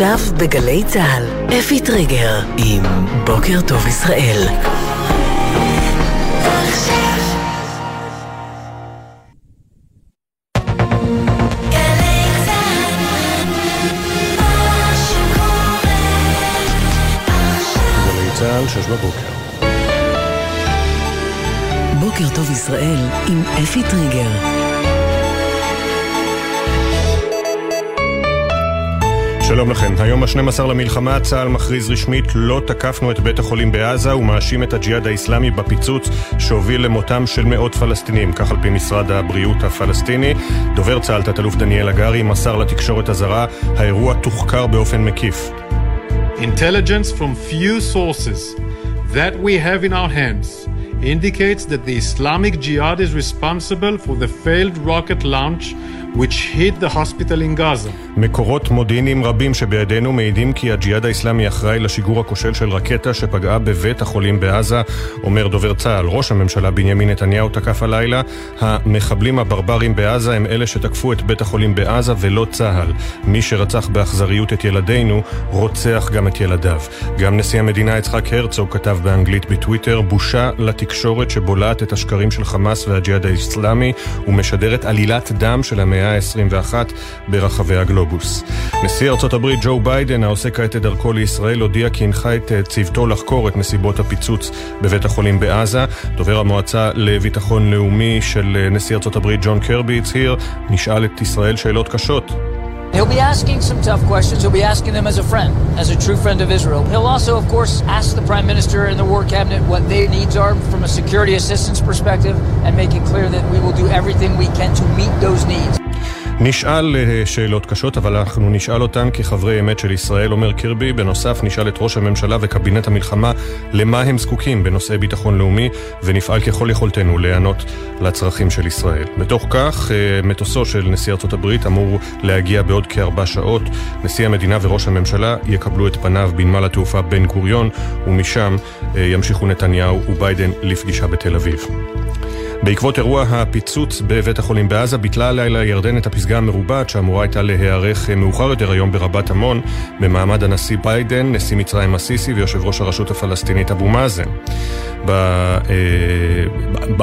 עכשיו בגלי צה"ל, אפי טריגר עם בוקר טוב ישראל. צה"ל, שש בבוקר. בוקר טוב ישראל עם אפי טריגר. שלום לכם, היום ה-12 למלחמה צה"ל מכריז רשמית לא תקפנו את בית החולים בעזה ומאשים את הג'יהאד האיסלאמי בפיצוץ שהוביל למותם של מאות פלסטינים, כך על פי משרד הבריאות הפלסטיני. דובר צה"ל, תת-אלוף דניאל הגרי, מסר לתקשורת הזרה, האירוע תוחקר באופן מקיף. Intelligence from few sources that we have in our hands indicates that the Islamic Jihad is responsible for the failed rocket launch which hit the hospital in Gaza. מקורות מודיעיניים רבים שבידינו מעידים כי הג'יהאד האיסלאמי אחראי לשיגור הכושל של רקטה שפגעה בבית החולים בעזה, אומר דובר צה"ל. ראש הממשלה בנימין נתניהו תקף הלילה, המחבלים הברברים בעזה הם אלה שתקפו את בית החולים בעזה ולא צה"ל. מי שרצח באכזריות את ילדינו, רוצח גם את ילדיו. גם נשיא המדינה יצחק הרצוג כתב באנגלית בטוויטר, בושה לתקשורת שבולעת את השקרים של חמאס והג'יהאד האיסלאמי ומשדרת עלילת דם של המאה ה-21 ברחבי הגלובוס. נשיא ארצות הברית ג'ו ביידן, העושה כעת את דרכו לישראל, הודיע כי הנחה את אה, צוותו לחקור את נסיבות הפיצוץ בבית החולים בעזה. דובר המועצה לביטחון לאומי של אה, נשיא ארצות הברית ג'ון קרבי הצהיר, נשאל את ישראל שאלות קשות. He'll be asking some tough questions. He'll be asking them as a friend, as a true friend of Israel. He'll also, of course, ask the Prime Minister and the War Cabinet what their needs are from a security assistance perspective and make it clear that we will do everything we can to meet those needs. נשאל אה, שאלות קשות, אבל אנחנו נשאל אותן כחברי אמת של ישראל, אומר קירבי. בנוסף, נשאל את ראש הממשלה וקבינט המלחמה למה הם זקוקים בנושאי ביטחון לאומי, ונפעל ככל יכולתנו להיענות לצרכים של ישראל. בתוך כך, אה, מטוסו של נשיא ארצות הברית אמור להגיע בעוד כארבע שעות. נשיא המדינה וראש הממשלה יקבלו את פניו בנמל התעופה בן גוריון, ומשם אה, ימשיכו נתניהו וביידן לפגישה בתל אביב. בעקבות אירוע הפיצוץ בבית החולים בעזה ביטלה הלילה ירדן את הפסגה המרובעת שאמורה הייתה להיערך מאוחר יותר היום ברבת עמון במעמד הנשיא ביידן, נשיא מצרים א-סיסי ויושב ראש הרשות הפלסטינית אבו מאזן. אה,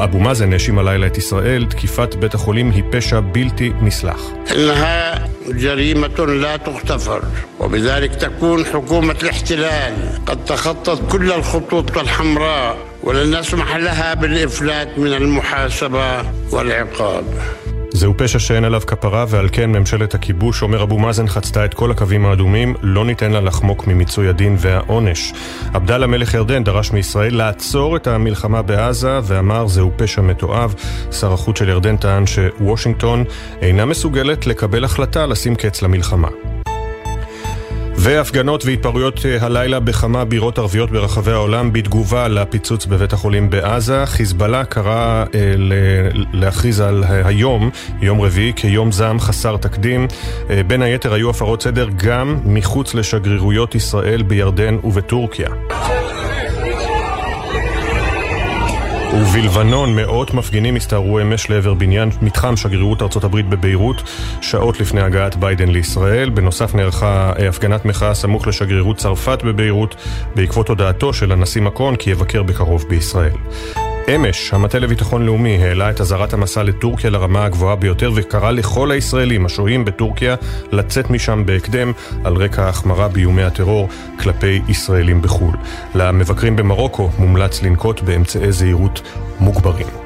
אבו מאזן האשים הלילה את ישראל, תקיפת בית החולים היא פשע בלתי נסלח. جريمة لا تغتفر وبذلك تكون حكومة الاحتلال قد تخطت كل الخطوط الحمراء ولن نسمح لها بالإفلات من المحاسبة والعقاب זהו פשע שאין עליו כפרה ועל כן ממשלת הכיבוש, אומר אבו מאזן, חצתה את כל הקווים האדומים, לא ניתן לה לחמוק ממיצוי הדין והעונש. עבדאללה מלך ירדן דרש מישראל לעצור את המלחמה בעזה ואמר זהו פשע מתועב. שר החוץ של ירדן טען שוושינגטון אינה מסוגלת לקבל החלטה לשים קץ למלחמה. והפגנות והתפרעויות אה, הלילה בכמה בירות ערביות ברחבי העולם בתגובה לפיצוץ בבית החולים בעזה. חיזבאללה קרא אה, להכריז על היום, יום רביעי, כיום זעם חסר תקדים. אה, בין היתר היו הפרות סדר גם מחוץ לשגרירויות ישראל בירדן ובטורקיה. ובלבנון מאות מפגינים הסתערו אמש לעבר בניין מתחם שגרירות ארצות הברית בביירות שעות לפני הגעת ביידן לישראל. בנוסף נערכה הפגנת מחאה סמוך לשגרירות צרפת בביירות בעקבות הודעתו של הנשיא מקרון כי יבקר בקרוב בישראל. אמש, המטה לביטחון לאומי העלה את אזהרת המסע לטורקיה לרמה הגבוהה ביותר וקרא לכל הישראלים השוהים בטורקיה לצאת משם בהקדם על רקע ההחמרה באיומי הטרור כלפי ישראלים בחו"ל. למבקרים במרוקו מומלץ לנקוט באמצעי זהירות מוגברים.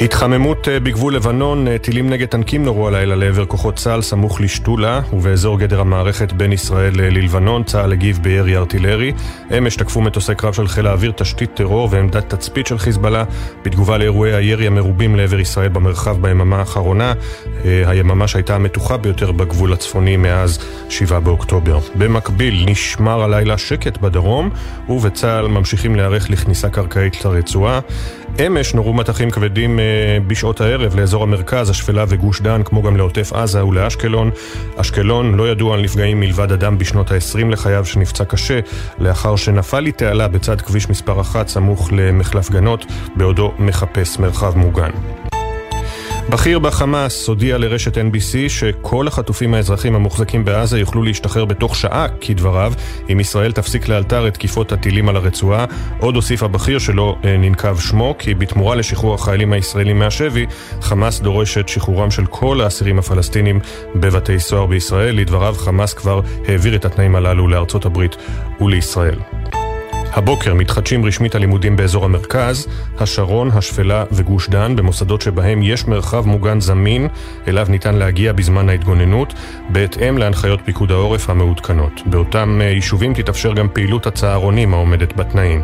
התחממות אה, בגבול לבנון, אה, טילים נגד טנקים נורו הלילה לעבר כוחות צה"ל סמוך לשתולה ובאזור גדר המערכת בין ישראל אה, ללבנון, צה"ל הגיב בירי ארטילרי. אמש תקפו מטוסי קרב של חיל האוויר תשתית טרור ועמדת תצפית של חיזבאללה בתגובה לאירועי הירי המרובים לעבר ישראל במרחב ביממה האחרונה, היממה שהייתה המתוחה ביותר בגבול הצפוני מאז 7 באוקטובר. במקביל נשמר הלילה שקט בדרום ובצה"ל ממשיכים להיערך לכניסה קרקעית לרצועה. אמש נורו מטחים כבדים אה, בשעות הערב לאזור המרכז, השפלה וגוש דן, כמו גם לעוטף עזה ולאשקלון. אשקלון לא ידוע על נפגעים מלבד אדם בשנות ה-20 לחייו שנפצע קשה, לאחר שנפל לי תעלה בצד כביש מספר 1 סמוך למחלף גנות, בעודו מחפש מרחב מוגן. בכיר בחמאס הודיע לרשת NBC שכל החטופים האזרחים המוחזקים בעזה יוכלו להשתחרר בתוך שעה, כדבריו, אם ישראל תפסיק לאלתר את תקיפות הטילים על הרצועה. עוד הוסיף הבכיר שלא אה, ננקב שמו, כי בתמורה לשחרור החיילים הישראלים מהשבי, חמאס דורש את שחרורם של כל האסירים הפלסטינים בבתי סוהר בישראל. לדבריו, חמאס כבר העביר את התנאים הללו לארצות הברית ולישראל. הבוקר מתחדשים רשמית הלימודים באזור המרכז, השרון, השפלה וגוש דן, במוסדות שבהם יש מרחב מוגן זמין, אליו ניתן להגיע בזמן ההתגוננות, בהתאם להנחיות פיקוד העורף המעודכנות. באותם אה, יישובים תתאפשר גם פעילות הצהרונים העומדת בתנאים.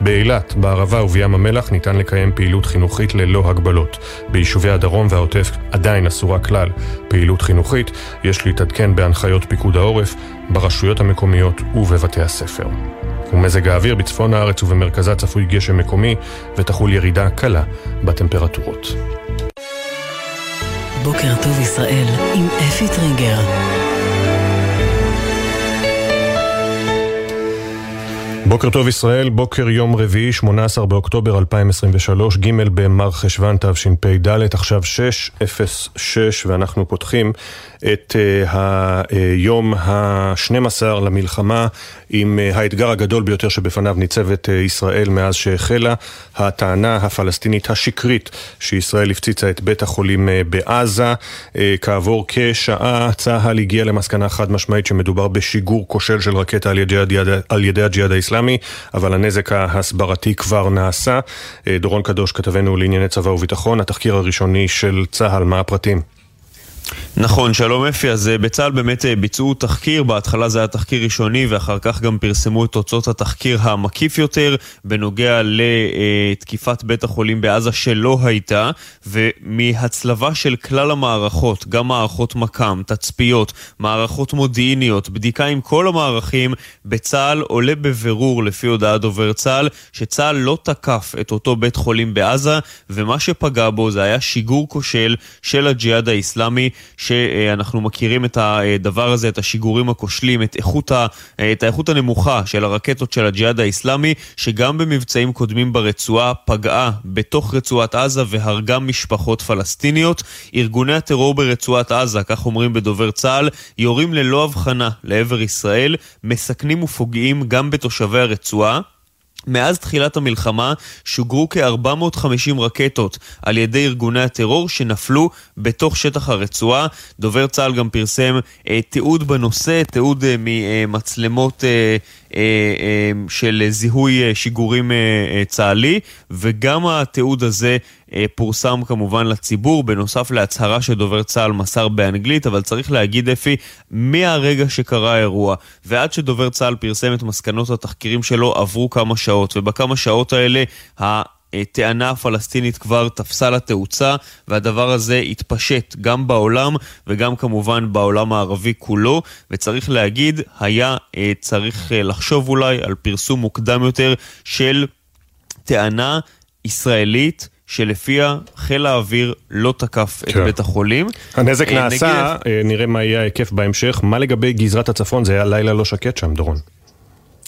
באילת, בערבה ובים המלח ניתן לקיים פעילות חינוכית ללא הגבלות. ביישובי הדרום והעוטף עדיין אסורה כלל פעילות חינוכית, יש להתעדכן בהנחיות פיקוד העורף, ברשויות המקומיות ובבתי הספר. ומזג האוויר בצפון הארץ ובמרכזה צפוי גשם מקומי ותחול ירידה קלה בטמפרטורות. בוקר טוב ישראל עם אפי טריגר. בוקר טוב ישראל, בוקר יום רביעי, 18 באוקטובר 2023, ג' במר חשוון תשפ"ד, עכשיו 6:06 ואנחנו פותחים את היום ה-12 למלחמה עם uh, האתגר הגדול ביותר שבפניו ניצבת ישראל מאז שהחלה, הטענה הפלסטינית השקרית שישראל הפציצה את בית החולים בעזה. כעבור כשעה צה"ל הגיע למסקנה חד משמעית שמדובר בשיגור כושל של רקטה על ידי, על ידי הג'יהאד האיסלאמי, אבל הנזק ההסברתי כבר נעשה. Uh, דורון קדוש, כתבנו לענייני צבא וביטחון, התחקיר הראשוני של צה"ל, מה הפרטים? נכון, שלום אפי. אז אה, בצה"ל באמת אה, ביצעו תחקיר, בהתחלה זה היה תחקיר ראשוני ואחר כך גם פרסמו את תוצאות התחקיר המקיף יותר בנוגע לתקיפת בית החולים בעזה שלא הייתה ומהצלבה של כלל המערכות, גם מערכות מקם, תצפיות, מערכות מודיעיניות, בדיקה עם כל המערכים, בצה"ל עולה בבירור לפי הודעת דובר צה"ל שצה"ל לא תקף את אותו בית חולים בעזה ומה שפגע בו זה היה שיגור כושל של הג'יהאד האיסלאמי שאנחנו מכירים את הדבר הזה, את השיגורים הכושלים, את, איכות ה, את האיכות הנמוכה של הרקטות של הג'יהאד האיסלאמי, שגם במבצעים קודמים ברצועה פגעה בתוך רצועת עזה והרגה משפחות פלסטיניות. ארגוני הטרור ברצועת עזה, כך אומרים בדובר צה"ל, יורים ללא הבחנה לעבר ישראל, מסכנים ופוגעים גם בתושבי הרצועה. מאז תחילת המלחמה שוגרו כ-450 רקטות על ידי ארגוני הטרור שנפלו בתוך שטח הרצועה. דובר צה"ל גם פרסם אה, תיעוד בנושא, תיעוד אה, ממצלמות אה, אה, אה, של זיהוי אה, שיגורים אה, אה, צה"לי, וגם התיעוד הזה פורסם כמובן לציבור, בנוסף להצהרה שדובר צה"ל מסר באנגלית, אבל צריך להגיד אפי, מהרגע שקרה האירוע ועד שדובר צה"ל פרסם את מסקנות התחקירים שלו עברו כמה שעות, ובכמה שעות האלה הטענה הפלסטינית כבר תפסה לה תאוצה, והדבר הזה התפשט גם בעולם וגם כמובן בעולם הערבי כולו, וצריך להגיד, היה אה, צריך אה, לחשוב אולי על פרסום מוקדם יותר של טענה ישראלית שלפיה חיל האוויר לא תקף כן. את בית החולים. הנזק אה, נעשה, נגיד... נראה מה יהיה ההיקף בהמשך. מה לגבי גזרת הצפון? זה היה לילה לא שקט שם, דורון.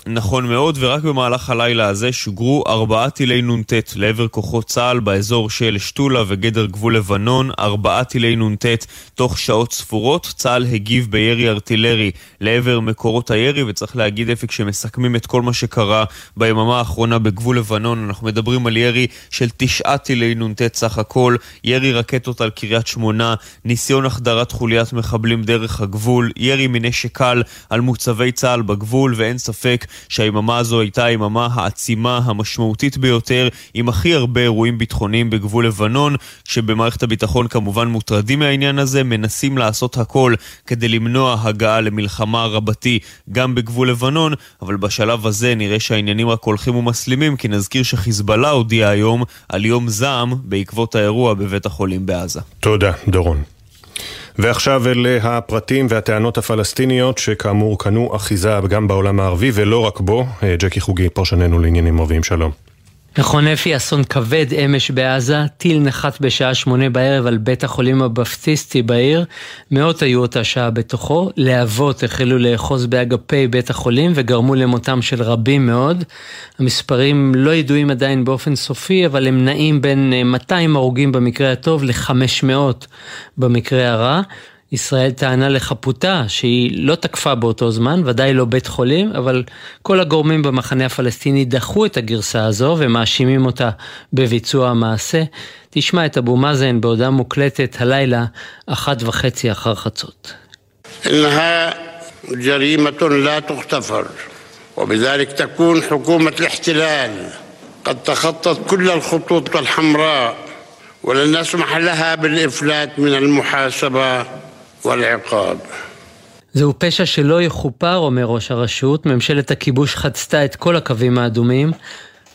נכון מאוד, ורק במהלך הלילה הזה שוגרו ארבעה טילי נ"ט לעבר כוחות צה"ל באזור של שתולה וגדר גבול לבנון, ארבעה טילי נ"ט תוך שעות ספורות. צה"ל הגיב בירי ארטילרי לעבר מקורות הירי, וצריך להגיד אפי, כשמסכמים את כל מה שקרה ביממה האחרונה בגבול לבנון, אנחנו מדברים על ירי של תשעה טילי נ"ט סך הכל, ירי רקטות על קריית שמונה, ניסיון החדרת חוליית מחבלים דרך הגבול, ירי מנשק קל על מוצבי צה"ל בגבול, ואין ספק שהיממה הזו הייתה היממה העצימה, המשמעותית ביותר, עם הכי הרבה אירועים ביטחוניים בגבול לבנון, שבמערכת הביטחון כמובן מוטרדים מהעניין הזה, מנסים לעשות הכל כדי למנוע הגעה למלחמה רבתי גם בגבול לבנון, אבל בשלב הזה נראה שהעניינים רק הולכים ומסלימים, כי נזכיר שחיזבאללה הודיע היום על יום זעם בעקבות האירוע בבית החולים בעזה. תודה, דורון. ועכשיו אלה הפרטים והטענות הפלסטיניות שכאמור קנו אחיזה גם בעולם הערבי ולא רק בו. אה, ג'קי חוגי, פרשננו לעניינים ערביים, שלום. נכון אפי, אסון כבד אמש בעזה, טיל נחת בשעה שמונה בערב על בית החולים הבפטיסטי בעיר, מאות היו אותה שעה בתוכו, להבות החלו לאחוז באגפי בית החולים וגרמו למותם של רבים מאוד. המספרים לא ידועים עדיין באופן סופי, אבל הם נעים בין 200 הרוגים במקרה הטוב ל-500 במקרה הרע. ישראל טענה לחפותה שהיא לא תקפה באותו זמן, ודאי לא בית חולים, אבל כל הגורמים במחנה הפלסטיני דחו את הגרסה הזו ומאשימים אותה בביצוע המעשה. תשמע את אבו מאזן בהודעה מוקלטת הלילה, אחת וחצי אחר חצות. جريمة لا تغتفر وبذلك تكون حكومة الاحتلال قد تخطت كل الخطوط الحمراء ولن نسمح لها بالإفلات من المحاسبة والعقاب. זהו פשע שלא יכופר, אומר ראש הרשות. ממשלת הכיבוש חצתה את כל הקווים האדומים.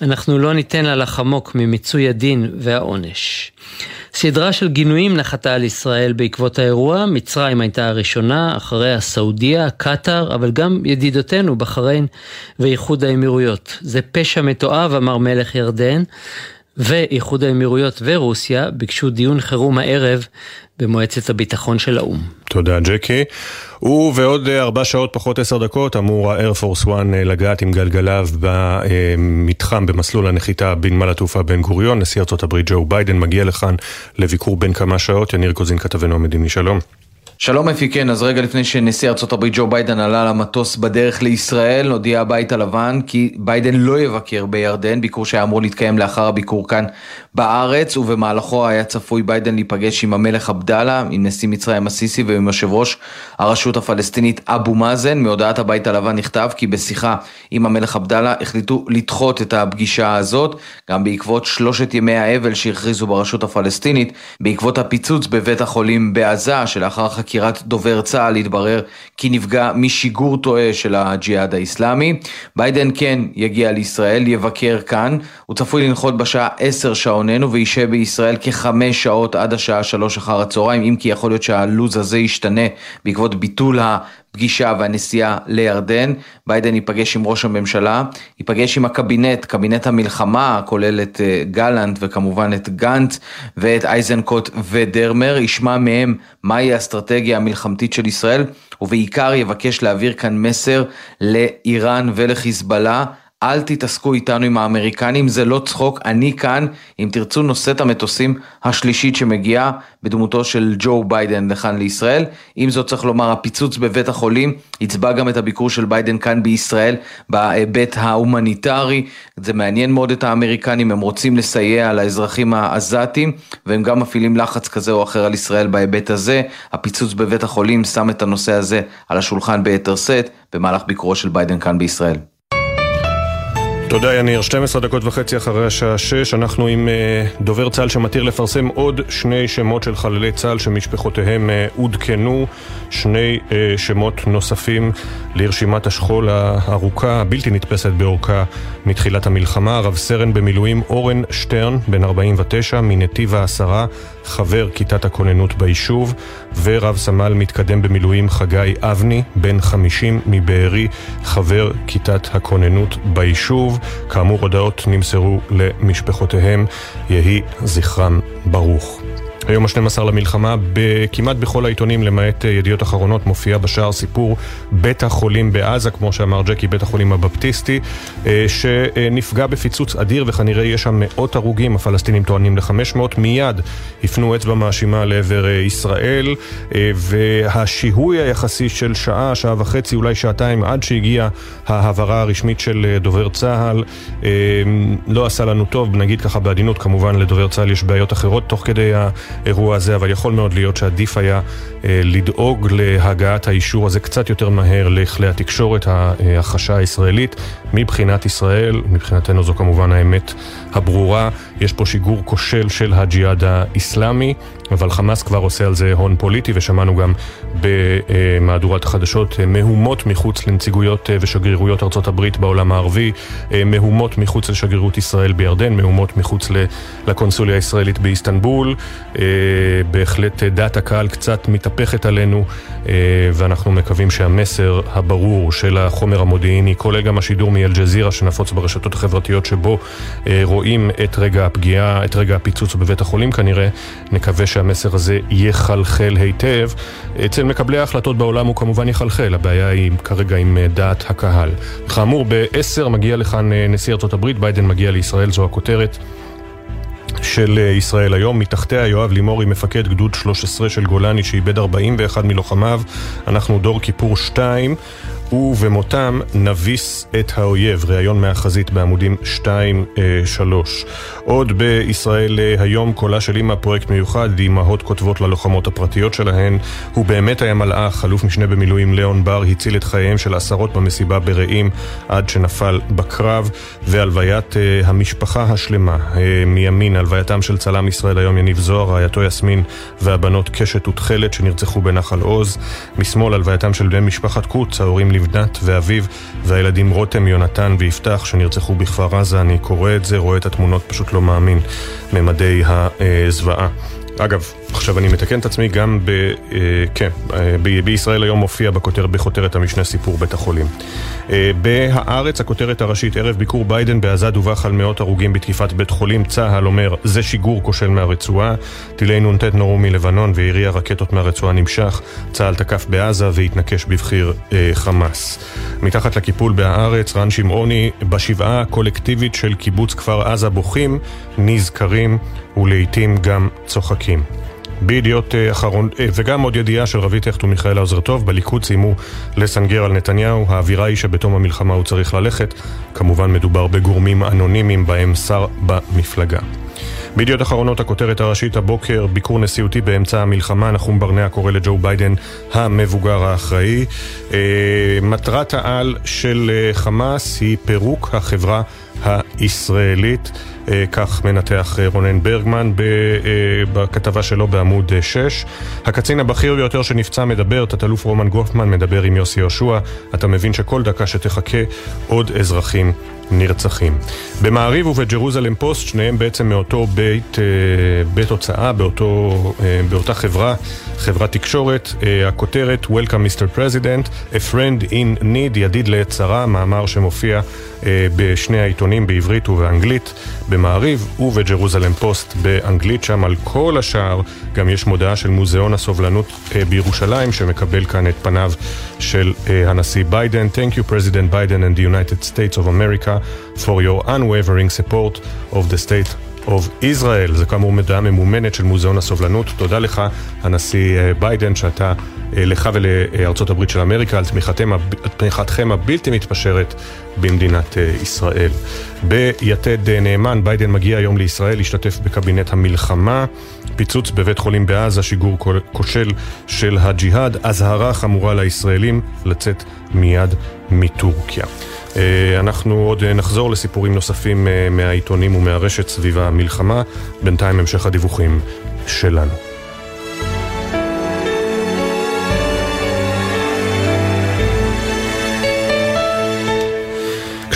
אנחנו לא ניתן לה לחמוק ממיצוי הדין והעונש. סדרה של גינויים נחתה על ישראל בעקבות האירוע, מצרים הייתה הראשונה, אחריה סעודיה, קטאר, אבל גם ידידותינו בחריין ואיחוד האמירויות. זה פשע מתועב, אמר מלך ירדן. ואיחוד האמירויות ורוסיה ביקשו דיון חירום הערב במועצת הביטחון של האו"ם. תודה ג'קי. ובעוד ארבע שעות פחות עשר דקות אמור One אה, לגעת עם גלגליו במתחם במסלול הנחיתה בנמל התעופה בן גוריון. נשיא הברית ג'ו ביידן מגיע לכאן לביקור בין כמה שעות. יניר קוזין כתבנו המדיני, שלום. שלום אפי, כן, אז רגע לפני שנשיא ארה"ב ג'ו ביידן עלה למטוס בדרך לישראל, הודיע הבית הלבן כי ביידן לא יבקר בירדן, ביקור שהיה אמור להתקיים לאחר הביקור כאן בארץ, ובמהלכו היה צפוי ביידן להיפגש עם המלך עבדאללה, עם נשיא מצרים הסיסי ועם יושב ראש הרשות הפלסטינית אבו מאזן. מהודעת הבית הלבן נכתב כי בשיחה עם המלך עבדאללה החליטו לדחות את הפגישה הזאת, גם בעקבות שלושת ימי האבל שהכריזו ברשות הפלסטינית, בעקבות הפיצוץ בבית החולים בעזה, שלאחר חקירת דובר צה"ל התברר כי נפגע משיגור טועה של הג'יהאד האיסלאמי. ביידן כן יגיע לישראל, יבקר כאן, הוא צפוי לנחות בשעה 10 שעוננו וישהה בישראל כחמש שעות עד השעה 3 אחר הצהריים, אם כי יכול להיות שהלו"ז הזה ישתנה בעקבות ביטול הפגישה והנסיעה לירדן. ביידן ייפגש עם ראש הממשלה, ייפגש עם הקבינט, קבינט המלחמה, הכולל את אה, גלנט וכמובן את גנץ ואת אייזנקוט ודרמר, ישמע מהם מהי האסטרטגיה המלחמתית של ישראל, ובעיקר יבקש להעביר כאן מסר לאיראן ולחיזבאללה. אל תתעסקו איתנו עם האמריקנים, זה לא צחוק, אני כאן, אם תרצו נושאת המטוסים השלישית שמגיעה בדמותו של ג'ו ביידן לכאן לישראל. עם זאת צריך לומר, הפיצוץ בבית החולים יצבע גם את הביקור של ביידן כאן בישראל בהיבט ההומניטרי. זה מעניין מאוד את האמריקנים, הם רוצים לסייע לאזרחים העזתים, והם גם מפעילים לחץ כזה או אחר על ישראל בהיבט הזה. הפיצוץ בבית החולים שם את הנושא הזה על השולחן ביתר שאת במהלך ביקורו של ביידן כאן בישראל. תודה יניר, 12 דקות וחצי אחרי השעה 6, אנחנו עם uh, דובר צה"ל שמתיר לפרסם עוד שני שמות של חללי צה"ל שמשפחותיהם uh, עודכנו, שני uh, שמות נוספים לרשימת השכול הארוכה, הבלתי נתפסת באורכה מתחילת המלחמה, רב סרן במילואים אורן שטרן, בן 49, מנתיב העשרה, חבר כיתת הכוננות ביישוב, ורב סמל מתקדם במילואים חגי אבני, בן 50 מבארי, חבר כיתת הכוננות ביישוב. כאמור, הודעות נמסרו למשפחותיהם, יהי זכרם ברוך. היום ה-12 למלחמה, כמעט בכל העיתונים, למעט אה, ידיעות אחרונות, מופיע בשער סיפור בית החולים בעזה, כמו שאמר ג'קי, בית החולים הבפטיסטי, אה, שנפגע בפיצוץ אדיר וכנראה יש שם מאות הרוגים, הפלסטינים טוענים ל-500, מיד הפנו אצבע מאשימה לעבר אה, ישראל, והשיהוי היחסי של שעה, שעה וחצי, אולי שעתיים, עד שהגיעה ההבהרה הרשמית של דובר צה"ל, לא עשה לנו טוב, נגיד ככה בעדינות, כמובן לדובר צה"ל יש בעיות אחרות תוך כדי ה... האירוע הזה, אבל יכול מאוד להיות שעדיף היה אה, לדאוג להגעת האישור הזה קצת יותר מהר לכלי התקשורת, ההכחשה הישראלית. מבחינת ישראל, מבחינתנו זו כמובן האמת הברורה, יש פה שיגור כושל של הג'יהאד האיסלאמי. אבל חמאס כבר עושה על זה הון פוליטי, ושמענו גם במהדורת החדשות מהומות מחוץ לנציגויות ושגרירויות ארצות הברית בעולם הערבי, מהומות מחוץ לשגרירות ישראל בירדן, מהומות מחוץ לקונסוליה הישראלית באיסטנבול. בהחלט דעת הקהל קצת מתהפכת עלינו, ואנחנו מקווים שהמסר הברור של החומר המודיעיני, כולל גם השידור מאל-ג'זירה שנפוץ ברשתות החברתיות שבו רואים את רגע הפגיעה, את רגע הפיצוץ בבית החולים כנראה, נקווה שהמסר הזה יחלחל היטב. אצל מקבלי ההחלטות בעולם הוא כמובן יחלחל, הבעיה היא כרגע עם דעת הקהל. כאמור, ב-10 מגיע לכאן נשיא ארצות הברית, ביידן מגיע לישראל, זו הכותרת. של ישראל היום. מתחתיה יואב לימורי, מפקד גדוד 13 של גולני, שאיבד 41 מלוחמיו. אנחנו דור כיפור 2. ובמותם נביס את האויב, ראיון מהחזית בעמודים 2-3. עוד בישראל היום קולה של אימא, פרויקט מיוחד, אימהות כותבות ללוחמות הפרטיות שלהן. הוא באמת היה מלאך, אלוף משנה במילואים ליאון בר הציל את חייהם של עשרות במסיבה ברעים עד שנפל בקרב, והלוויית uh, המשפחה השלמה. מימין, הלווייתם של צלם ישראל היום יניב זוהר, רעייתו יסמין והבנות קשת ותכלת שנרצחו בנחל עוז. משמאל, הלווייתם של בני משפחת קוץ, ההורים לבנת ואביו, והילדים רותם, יונתן ויפתח שנרצחו בכפר עזה. אני קורא את זה, רואה את התמונות, פשוט לא מאמין, ממדי הזוועה. אגב, עכשיו אני מתקן את עצמי גם ב... אה, כן, אה, בישראל היום מופיע בכותר, בכותרת המשנה סיפור בית החולים. אה, בהארץ, הכותרת הראשית, ערב ביקור ביידן בעזה דווח על מאות הרוגים בתקיפת בית חולים. צה"ל אומר, זה שיגור כושל מהרצועה. טילי נ"ט נורו מלבנון וירי הרקטות מהרצועה נמשך. צה"ל תקף בעזה והתנקש בבחיר חמאס. מתחת לקיפול בהארץ, רן שמעוני, בשבעה הקולקטיבית של קיבוץ כפר עזה בוכים, נזכרים ולעיתים גם צוחקים. בידיעות אחרון, וגם עוד ידיעה של רבי טכט ומיכאל עוזר טוב, בליכוד סיימו לסנגר על נתניהו, האווירה היא שבתום המלחמה הוא צריך ללכת, כמובן מדובר בגורמים אנונימיים בהם שר במפלגה. בידיעות אחרונות הכותרת הראשית הבוקר, ביקור נשיאותי באמצע המלחמה, נחום ברנע קורא לג'ו ביידן המבוגר האחראי. מטרת העל של חמאס היא פירוק החברה הישראלית. כך מנתח רונן ברגמן בכתבה שלו בעמוד 6. הקצין הבכיר ביותר שנפצע מדבר, תת-אלוף רומן גופמן מדבר עם יוסי יהושע. אתה מבין שכל דקה שתחכה עוד אזרחים נרצחים. במעריב ובג'רוזלם פוסט, שניהם בעצם מאותו בית, בית הוצאה, באותו, באותה חברה, חברת תקשורת. הכותרת Welcome Mr. President, a friend in need, ידיד לעת צרה, מאמר שמופיע בשני העיתונים בעברית ובאנגלית. במעריב ובג'רוזלם פוסט באנגלית, שם על כל השער גם יש מודעה של מוזיאון הסובלנות בירושלים שמקבל כאן את פניו של הנשיא ביידן. Thank you President Biden and the United States of America for your unwavering support of the state of Israel. זה כאמור מודעה ממומנת של מוזיאון הסובלנות. תודה לך, הנשיא ביידן, שאתה, לך ולארצות הברית של אמריקה, על תמיכתכם, הבלתי מתפשרת במדינת ישראל. ביתד נאמן, ביידן מגיע היום לישראל להשתתף בקבינט המלחמה. פיצוץ בבית חולים בעזה, שיגור כושל של הג'יהאד, אזהרה חמורה לישראלים לצאת מיד מטורקיה. אנחנו עוד נחזור לסיפורים נוספים מהעיתונים ומהרשת סביב המלחמה, בינתיים המשך הדיווחים שלנו.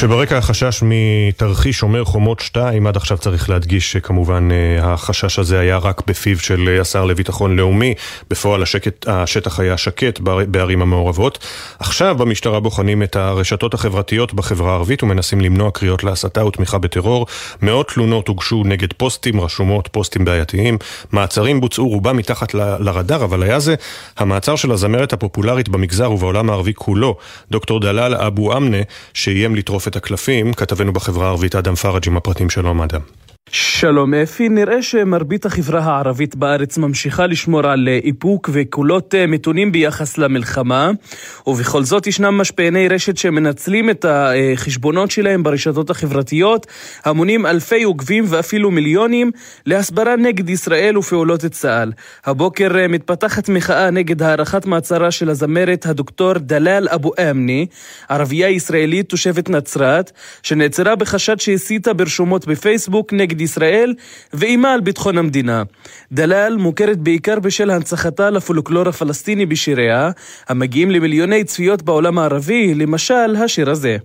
כשברקע החשש מתרחיש שומר חומות 2, עד עכשיו צריך להדגיש שכמובן החשש הזה היה רק בפיו של השר לביטחון לאומי, בפועל השקט, השטח היה שקט בערים המעורבות. עכשיו במשטרה בוחנים את הרשתות החברתיות בחברה הערבית ומנסים למנוע קריאות להסתה ותמיכה בטרור. מאות תלונות הוגשו נגד פוסטים, רשומות, פוסטים בעייתיים. מעצרים בוצעו רובם מתחת ל- לרדאר, אבל היה זה המעצר של הזמרת הפופולרית במגזר ובעולם הערבי כולו, דוקטור דלאל אבו אמנה, שאיים לטרוף את הקלפים, כתבנו בחברה הערבית אדם פראג' עם הפרטים שלום אדם. שלום אפי, נראה שמרבית החברה הערבית בארץ ממשיכה לשמור על איפוק וקולות מתונים ביחס למלחמה ובכל זאת ישנם משפיעני רשת שמנצלים את החשבונות שלהם ברשתות החברתיות המונים אלפי עוקבים ואפילו מיליונים להסברה נגד ישראל ופעולות צה"ל. הבוקר מתפתחת מחאה נגד הארכת מעצרה של הזמרת הדוקטור דלאל אבו אמני, ערבייה ישראלית תושבת נצרת, שנעצרה בחשד שהסיתה ברשומות בפייסבוק נגד נגד ישראל ואימה על ביטחון המדינה. דלאל מוכרת בעיקר בשל הנצחתה לפולקלור הפלסטיני בשיריה, המגיעים למיליוני צפיות בעולם הערבי, למשל השיר הזה.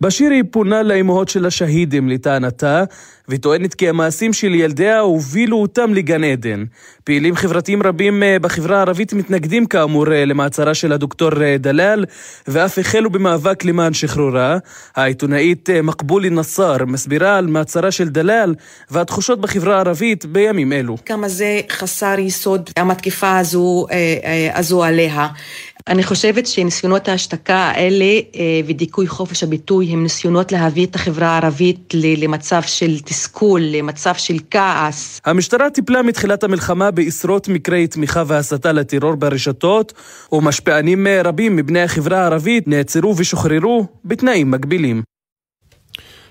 בשיר היא פונה לאמהות של השהידים לטענתה, וטוענת כי המעשים של ילדיה הובילו אותם לגן עדן. פעילים חברתיים רבים אה, בחברה הערבית מתנגדים כאמור אה, למעצרה של הדוקטור אה, דלאל, ואף החלו במאבק למען שחרורה. העיתונאית מקבולי נסאר מסבירה על מעצרה של דלאל והתחושות בחברה הערבית בימים אלו. כמה זה חסר יסוד המתקפה הזו, הזו עליה. אני חושבת שניסיונות ההשתקה האלה אה, ודיכוי חופש הביטוי הם ניסיונות להביא את החברה הערבית למצב של תסכול, למצב של כעס. המשטרה טיפלה מתחילת המלחמה בעשרות מקרי תמיכה והסתה לטרור ברשתות, ומשפיענים רבים מבני החברה הערבית נעצרו ושוחררו בתנאים מגבילים.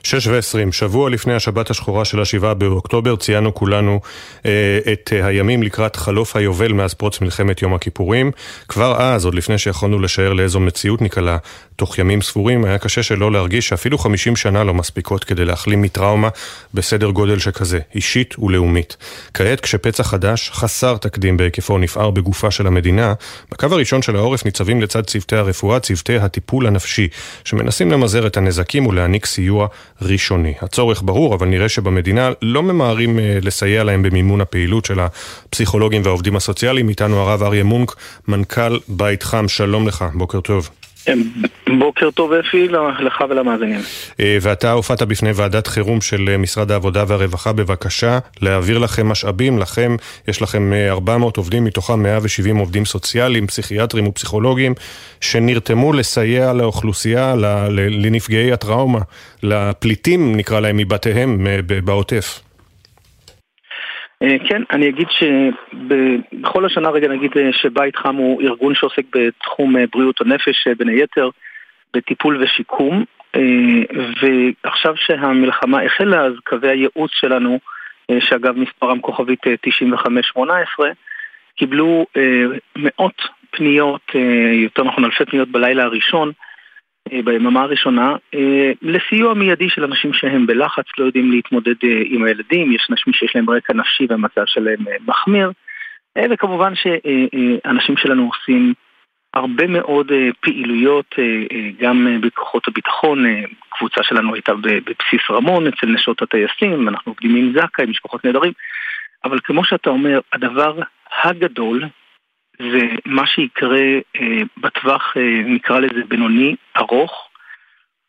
שש ועשרים, שבוע לפני השבת השחורה של השבעה באוקטובר, ציינו כולנו אה, את אה, הימים לקראת חלוף היובל מאז פרוץ מלחמת יום הכיפורים. כבר אז, עוד לפני שיכולנו לשער לאיזו מציאות ניקלע תוך ימים ספורים, היה קשה שלא להרגיש שאפילו חמישים שנה לא מספיקות כדי להחלים מטראומה בסדר גודל שכזה, אישית ולאומית. כעת, כשפצע חדש, חסר תקדים בהיקפו, נפער בגופה של המדינה, בקו הראשון של העורף ניצבים לצד צוותי הרפואה, צוותי הטיפול הנפשי, שמנסים למזער את הנזקים ולהעניק סיוע ראשוני. הצורך ברור, אבל נראה שבמדינה לא ממהרים אה, לסייע להם במימון הפעילות של הפסיכולוגים והעובדים הסוציאליים. איתנו הרב אריה מונק, מנכ"ל בית חם, שלום לך, בוקר טוב. בוקר טוב אפי, לך ולמאזינים. אה, ואתה הופעת בפני ועדת חירום של אה, משרד העבודה והרווחה, בבקשה להעביר לכם משאבים, לכם, יש לכם 400 אה, עובדים, מתוכם 170 עובדים סוציאליים, פסיכיאטרים ופסיכולוגים, שנרתמו לסייע לאוכלוסייה, לנפגעי הטראומה, לפליטים נקרא להם מבתיהם בעוטף. אה, כן, אני אגיד שבכל השנה רגע נגיד אה, שבית חם הוא ארגון שעוסק בתחום אה, בריאות הנפש, בין היתר בטיפול ושיקום, ועכשיו שהמלחמה החלה אז קווי הייעוץ שלנו, שאגב מספרם כוכבית 9518, קיבלו מאות פניות, יותר נכון אלפי פניות בלילה הראשון, ביממה הראשונה. אה, לסיוע מיידי של אנשים שהם בלחץ, לא יודעים להתמודד אה, עם הילדים, יש אנשים שיש להם רקע נפשי והמצב שלהם מחמיר, וכמובן שאנשים שלנו עושים הרבה מאוד פעילויות גם בכוחות הביטחון, קבוצה שלנו הייתה בבסיס רמון אצל נשות הטייסים, אנחנו עובדים עם זק"א, עם משפחות נהדרים, אבל כמו שאתה אומר, הדבר הגדול ומה שיקרה אה, בטווח, אה, נקרא לזה בינוני, ארוך,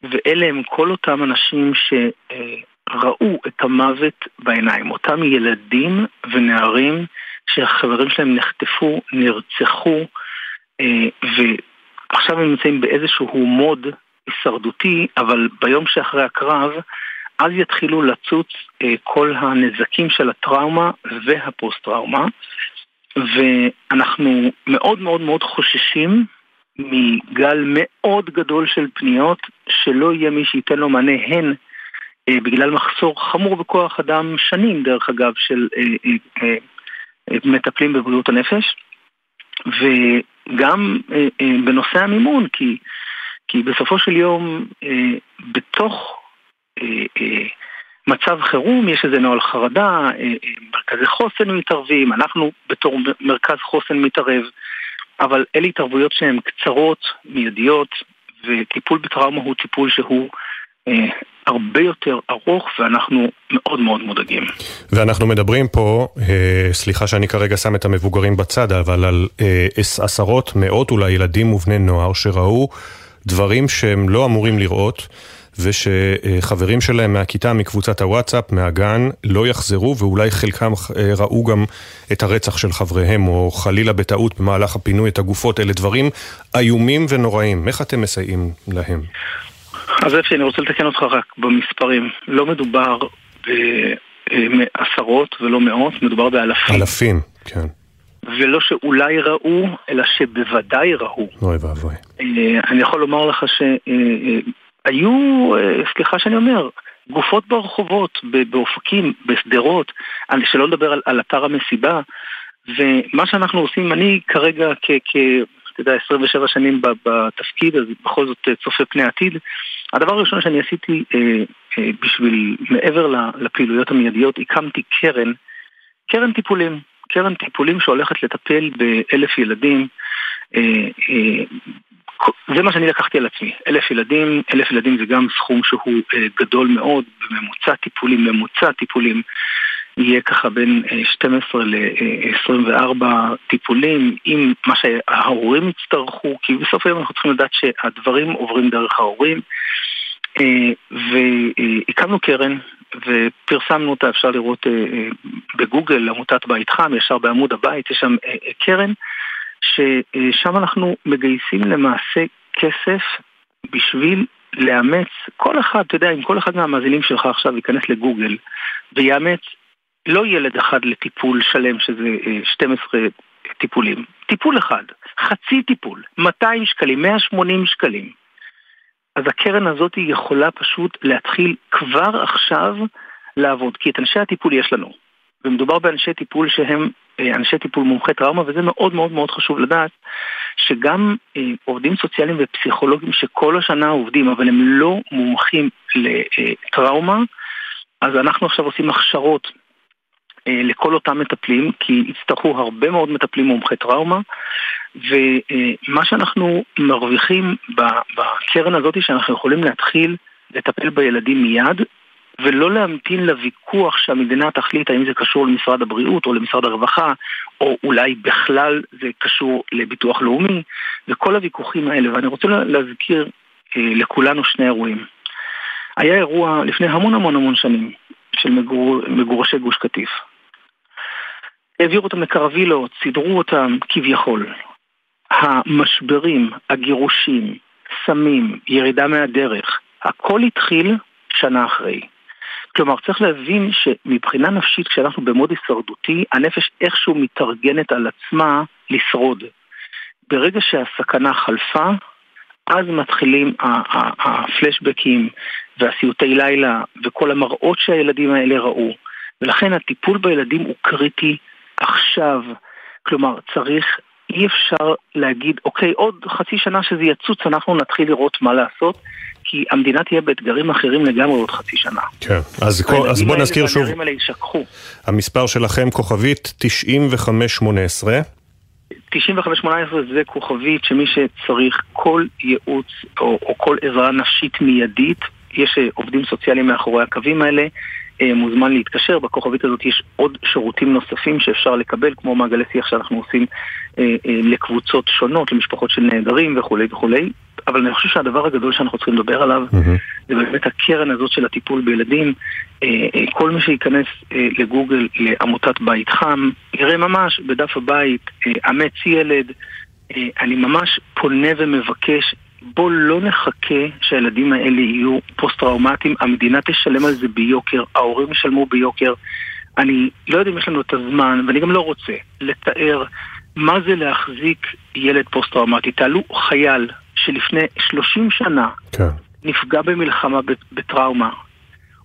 ואלה הם כל אותם אנשים שראו את המוות בעיניים, אותם ילדים ונערים שהחברים שלהם נחטפו, נרצחו, אה, ועכשיו הם נמצאים באיזשהו מוד הישרדותי, אבל ביום שאחרי הקרב, אז יתחילו לצוץ אה, כל הנזקים של הטראומה והפוסט-טראומה. ואנחנו מאוד מאוד מאוד חוששים מגל מאוד גדול של פניות, שלא יהיה מי שייתן לו מענה הן אה, בגלל מחסור חמור בכוח אדם שנים, דרך אגב, של אה, אה, אה, מטפלים בבריאות הנפש, וגם אה, אה, בנושא המימון, כי, כי בסופו של יום, אה, בתוך אה, אה, מצב חירום, יש איזה נוהל חרדה, אה, אה, מרכזי חוסן מתערבים, אנחנו בתור מרכז חוסן מתערב, אבל אלה התערבויות שהן קצרות, מיידיות, וטיפול בטראומה הוא טיפול שהוא אה, הרבה יותר ארוך ואנחנו מאוד מאוד מודאגים. ואנחנו מדברים פה, סליחה שאני כרגע שם את המבוגרים בצד, אבל על עשרות, מאות אולי ילדים ובני נוער שראו דברים שהם לא אמורים לראות. ושחברים שלהם מהכיתה, מקבוצת הוואטסאפ, מהגן, לא יחזרו, ואולי חלקם אה, ראו גם את הרצח של חבריהם, או חלילה בטעות במהלך הפינוי את הגופות. אלה דברים איומים ונוראים. איך אתם מסייעים להם? אז אפי, אני רוצה לתקן אותך רק במספרים. לא מדובר בעשרות ולא מאות, מדובר באלפים. אלפים, כן. ולא שאולי ראו, אלא שבוודאי ראו. אוי ואבוי. אה, אני יכול לומר לך ש... אה, היו, אה, סליחה שאני אומר, גופות ברחובות, באופקים, בשדרות, שלא לדבר על, על אתר המסיבה, ומה שאנחנו עושים, אני כרגע כ... כ אתה יודע, 27 שנים בתפקיד, אז בכל זאת צופה פני עתיד. הדבר הראשון שאני עשיתי אה, אה, בשביל, מעבר לפעילויות המיידיות, הקמתי קרן, קרן טיפולים. קרן טיפולים שהולכת לטפל באלף ילדים. אה, אה, זה מה שאני לקחתי על עצמי, אלף ילדים, אלף ילדים זה גם סכום שהוא אה, גדול מאוד, בממוצע טיפולים, ממוצע טיפולים. יהיה ככה בין 12 ל-24 טיפולים, עם מה שההורים יצטרכו, כי בסוף היום אנחנו צריכים לדעת שהדברים עוברים דרך ההורים. והקמנו קרן ופרסמנו אותה, אפשר לראות בגוגל, עמותת בית חם, ישר בעמוד הבית, יש שם קרן ששם אנחנו מגייסים למעשה כסף בשביל לאמץ, כל אחד, אתה יודע, אם כל אחד מהמאזינים שלך עכשיו ייכנס לגוגל ויאמץ לא ילד אחד לטיפול שלם שזה 12 טיפולים, טיפול אחד, חצי טיפול, 200 שקלים, 180 שקלים. אז הקרן הזאת יכולה פשוט להתחיל כבר עכשיו לעבוד, כי את אנשי הטיפול יש לנו. ומדובר באנשי טיפול שהם אה, אנשי טיפול מומחי טראומה, וזה מאוד מאוד מאוד חשוב לדעת שגם אה, עובדים סוציאליים ופסיכולוגים שכל השנה עובדים, אבל הם לא מומחים לטראומה, אז אנחנו עכשיו עושים הכשרות אה, לכל אותם מטפלים, כי יצטרכו הרבה מאוד מטפלים מומחי טראומה, ומה שאנחנו מרוויחים בקרן הזאת, שאנחנו יכולים להתחיל לטפל בילדים מיד, ולא להמתין לוויכוח שהמדינה תחליט האם זה קשור למשרד הבריאות או למשרד הרווחה, או אולי בכלל זה קשור לביטוח לאומי, וכל הוויכוחים האלה. ואני רוצה להזכיר אה, לכולנו שני אירועים. היה אירוע לפני המון המון המון שנים של מגור, מגורשי גוש קטיף. העבירו אותם לקרווילות, סידרו אותם כביכול. המשברים, הגירושים, סמים, ירידה מהדרך, הכל התחיל שנה אחרי. כלומר, צריך להבין שמבחינה נפשית, כשאנחנו במוד הישרדותי, הנפש איכשהו מתארגנת על עצמה לשרוד. ברגע שהסכנה חלפה, אז מתחילים הפלשבקים והסיוטי לילה וכל המראות שהילדים האלה ראו. ולכן הטיפול בילדים הוא קריטי עכשיו. כלומר, צריך, אי אפשר להגיד, אוקיי, עוד חצי שנה שזה יצוץ, אנחנו נתחיל לראות מה לעשות. כי המדינה תהיה באתגרים אחרים לגמרי עוד חצי שנה. כן, אז, כל, אז בוא נזכיר שוב. האלה יישכחו. המספר שלכם כוכבית 9518. 9518 זה כוכבית שמי שצריך כל ייעוץ או, או כל עזרה נפשית מיידית, יש אה, עובדים סוציאליים מאחורי הקווים האלה, אה, מוזמן להתקשר, בכוכבית הזאת יש עוד שירותים נוספים שאפשר לקבל, כמו מעגלי שיח שאנחנו עושים אה, לקבוצות שונות, למשפחות של נעדרים וכולי וכולי. אבל אני חושב שהדבר הגדול שאנחנו צריכים לדבר עליו mm-hmm. זה באמת הקרן הזאת של הטיפול בילדים. אה, אה, כל מי שייכנס אה, לגוגל לעמותת בית חם, יראה ממש בדף הבית, אמץ ילד. אני ממש פונה ומבקש, בוא לא נחכה שהילדים האלה יהיו פוסט-טראומטיים, המדינה תשלם על זה ביוקר, ההורים ישלמו ביוקר. אני לא יודע אם יש לנו את הזמן, ואני גם לא רוצה, לתאר מה זה להחזיק ילד פוסט-טראומטי. תעלו חייל שלפני 30 שנה כן. נפגע במלחמה בטראומה.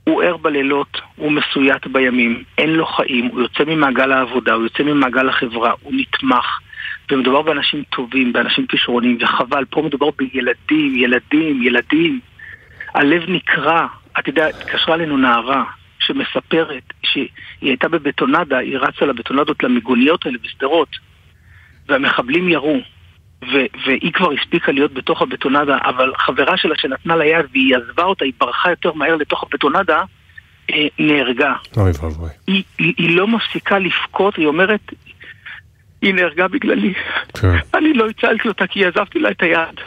הוא ער בלילות, הוא מסויט בימים, אין לו חיים, הוא יוצא ממעגל העבודה, הוא יוצא ממעגל החברה, הוא נתמך. ומדובר באנשים טובים, באנשים כישרונים, וחבל, פה מדובר בילדים, ילדים, ילדים. הלב נקרע. את יודעת, התקשרה אלינו נערה שמספרת שהיא הייתה בבטונדה, היא רצה לבטונדות למיגוניות האלה בשדרות, והמחבלים ירו. ו- והיא כבר הספיקה להיות בתוך הבטונדה, אבל חברה שלה שנתנה לה יד והיא עזבה אותה, היא ברחה יותר מהר לתוך הבטונדה, אה, נהרגה. אוי ואבוי. היא, היא, היא לא מפסיקה לבכות, היא אומרת, היא נהרגה בגללי. כן. אני לא הצלתי אותה כי עזבתי לה את היד.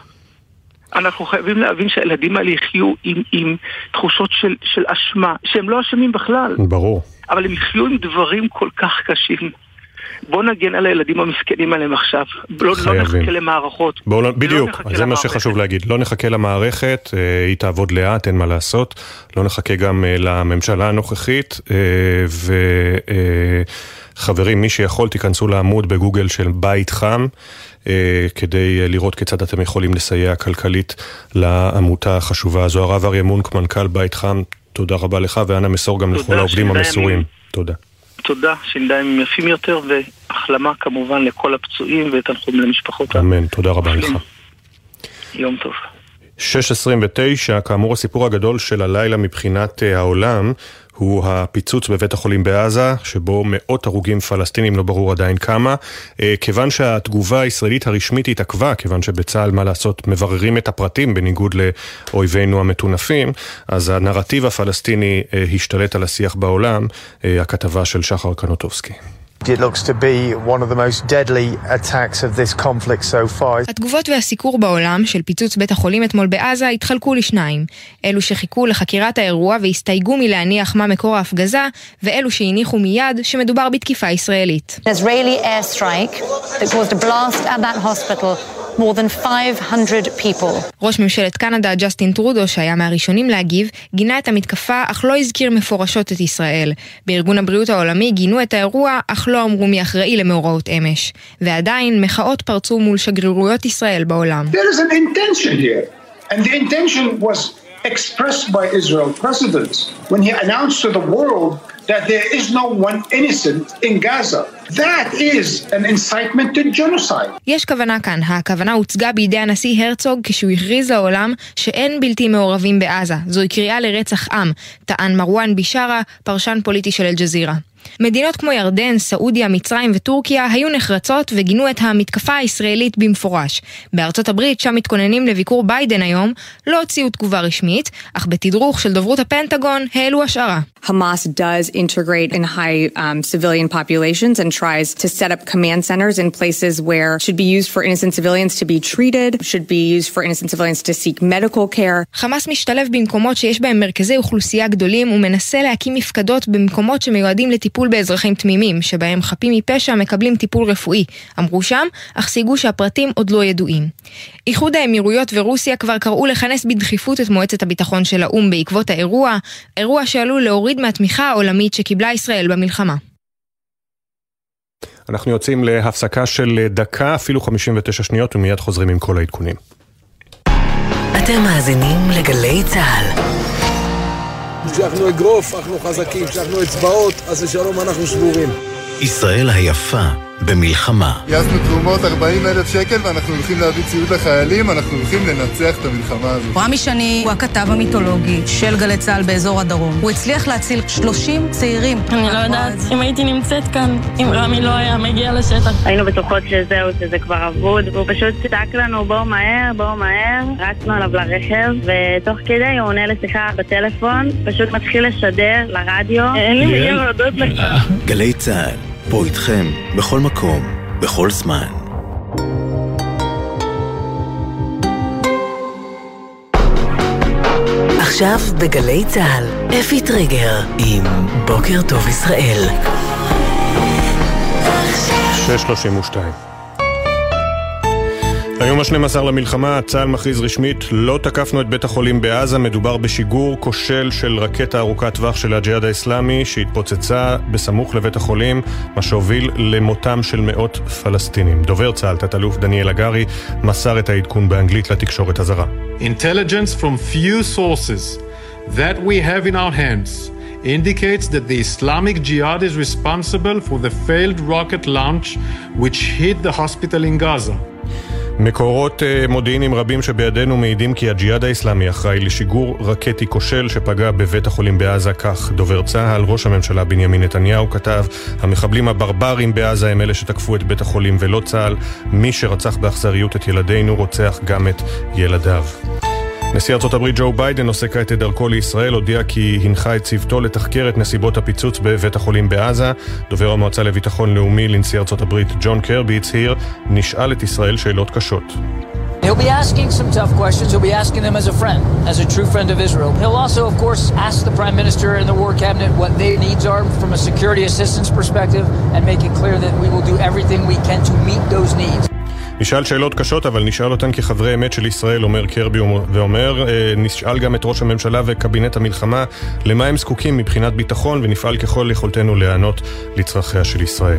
אנחנו חייבים להבין שהילדים האלה יחיו עם, עם תחושות של, של אשמה, שהם לא אשמים בכלל. ברור. אבל הם יחיו עם דברים כל כך קשים. בוא נגן על הילדים המסכנים עליהם עכשיו. לא, לא נחכה למערכות. בוא, לא, בדיוק, לא זה מה שחשוב להגיד. לא נחכה למערכת, אה, היא תעבוד לאט, אין מה לעשות. לא נחכה גם אה, לממשלה הנוכחית. אה, וחברים, מי שיכול, תיכנסו לעמוד בגוגל של בית חם. כדי לראות כיצד אתם יכולים לסייע כלכלית לעמותה החשובה הזו. הרב אריה מונק, מנכ"ל בית חם, תודה רבה לך, ואנא מסור גם לכל העובדים המסורים. תודה. תודה, שיניים יפים יותר, והחלמה כמובן לכל הפצועים ותנחומים למשפחות. אמן, תודה רבה לך. יום טוב. 6.29, כאמור הסיפור הגדול של הלילה מבחינת אה, העולם הוא הפיצוץ בבית החולים בעזה, שבו מאות הרוגים פלסטינים, לא ברור עדיין כמה. אה, כיוון שהתגובה הישראלית הרשמית התעכבה, כיוון שבצה"ל, מה לעשות, מבררים את הפרטים בניגוד לאויבינו המטונפים, אז הנרטיב הפלסטיני אה, השתלט על השיח בעולם, הכתבה של שחר קנוטובסקי. It looks to be one of the most deadly attacks of this conflict so far. התגובות והסיקור בעולם של פיצוץ בית החולים אתמול בעזה התחלקו לשניים. אלו שחיכו לחקירת האירוע והסתייגו מלהניח מה מקור ההפגזה, ואלו שהניחו מיד שמדובר בתקיפה ישראלית. Israeli airstrike that caused a blast at that hospital more than 500 people. ראש ממשלת קנדה, ג'סטין טרודו, שהיה מהראשונים להגיב, גינה את המתקפה, אך לא הזכיר מפורשות את ישראל. בארגון הבריאות העולמי גינו את האירוע, אך לא אמרו מי אחראי למאורעות אמש. ועדיין, מחאות פרצו מול שגרירויות ישראל בעולם. There is an intention here, and the intention was expressed by Israel president when he announced to the world that there is no one innocent in Gaza. That is an incitement to genocide. יש כוונה כאן. הכוונה הוצגה בידי הנשיא הרצוג כשהוא הכריז לעולם שאין בלתי מעורבים בעזה. זוהי קריאה לרצח עם, טען מרואן בישארה, פרשן פוליטי של אל-ג'זירה. מדינות כמו ירדן, סעודיה, מצרים וטורקיה היו נחרצות וגינו את המתקפה הישראלית במפורש. בארצות הברית, שם מתכוננים לביקור ביידן היום, לא הוציאו תגובה רשמית, אך בתדרוך של דוברות הפנטגון העלו השערה. Hamas does integrate in high um, civilian populations and tries to set up command centers in places where should be used for innocent civilians to be treated, should be used for innocent civilians to seek medical care. חמאס משתלב במקומות שיש בהם מרכזי אוכלוסייה גדולים ומנסה להקים מפקדות במקומות שמיועדים לטיפול באזרחים תמימים, שבהם חפים מפשע מקבלים טיפול רפואי, אמרו שם, אך סייגו שהפרטים עוד לא ידועים. איחוד האמירויות ורוסיה כבר קראו לכנס בדחיפות את מועצת הביטחון של האו"ם בעקבות האירוע, אירוע שעלול להוריד מהתמיכה העולמית שקיבלה ישראל במלחמה. אנחנו יוצאים להפסקה של דקה, אפילו 59 שניות, ומיד חוזרים עם כל העדכונים. אתם מאזינים לגלי צה"ל. המשכנו אגרוף, אנחנו חזקים, המשכנו אצבעות, אז לשלום אנחנו שבורים. ישראל היפה במלחמה. גייסנו תרומות 40 אלף שקל ואנחנו הולכים להביא ציוד לחיילים, אנחנו הולכים לנצח את המלחמה הזאת. רמי שני הוא הכתב המיתולוגי של גלי צה"ל באזור הדרום. הוא הצליח להציל 30 צעירים. אני לא יודעת אם הייתי נמצאת כאן, אם רמי לא היה מגיע לשטח. היינו בטוחות שזהו, שזה כבר אבוד, והוא פשוט צעק לנו בואו מהר, בואו מהר. רצנו עליו לרכב, ותוך כדי הוא עונה לשיחה בטלפון, פשוט מתחיל לשדר לרדיו. אין לי מילים להודות לך. גלי צה"ל פה איתכם, בכל מקום, בכל זמן. עכשיו בגלי צה"ל, אפי טריגר עם בוקר טוב ישראל. 632 היום ה-12 למלחמה, צה"ל מכריז רשמית, לא תקפנו את בית החולים בעזה, מדובר בשיגור כושל של רקטה ארוכת טווח של הג'יהאד האסלאמי שהתפוצצה בסמוך לבית החולים, מה שהוביל למותם של מאות פלסטינים. דובר צה"ל, תת-אלוף דניאל הגרי, מסר את העדכון באנגלית לתקשורת הזרה. Intelligence from few sources that we have in our hands indicates that the Islamic Jihad is responsible for the failed rocket launch which hit the hospital in Gaza. מקורות uh, מודיעיניים רבים שבידינו מעידים כי הג'יהאד האסלאמי אחראי לשיגור רקטי כושל שפגע בבית החולים בעזה, כך דובר צה"ל, ראש הממשלה בנימין נתניהו כתב, המחבלים הברברים בעזה הם אלה שתקפו את בית החולים ולא צה"ל, מי שרצח באכזריות את ילדינו רוצח גם את ילדיו. נשיא ארצות הברית ג'ו ביידן עושה כעת את דרכו לישראל, הודיע כי הנחה את צוותו לתחקר את נסיבות הפיצוץ בבית החולים בעזה. דובר המועצה לביטחון לאומי לנשיא ארצות הברית ג'ון קרבי הצהיר, נשאל את ישראל שאלות קשות. He'll be asking some tough questions. He'll be asking them as a friend, as a true friend of Israel. He'll also, of course, ask the Prime Minister and the War Cabinet what their needs are from a security assistance perspective and make it clear that we will do everything we can to meet those needs. נשאל שאלות קשות, אבל נשאל אותן כחברי אמת של ישראל, אומר קרבי ואומר, אה, נשאל גם את ראש הממשלה וקבינט המלחמה למה הם זקוקים מבחינת ביטחון, ונפעל ככל יכולתנו להיענות לצרכיה של ישראל.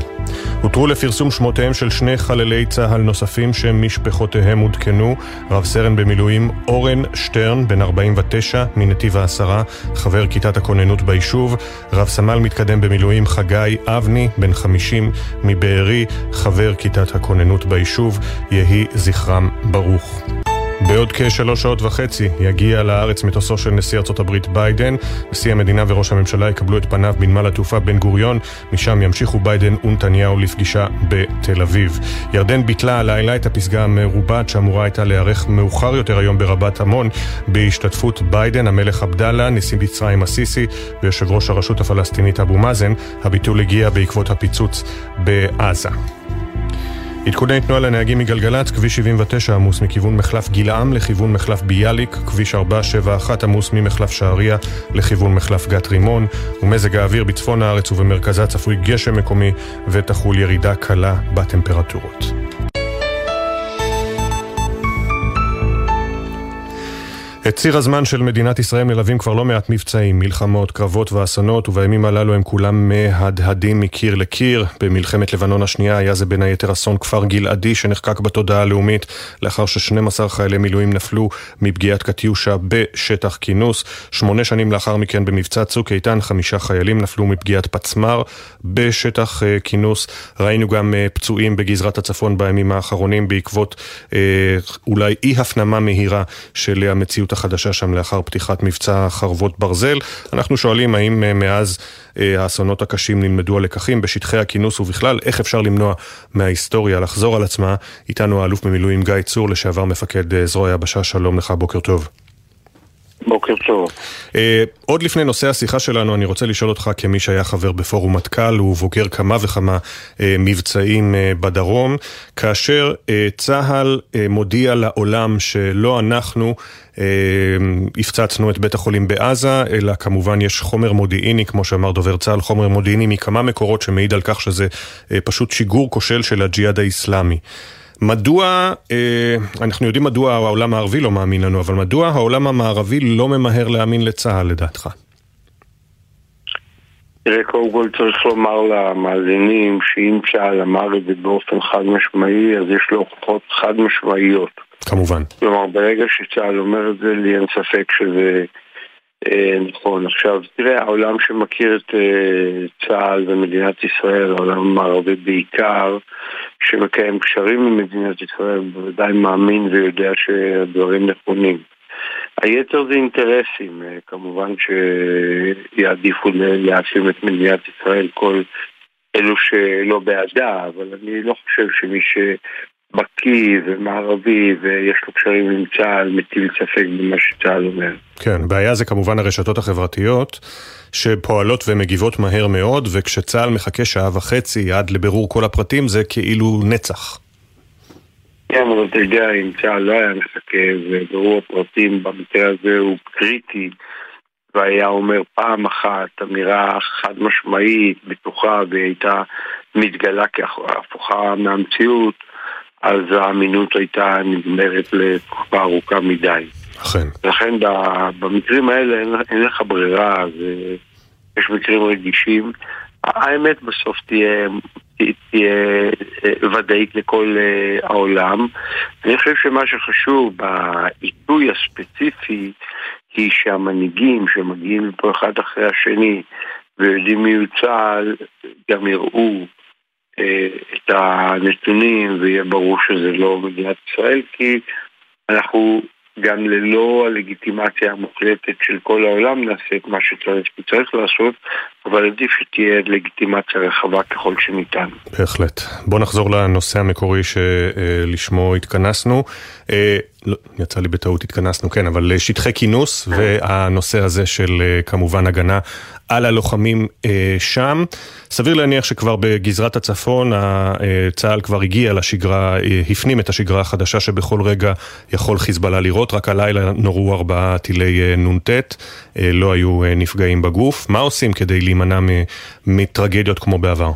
הותרו לפרסום שמותיהם של שני חללי צה"ל נוספים שמשפחותיהם עודכנו, רב סרן במילואים אורן שטרן, בן 49, מנתיב העשרה, חבר כיתת הכוננות ביישוב, רב סמל מתקדם במילואים חגי אבני, בן 50, מבארי, חבר כיתת הכוננות ביישוב. יהי זכרם ברוך. בעוד כשלוש שעות וחצי יגיע לארץ מטוסו של נשיא ארצות הברית ביידן. נשיא המדינה וראש הממשלה יקבלו את פניו בנמל התעופה בן גוריון, משם ימשיכו ביידן ונתניהו לפגישה בתל אביב. ירדן ביטלה הלילה את הפסגה המרובעת שאמורה הייתה להיערך מאוחר יותר היום ברבת עמון, בהשתתפות ביידן, המלך עבדאללה, נשיא מצרים א-סיסי ויושב ראש הרשות הפלסטינית אבו מאזן. הביטול הגיע בעקבות הפיצוץ בעזה. עדכוני תנועה לנהגים מגלגלצ, כביש 79 עמוס מכיוון מחלף גילעם לכיוון מחלף ביאליק, כביש 471 עמוס ממחלף שעריה לכיוון מחלף גת רימון, ומזג האוויר בצפון הארץ ובמרכזה צפוי גשם מקומי ותחול ירידה קלה בטמפרטורות. את ציר הזמן של מדינת ישראל מלווים כבר לא מעט מבצעים, מלחמות, קרבות ואסונות, ובימים הללו הם כולם מהדהדים מקיר לקיר. במלחמת לבנון השנייה היה זה בין היתר אסון כפר גלעדי שנחקק בתודעה הלאומית, לאחר ש-12 חיילי מילואים נפלו מפגיעת קטיושה בשטח כינוס. שמונה שנים לאחר מכן במבצע צוק איתן, חמישה חיילים נפלו מפגיעת פצמ"ר בשטח uh, כינוס. ראינו גם uh, פצועים בגזרת הצפון בימים האחרונים בעקבות uh, אולי אי הפנמה מהירה של המציאות החדשה שם לאחר פתיחת מבצע חרבות ברזל. אנחנו שואלים האם אה, מאז אה, האסונות הקשים נלמדו הלקחים בשטחי הכינוס ובכלל, איך אפשר למנוע מההיסטוריה לחזור על עצמה. איתנו האלוף במילואים גיא צור, לשעבר מפקד אה, זרוע היבשה, שלום לך, בוקר טוב. בוקר טוב. Uh, עוד לפני נושא השיחה שלנו, אני רוצה לשאול אותך כמי שהיה חבר בפורום מטכ"ל ובוגר כמה וכמה uh, מבצעים uh, בדרום, כאשר uh, צה"ל uh, מודיע לעולם שלא אנחנו uh, הפצצנו את בית החולים בעזה, אלא כמובן יש חומר מודיעיני, כמו שאמר דובר צה"ל, חומר מודיעיני מכמה מקורות שמעיד על כך שזה uh, פשוט שיגור כושל של הג'יהאד האיסלאמי. מדוע, אה, אנחנו יודעים מדוע העולם הערבי לא מאמין לנו, אבל מדוע העולם המערבי לא ממהר להאמין לצה"ל לדעתך? תראה, קודם כל צריך לומר למאזינים שאם צה"ל אמר את זה באופן חד משמעי, אז יש לו הוכחות חד משמעיות. כמובן. כלומר, ברגע שצה"ל אומר את זה, לי אין ספק שזה נכון. עכשיו, תראה, העולם שמכיר את אה, צה"ל ומדינת ישראל, העולם המערבי בעיקר, שמקיים קשרים עם מדינת ישראל, בוודאי מאמין ויודע שהדברים נכונים. היתר זה אינטרסים, אה, כמובן שיעדיפו להאשים את מדינת ישראל כל אלו שלא בעדה, אבל אני לא חושב שמי בקיא ומערבי ויש לו קשרים עם צה"ל, מטיל ספק במה שצה"ל אומר. כן, בעיה זה כמובן הרשתות החברתיות שפועלות ומגיבות מהר מאוד, וכשצה"ל מחכה שעה וחצי עד לבירור כל הפרטים זה כאילו נצח. כן, אבל אתה יודע, אם צה"ל לא היה מחכה ובירור הפרטים במקרה הזה הוא קריטי והיה אומר פעם אחת אמירה חד משמעית, בטוחה, והיא הייתה מתגלה כהפוכה מהמציאות אז האמינות הייתה נגמרת לתקופה ארוכה מדי. אכן. לכן במקרים האלה אין, אין לך ברירה, זה, יש מקרים רגישים. האמת בסוף תהיה, תהיה אה, ודאית לכל אה, העולם. אני חושב שמה שחשוב בעיתוי הספציפי היא שהמנהיגים שמגיעים פה אחד אחרי השני ויודעים מי הוא צה"ל גם יראו את הנתונים ויהיה ברור שזה לא מדינת ישראל כי אנחנו גם ללא הלגיטימציה המוחלטת של כל העולם נעשה את מה שצריך וצריך לעשות, אבל עדיף שתהיה לגיטימציה רחבה ככל שניתן. בהחלט. בוא נחזור לנושא המקורי שלשמו התכנסנו. אה, לא, יצא לי בטעות התכנסנו, כן, אבל שטחי כינוס והנושא הזה של אה, כמובן הגנה על הלוחמים אה, שם. סביר להניח שכבר בגזרת הצפון צה"ל כבר הגיע לשגרה, הפנים את השגרה החדשה שבכל רגע יכול חיזבאללה לראות, רק הלילה נורו ארבעה טילי נ"ט, לא היו נפגעים בגוף. מה עושים כדי להימנע מטרגדיות כמו בעבר?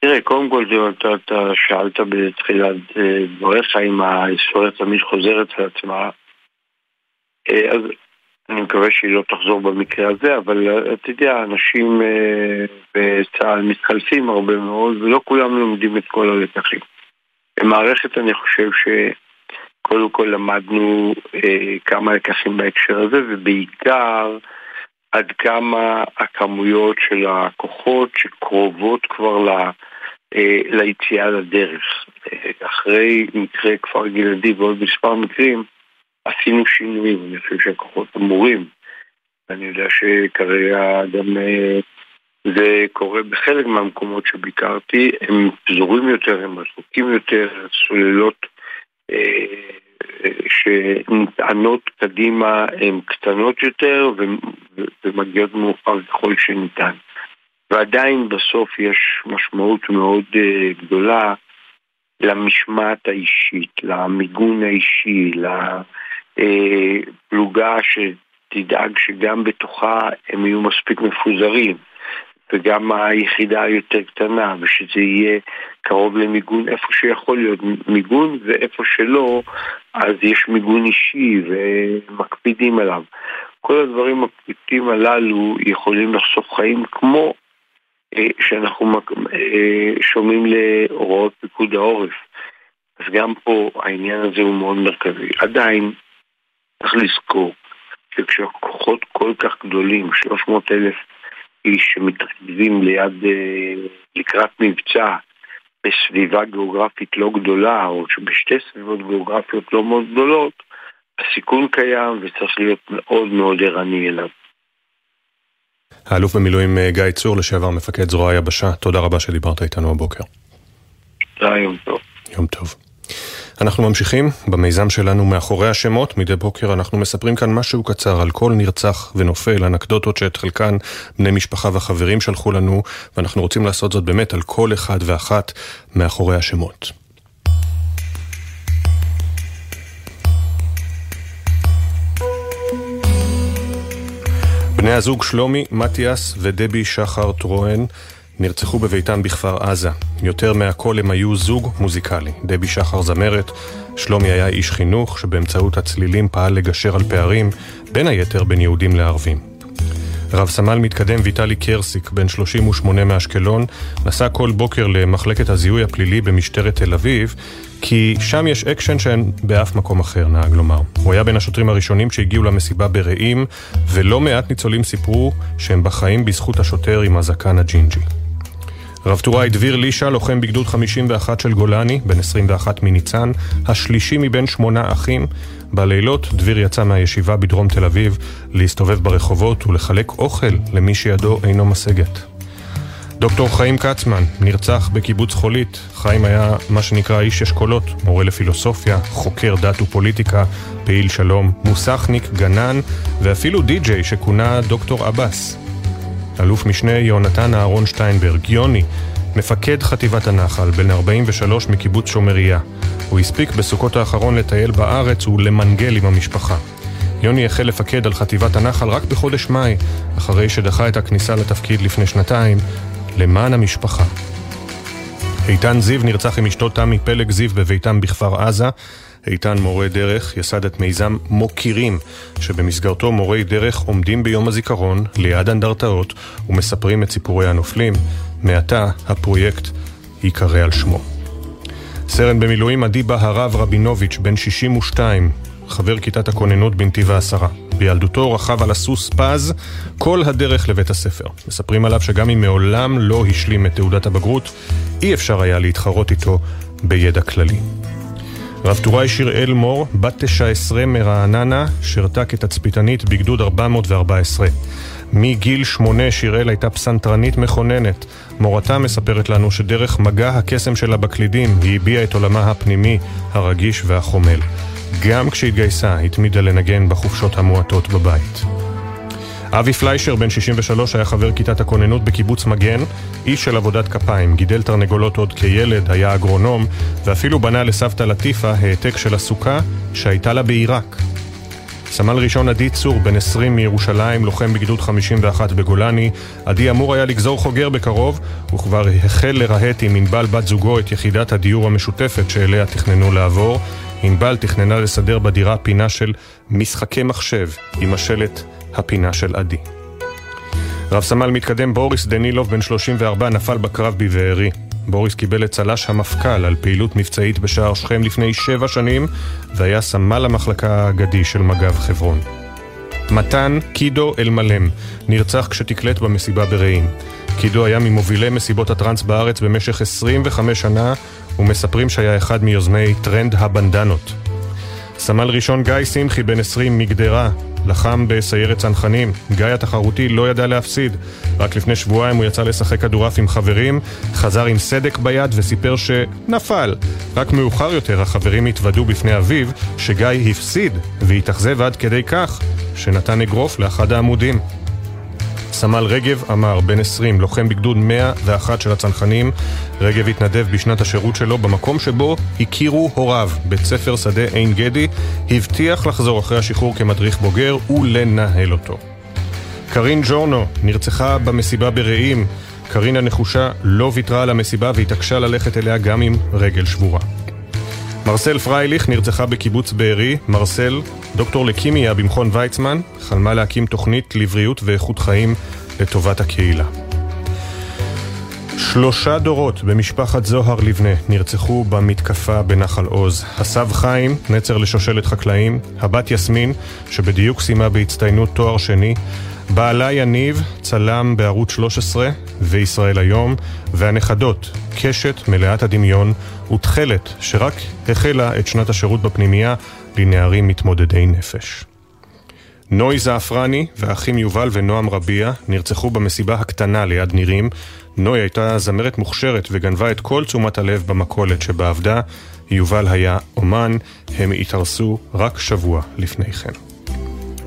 תראה, קודם כל אתה, אתה שאלת בתחילת אה, דבריך אם ההיסטוריה תמיד חוזרת לעצמה. אה, אז אני מקווה שהיא לא תחזור במקרה הזה, אבל אה, אתה יודע, אנשים בצה"ל מתחלפים הרבה מאוד, ולא כולם לומדים את כל הלקחים. במערכת אני חושב שקודם כל למדנו כמה לקחים בהקשר הזה, ובעיקר עד כמה הכמויות של הכוחות שקרובות כבר ל... אה, ליציאה לדרך. אה, אחרי מקרה כפר גלעדי ועוד מספר מקרים, עשינו שינויים, אני חושב שהכוחות אמורים. אני יודע שכרגע גם אה, זה קורה בחלק מהמקומות שביקרתי, הם פזורים יותר, הם רחוקים יותר, סוללות שנטענות קדימה הן קטנות יותר ומגיעות מאוחר ככל שניתן. ועדיין בסוף יש משמעות מאוד uh, גדולה למשמעת האישית, למיגון האישי, לפלוגה שתדאג שגם בתוכה הם יהיו מספיק מפוזרים וגם היחידה היותר קטנה ושזה יהיה קרוב למיגון איפה שיכול להיות מיגון ואיפה שלא אז יש מיגון אישי ומקפידים עליו. כל הדברים הפשוטים הללו יכולים לחסוך חיים כמו אה, שאנחנו אה, שומעים להוראות פיקוד העורף. אז גם פה העניין הזה הוא מאוד מרכזי. עדיין צריך לזכור שכשהכוחות כל כך גדולים, 300 אלף איש שמתרכזים ליד, אה, לקראת מבצע בסביבה גיאוגרפית לא גדולה, או שבשתי סביבות גיאוגרפיות לא מאוד גדולות, הסיכון קיים וצריך להיות מאוד מאוד ערני אליו. האלוף במילואים אה, גיא צור, לשעבר מפקד זרוע היבשה, תודה רבה שדיברת איתנו הבוקר. תודה, יום טוב. יום טוב. אנחנו ממשיכים במיזם שלנו מאחורי השמות. מדי בוקר אנחנו מספרים כאן משהו קצר על כל נרצח ונופל, אנקדוטות שאת חלקן בני משפחה וחברים שלחו לנו, ואנחנו רוצים לעשות זאת באמת על כל אחד ואחת מאחורי השמות. בני הזוג שלומי, מתיאס ודבי שחר טרואן נרצחו בביתם בכפר עזה. יותר מהכל הם היו זוג מוזיקלי. דבי שחר זמרת, שלומי היה איש חינוך שבאמצעות הצלילים פעל לגשר על פערים, בין היתר בין יהודים לערבים. רב סמל מתקדם ויטלי קרסיק, בן 38 מאשקלון, נסע כל בוקר למחלקת הזיהוי הפלילי במשטרת תל אביב, כי שם יש אקשן שאין באף מקום אחר, נהג לומר. הוא היה בין השוטרים הראשונים שהגיעו למסיבה ברעים, ולא מעט ניצולים סיפרו שהם בחיים בזכות השוטר עם הזקן הג'ינג'י. רב טוראי דביר לישה, לוחם בגדוד 51 של גולני, בן 21 מניצן, השלישי מבין שמונה אחים. בלילות דביר יצא מהישיבה בדרום תל אביב להסתובב ברחובות ולחלק אוכל למי שידו אינו משגת. דוקטור חיים כצמן נרצח בקיבוץ חולית. חיים היה מה שנקרא איש אשכולות, מורה לפילוסופיה, חוקר דת ופוליטיקה, פעיל שלום, מוסכניק, גנן ואפילו די-ג'יי שכונה דוקטור עבאס. אלוף משנה יונתן אהרון שטיינברג, יוני, מפקד חטיבת הנחל, בן 43 מקיבוץ שומריה. הוא הספיק בסוכות האחרון לטייל בארץ ולמנגל עם המשפחה. יוני החל לפקד על חטיבת הנחל רק בחודש מאי, אחרי שדחה את הכניסה לתפקיד לפני שנתיים, למען המשפחה. איתן זיו נרצח עם אשתו תמי פלג זיו בביתם בכפר עזה. איתן מורה דרך יסד את מיזם מוקירים, שבמסגרתו מורי דרך עומדים ביום הזיכרון ליד אנדרטאות ומספרים את סיפורי הנופלים. מעתה הפרויקט ייקרא על שמו. סרן במילואים עדי בהרב רבינוביץ', בן 62, חבר כיתת הכוננות בנתיב העשרה. בילדותו רכב על הסוס פז כל הדרך לבית הספר. מספרים עליו שגם אם מעולם לא השלים את תעודת הבגרות, אי אפשר היה להתחרות איתו בידע כללי. רב טוראי שיראל מור, בת 19 מרעננה, שירתה כתצפיתנית בגדוד 414. מגיל שמונה שיראל הייתה פסנתרנית מכוננת. מורתה מספרת לנו שדרך מגע הקסם שלה בקלידים היא הביעה את עולמה הפנימי, הרגיש והחומל. גם כשהתגייסה, התמידה לנגן בחופשות המועטות בבית. אבי פליישר, בן 63, היה חבר כיתת הכוננות בקיבוץ מגן, איש של עבודת כפיים, גידל תרנגולות עוד כילד, היה אגרונום, ואפילו בנה לסבתא לטיפה העתק של הסוכה שהייתה לה בעיראק. סמל ראשון עדי צור, בן 20 מירושלים, לוחם בגדוד 51 בגולני. עדי אמור היה לגזור חוגר בקרוב, וכבר החל לרהט עם ענבל בת זוגו את יחידת הדיור המשותפת שאליה תכננו לעבור. ענבל תכננה לסדר בדירה פינה של משחקי מחשב, עם השלט הפינה של עדי. רב סמל מתקדם בוריס דנילוב, בן 34, נפל בקרב בבארי. בוריס קיבל את צל"ש המפכ"ל על פעילות מבצעית בשער שכם לפני שבע שנים, והיה סמל המחלקה האגדי של מג"ב חברון. מתן קידו אלמלם נרצח כשתקלט במסיבה ברעים. קידו היה ממובילי מסיבות הטראנס בארץ במשך 25 שנה, ומספרים שהיה אחד מיוזמי טרנד הבנדנות. סמל ראשון גיא שמחי, בן 20, מגדרה, לחם בסיירת צנחנים. גיא התחרותי לא ידע להפסיד. רק לפני שבועיים הוא יצא לשחק כדורעף עם חברים, חזר עם סדק ביד וסיפר שנפל. רק מאוחר יותר החברים התוודו בפני אביו שגיא הפסיד והתאכזב עד כדי כך שנתן אגרוף לאחד העמודים. סמל רגב אמר, בן 20, לוחם בגדוד 101 של הצנחנים. רגב התנדב בשנת השירות שלו במקום שבו הכירו הוריו, בית ספר שדה עין גדי, הבטיח לחזור אחרי השחרור כמדריך בוגר ולנהל אותו. קרין ג'ורנו נרצחה במסיבה ברעים. קרין הנחושה לא ויתרה על המסיבה והתעקשה ללכת אליה גם עם רגל שבורה. מרסל פרייליך נרצחה בקיבוץ בארי. מרסל, דוקטור לקימיה במכון ויצמן, חלמה להקים תוכנית לבריאות ואיכות חיים לטובת הקהילה. שלושה דורות במשפחת זוהר לבנה נרצחו במתקפה בנחל עוז. הסב חיים, נצר לשושלת חקלאים, הבת יסמין, שבדיוק סיימה בהצטיינות תואר שני, בעלה יניב, צלם בערוץ 13 וישראל היום, והנכדות, קשת מלאת הדמיון ותכלת שרק החלה את שנת השירות בפנימייה לנערים מתמודדי נפש. נוי זעפרני והאחים יובל ונועם רביע נרצחו במסיבה הקטנה ליד נירים. נוי הייתה זמרת מוכשרת וגנבה את כל תשומת הלב במכולת שבה עבדה. יובל היה אומן, הם התארסו רק שבוע לפני כן.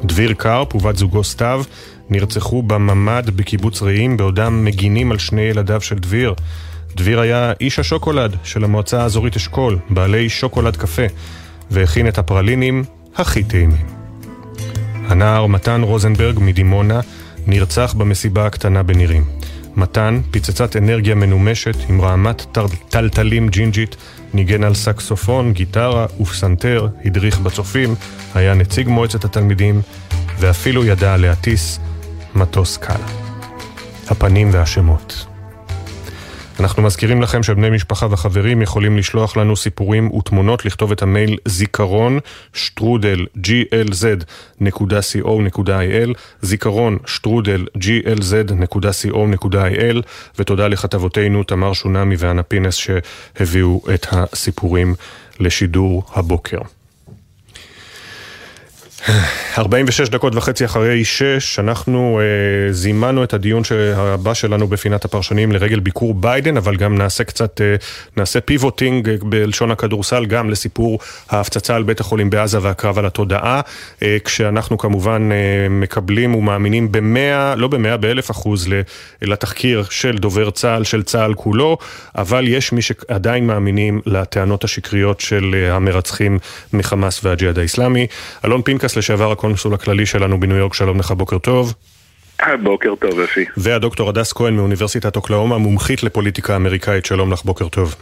דביר קרפ ובת זוגו סתיו נרצחו בממ"ד בקיבוץ רעים בעודם מגינים על שני ילדיו של דביר. דביר היה איש השוקולד של המועצה האזורית אשכול, בעלי שוקולד קפה, והכין את הפרלינים הכי טעימים. הנער מתן רוזנברג מדימונה נרצח במסיבה הקטנה בנירים. מתן, פצצת אנרגיה מנומשת עם רעמת טלטלים ג'ינג'ית, ניגן על סקסופון, גיטרה ופסנתר, הדריך בצופים, היה נציג מועצת התלמידים, ואפילו ידע להטיס מטוס קל. הפנים והשמות. אנחנו מזכירים לכם שבני משפחה וחברים יכולים לשלוח לנו סיפורים ותמונות, לכתוב את המייל זיכרון שטרודל glz.co.il זיכרון שטרודל glz.co.il ותודה לכתבותינו תמר שונמי ואנה פינס שהביאו את הסיפורים לשידור הבוקר. 46 דקות וחצי אחרי 6, אנחנו אה, זימנו את הדיון הבא שלנו בפינת הפרשנים לרגל ביקור ביידן, אבל גם נעשה קצת, אה, נעשה פיבוטינג אה, בלשון הכדורסל גם לסיפור ההפצצה על בית החולים בעזה והקרב על התודעה, אה, כשאנחנו כמובן אה, מקבלים ומאמינים במאה, לא במאה, באלף אחוז לתחקיר של דובר צה"ל, של צה"ל כולו, אבל יש מי שעדיין מאמינים לטענות השקריות של אה, המרצחים מחמאס והג'יהאד האיסלאמי. אלון פנקס לשעבר הקונסול הכללי שלנו בניו יורק, שלום לך, בוקר טוב. בוקר טוב, אפי. והדוקטור הדס כהן מאוניברסיטת אוקלהומה, מומחית לפוליטיקה אמריקאית, שלום לך, בוקר טוב.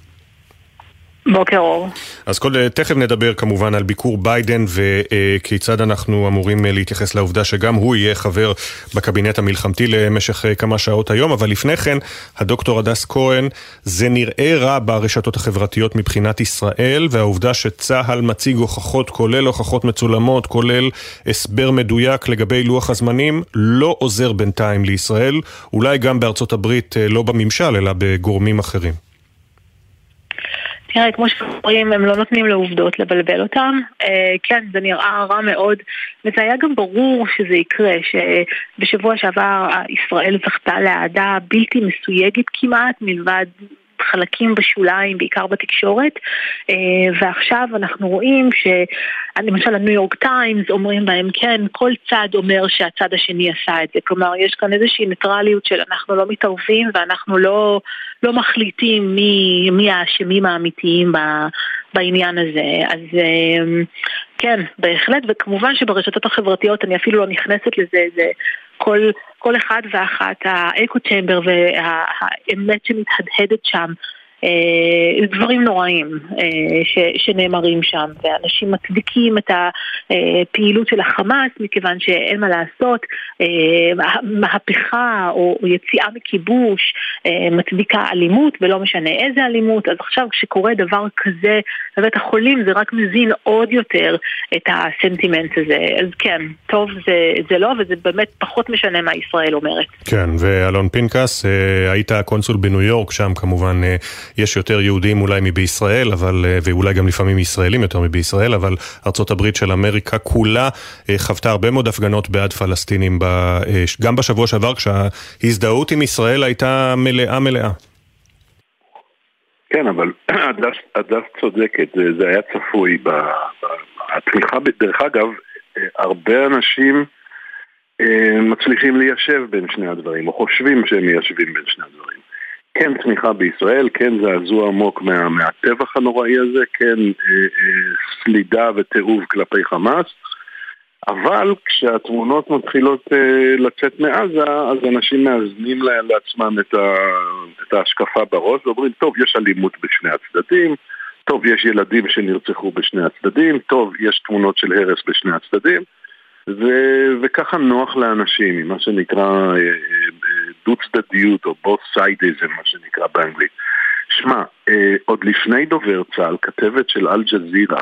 בוקר אור. אז כל, תכף נדבר כמובן על ביקור ביידן וכיצד אנחנו אמורים להתייחס לעובדה שגם הוא יהיה חבר בקבינט המלחמתי למשך כמה שעות היום, אבל לפני כן, הדוקטור הדס כהן, זה נראה רע ברשתות החברתיות מבחינת ישראל, והעובדה שצה"ל מציג הוכחות, כולל הוכחות מצולמות, כולל הסבר מדויק לגבי לוח הזמנים, לא עוזר בינתיים לישראל, אולי גם בארצות הברית, לא בממשל, אלא בגורמים אחרים. תראה, כמו שאומרים, הם לא נותנים לעובדות לבלבל אותם. אה, כן, זה נראה רע מאוד, וזה היה גם ברור שזה יקרה, שבשבוע שעבר ישראל זכתה לאהדה בלתי מסויגת כמעט, מלבד חלקים בשוליים, בעיקר בתקשורת, אה, ועכשיו אנחנו רואים שלמשל הניו יורק טיימס אומרים בהם כן, כל צד אומר שהצד השני עשה את זה, כלומר יש כאן איזושהי ניטרליות של אנחנו לא מתערבים ואנחנו לא, לא מחליטים מי, מי האשמים האמיתיים בעניין הזה. אז כן, בהחלט, וכמובן שברשתות החברתיות אני אפילו לא נכנסת לזה, זה כל, כל אחד ואחת, האקו צ'מבר והאמת שמתהדהדת שם. אה, דברים נוראים אה, ש, שנאמרים שם, ואנשים מצדיקים את הפעילות של החמאס מכיוון שאין מה לעשות, אה, מהפכה או יציאה מכיבוש מצדיקה אלימות ולא משנה איזה אלימות, אז עכשיו כשקורה דבר כזה בבית החולים זה רק מזין עוד יותר את הסנטימנט הזה, אז כן, טוב זה, זה לא, וזה באמת פחות משנה מה ישראל אומרת. כן, ואלון פנקס, היית הקונסול בניו יורק, שם כמובן יש יותר יהודים אולי מבישראל, אבל, אה, ואולי גם לפעמים ישראלים יותר מבישראל, אבל הברית של אמריקה כולה אה, חוותה הרבה מאוד הפגנות בעד פלסטינים, אה, גם בשבוע שעבר כשההזדהות עם ישראל הייתה מלאה מלאה. כן, אבל הדס צודקת, זה היה צפוי. התמיכה, דרך אגב, הרבה אנשים מצליחים ליישב בין שני הדברים, או חושבים שהם מיישבים בין שני הדברים. כן צמיחה בישראל, כן זעזוע עמוק מה, מהטבח הנוראי הזה, כן אה, אה, סלידה וטירוב כלפי חמאס, אבל כשהתמונות מתחילות אה, לצאת מעזה, אז אנשים מאזנים לעצמם את, ה, את ההשקפה בראש ואומרים, טוב, יש אלימות בשני הצדדים, טוב, יש ילדים שנרצחו בשני הצדדים, טוב, יש תמונות של הרס בשני הצדדים, ו, וככה נוח לאנשים, מה שנקרא... אה, אה, דו צדדיות או both sideism מה שנקרא באנגלית. שמע, אה, עוד לפני דובר צה"ל, כתבת של אל-ג'זירה,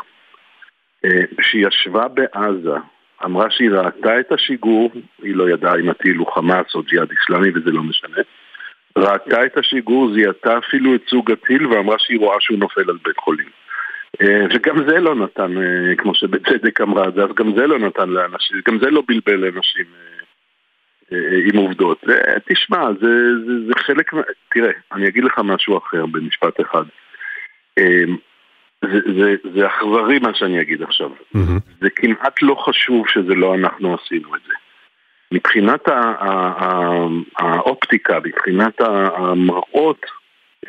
אה, שישבה בעזה, אמרה שהיא ראתה את השיגור, היא לא ידעה אם הטיל הוא חמאס או ג'יהאד איסלאמי וזה לא משנה, ראתה את השיגור, זיהתה אפילו את סוג הטיל ואמרה שהיא רואה שהוא נופל על בית חולים. אה, וגם זה לא נתן, אה, כמו שבצדק אמרה, אז גם זה לא נתן לאנשים, גם זה לא בלבל לאנשים אה, עם עובדות. תשמע, זה, זה, זה חלק, תראה, אני אגיד לך משהו אחר במשפט אחד. אמ, זה, זה, זה אכזרי מה שאני אגיד עכשיו. Mm-hmm. זה כמעט לא חשוב שזה לא אנחנו עשינו את זה. מבחינת האופטיקה, מבחינת המראות,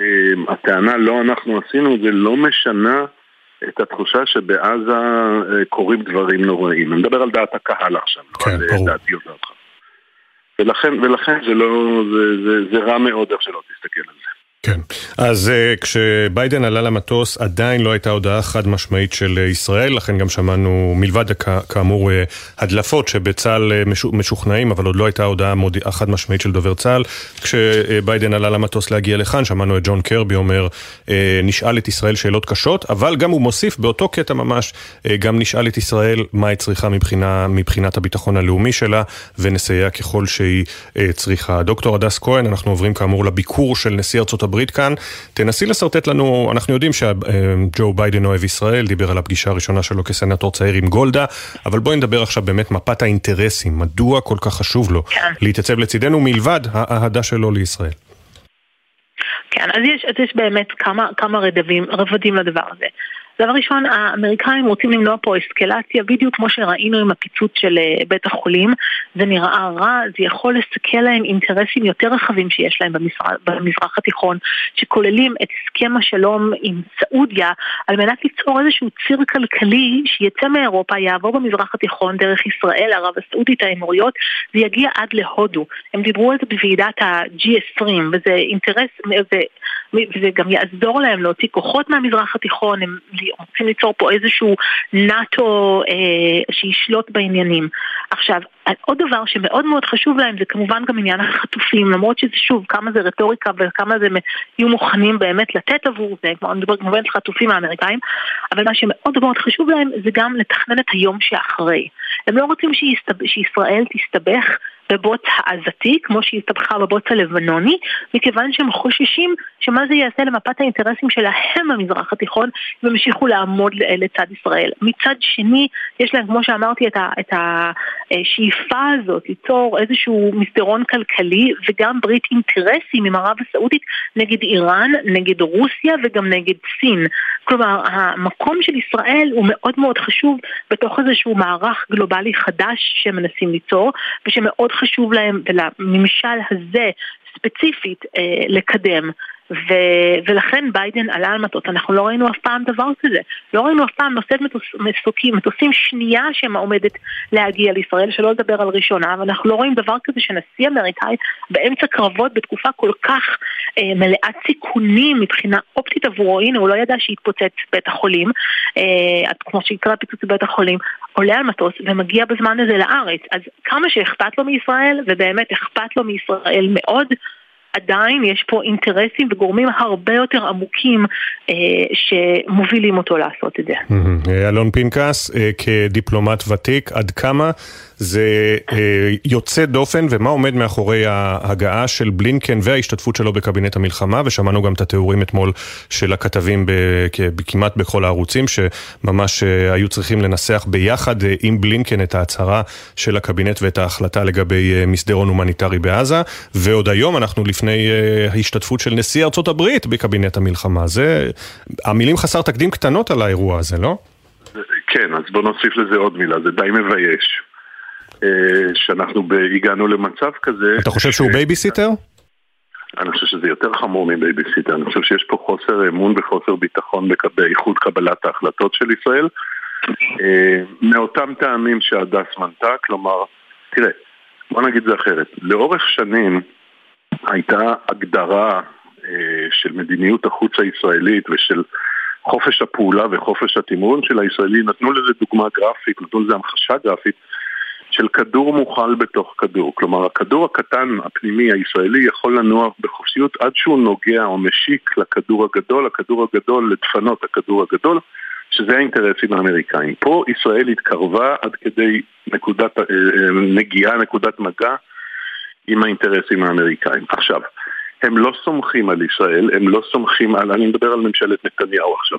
אמ, הטענה לא אנחנו עשינו את זה לא משנה את התחושה שבעזה אה, קורים דברים נוראים. אני מדבר על דעת הקהל עכשיו, כן, לא על דעתי או דעתך. ולכן, ולכן זה לא, זה, זה, זה רע מאוד איך שלא תסתכל על זה. כן, אז uh, כשביידן עלה למטוס עדיין לא הייתה הודעה חד משמעית של uh, ישראל, לכן גם שמענו מלבד כאמור uh, הדלפות שבצה"ל משוכנעים, אבל עוד לא הייתה הודעה מודיע, חד משמעית של דובר צה"ל. כשביידן עלה למטוס להגיע לכאן, שמענו את ג'ון קרבי אומר, uh, נשאל את ישראל שאלות קשות, אבל גם הוא מוסיף באותו קטע ממש, uh, גם נשאל את ישראל מה היא צריכה מבחינה, מבחינת הביטחון הלאומי שלה, ונסייע ככל שהיא צריכה. דוקטור הדס כהן, אנחנו עוברים כאמור לביקור של נשיא ארצות הברית כאן. תנסי לשרטט לנו, אנחנו יודעים שג'ו ביידן אוהב ישראל, דיבר על הפגישה הראשונה שלו כסנטור צעיר עם גולדה, אבל בואי נדבר עכשיו באמת מפת האינטרסים, מדוע כל כך חשוב לו כן. להתייצב לצידנו מלבד האהדה שלו לישראל. כן, אז יש, אז יש באמת כמה, כמה רדבים, רבדים לדבר הזה. דבר ראשון, האמריקאים רוצים למנוע פה אסקלציה, בדיוק כמו שראינו עם הפיצוץ של אה, בית החולים. זה נראה רע, זה יכול לסכל להם אינטרסים יותר רחבים שיש להם במזרח, במזרח התיכון, שכוללים את הסכם השלום עם סעודיה, על מנת ליצור איזשהו ציר כלכלי שיצא מאירופה, יעבור במזרח התיכון דרך ישראל, ערב הסעודית, האמוריות, ויגיע עד להודו. הם דיברו על זה בוועידת ה-G20, וזה אינטרס, וזה גם יעזור להם להוציא כוחות מהמזרח התיכון, הם רוצים ליצור פה איזשהו נאט"ו אה, שישלוט בעניינים. עכשיו, עוד דבר שמאוד מאוד חשוב להם זה כמובן גם עניין החטופים, למרות שזה שוב, כמה זה רטוריקה וכמה זה יהיו מוכנים באמת לתת עבור זה, כמו אני מדבר כמובן על חטופים האמריקאים, אבל מה שמאוד מאוד חשוב להם זה גם לתכנן את היום שאחרי. הם לא רוצים. שישראל תסתבך בבוץ העזתי, כמו שהיא הסתבכה בבוץ הלבנוני, מכיוון שהם חוששים שמה זה יעשה למפת האינטרסים שלהם במזרח התיכון, אם ימשיכו לעמוד לצד ישראל. מצד שני, יש להם, כמו שאמרתי, את השאיפה הזאת ליצור איזשהו מסדרון כלכלי וגם ברית אינטרסים עם ערב הסעודית נגד איראן, נגד רוסיה וגם נגד סין. כלומר, המקום של ישראל הוא מאוד מאוד חשוב בתוך איזשהו מערך גלובלי חדש שהם מנסים ליצור, ושמאוד חשוב להם, ולממשל הזה ספציפית, אה, לקדם. ו... ולכן ביידן עלה על מטוס, אנחנו לא ראינו אף פעם דבר כזה. לא ראינו אף פעם נושאת מטוס, מסוקים, מטוסים שנייה שעומדת להגיע לישראל, שלא לדבר על ראשונה, ואנחנו לא רואים דבר כזה שנשיא אמריקאי באמצע קרבות בתקופה כל כך אה, מלאת סיכונים מבחינה אופטית עבורו, הנה הוא לא ידע שיתפוצץ בית החולים, אה, כמו שיקרה פיצוץ בבית החולים, עולה על מטוס ומגיע בזמן הזה לארץ. אז כמה שאכפת לו מישראל, ובאמת אכפת לו מישראל מאוד, עדיין יש פה אינטרסים וגורמים הרבה יותר עמוקים אה, שמובילים אותו לעשות את זה. אלון פנקס, אה, כדיפלומט ותיק, עד כמה זה אה, יוצא דופן ומה עומד מאחורי ההגעה של בלינקן וההשתתפות שלו בקבינט המלחמה ושמענו גם את התיאורים אתמול של הכתבים כמעט בכל הערוצים שממש אה, היו צריכים לנסח ביחד אה, עם בלינקן את ההצהרה של הקבינט ואת ההחלטה לגבי מסדרון הומניטרי בעזה ועוד היום אנחנו לפני ההשתתפות של נשיא ארצות הברית בקבינט המלחמה זה המילים חסר תקדים קטנות על האירוע הזה לא? כן, אז בוא נוסיף לזה עוד מילה, זה די מבייש. אה, שאנחנו הגענו למצב כזה... אתה חושב שהוא בייביסיטר? אני חושב שזה יותר חמור מבייביסיטר, אני חושב שיש פה חוסר אמון וחוסר ביטחון באיכות קבלת ההחלטות של ישראל. אה, מאותם טעמים שהדס מנתה, כלומר, תראה, בוא נגיד זה אחרת, לאורך שנים הייתה הגדרה אה, של מדיניות החוץ הישראלית ושל חופש הפעולה וחופש התמרון של הישראלי, נתנו לזה דוגמה גרפית, נתנו לזה המחשה גרפית של כדור מוכל בתוך כדור. כלומר, הכדור הקטן, הפנימי, הישראלי, יכול לנוע בחופשיות עד שהוא נוגע או משיק לכדור הגדול, הכדור הגדול, לדפנות הכדור הגדול, שזה האינטרסים האמריקאים. פה ישראל התקרבה עד כדי נקודת, אה, אה, נגיעה, נקודת מגע עם האינטרסים האמריקאים. עכשיו, הם לא סומכים על ישראל, הם לא סומכים על, אני מדבר על ממשלת נתניהו עכשיו.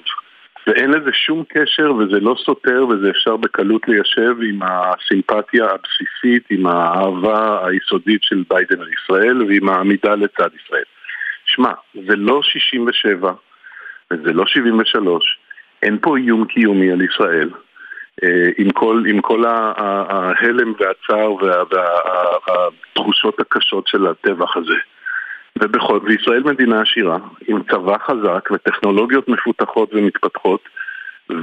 ואין לזה שום קשר וזה לא סותר וזה אפשר בקלות ליישב עם הסימפתיה הבסיסית, עם האהבה היסודית של ביידן לישראל ועם העמידה לצד ישראל. שמע, זה לא 67 וזה לא 73, אין פה איום קיומי על ישראל. אה, עם כל, עם כל ההלם והצער והתחושות הקשות של הטבח הזה. ובכל, וישראל מדינה עשירה, עם צבא חזק וטכנולוגיות מפותחות ומתפתחות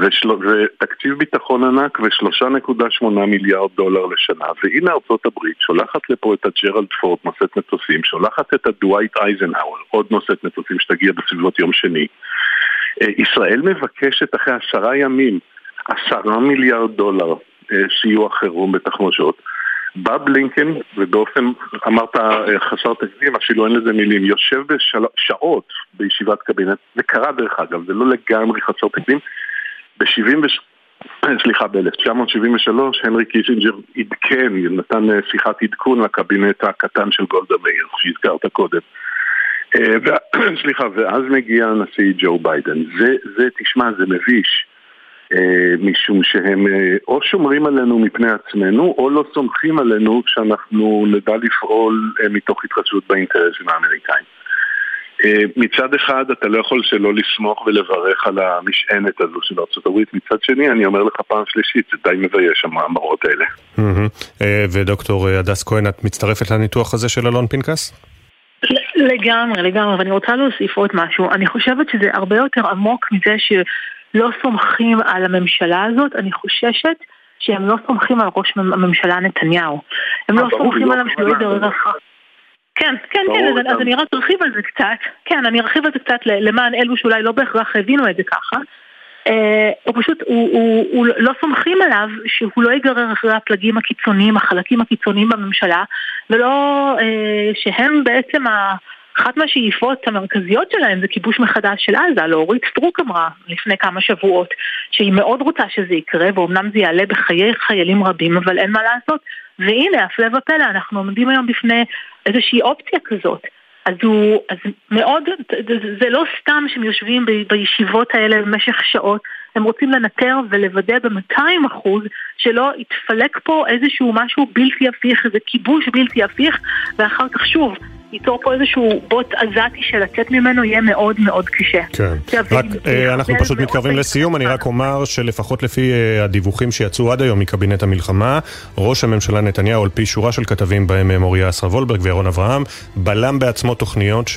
ושל, ותקציב ביטחון ענק ו-3.8 מיליארד דולר לשנה. והנה ארצות הברית שולחת לפה את הג'רלד פורד נושאת מטוסים, שולחת את הדווייט אייזנהאואר, עוד נושאת מטוסים שתגיע בסביבות יום שני. אה, ישראל מבקשת אחרי עשרה ימים עשרה מיליארד דולר אה, סיוע חירום בתחמושות בא בלינקן, ובאופן, אמרת חסר תקדים, אפילו אין לזה מילים, יושב בשעות בישיבת קבינט, זה קרה דרך אגב, זה לא לגמרי חסר תקדים, ב-70, סליחה, ב-1973 הנרי קיסינג'ר עדכן, נתן אה, שיחת עדכון לקבינט הקטן של גולדה מאיר, שהזכרת קודם. אה, סליחה, ואז מגיע הנשיא ג'ו ביידן. זה, זה, תשמע, זה מביש. אה, משום שהם אה, או שומרים עלינו מפני עצמנו, או לא סומכים עלינו שאנחנו נדע לפעול אה, מתוך התחשבות באינטרסים האמריקאים. מצד אחד אתה לא יכול שלא לסמוך ולברך על המשענת הזו של ארה"ב, מצד שני אני אומר לך פעם שלישית, זה די מבייש המאמרות האלה. ודוקטור הדס כהן, את מצטרפת לניתוח הזה של אלון פנקס? לגמרי, לגמרי, ואני רוצה להוסיף עוד משהו. אני חושבת שזה הרבה יותר עמוק מזה ש... לא סומכים על הממשלה הזאת, אני חוששת שהם לא סומכים על ראש הממשלה נתניהו. הם לא אה, סומכים עליו שהוא ידרר אחר. כן, כן, כן, אז, אז אני רק ארחיב על זה קצת, כן, אני ארחיב על זה קצת למען אלו שאולי לא בהכרח הבינו את זה ככה. אה, הוא פשוט, הוא, הוא, הוא לא סומכים עליו שהוא לא ייגרר אחרי הפלגים הקיצוניים, החלקים הקיצוניים בממשלה, ולא אה, שהם בעצם ה... אחת מהשאיפות המרכזיות שלהם זה כיבוש מחדש של עזה. לאורית סטרוק אמרה לפני כמה שבועות שהיא מאוד רוצה שזה יקרה, ואומנם זה יעלה בחיי חיילים רבים, אבל אין מה לעשות. והנה, הפלא ופלא, אנחנו עומדים היום בפני איזושהי אופציה כזאת. אז הוא, אז מאוד, זה לא סתם שהם יושבים בישיבות האלה במשך שעות, הם רוצים לנטר ולוודא ב-200 אחוז שלא יתפלק פה איזשהו משהו בלתי הפיך, איזה כיבוש בלתי הפיך, ואחר כך שוב, ייצור פה איזשהו בוט עזתי שלצאת ממנו יהיה מאוד מאוד קשה. כן, רק אה, אנחנו פשוט מתקרבים לסיום, אני רק אומר שלפחות לפי אה, הדיווחים שיצאו עד היום מקבינט המלחמה, ראש הממשלה נתניהו, על פי שורה של כתבים בהם אה, מוריה אסרה וולברג וירון אברהם, בלם בעצמו תוכניות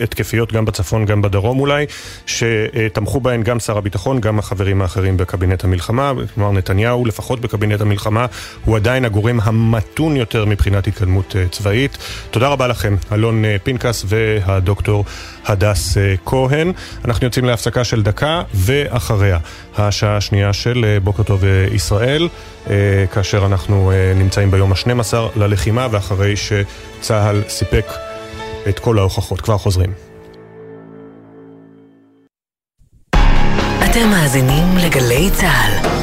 התקפיות גם בצפון, גם בדרום אולי, שתמכו בהן גם שר הביטחון, גם החברים האחרים בקבינט המלחמה. כלומר, נתניהו, לפחות בקבינט המלחמה, הוא עדיין הגורם המתון יותר מבחינת התקדמות צבאית. תודה רבה לכם. אלון אה, פנקס והדוקטור הדס אה, כהן. אנחנו יוצאים להפסקה של דקה, ואחריה השעה השנייה של אה, בוקר טוב ישראל, כאשר אנחנו נמצאים ביום ה-12 ללחימה, ואחרי שצה"ל סיפק את כל ההוכחות. כבר חוזרים. אתם מאזינים לגלי צה"ל.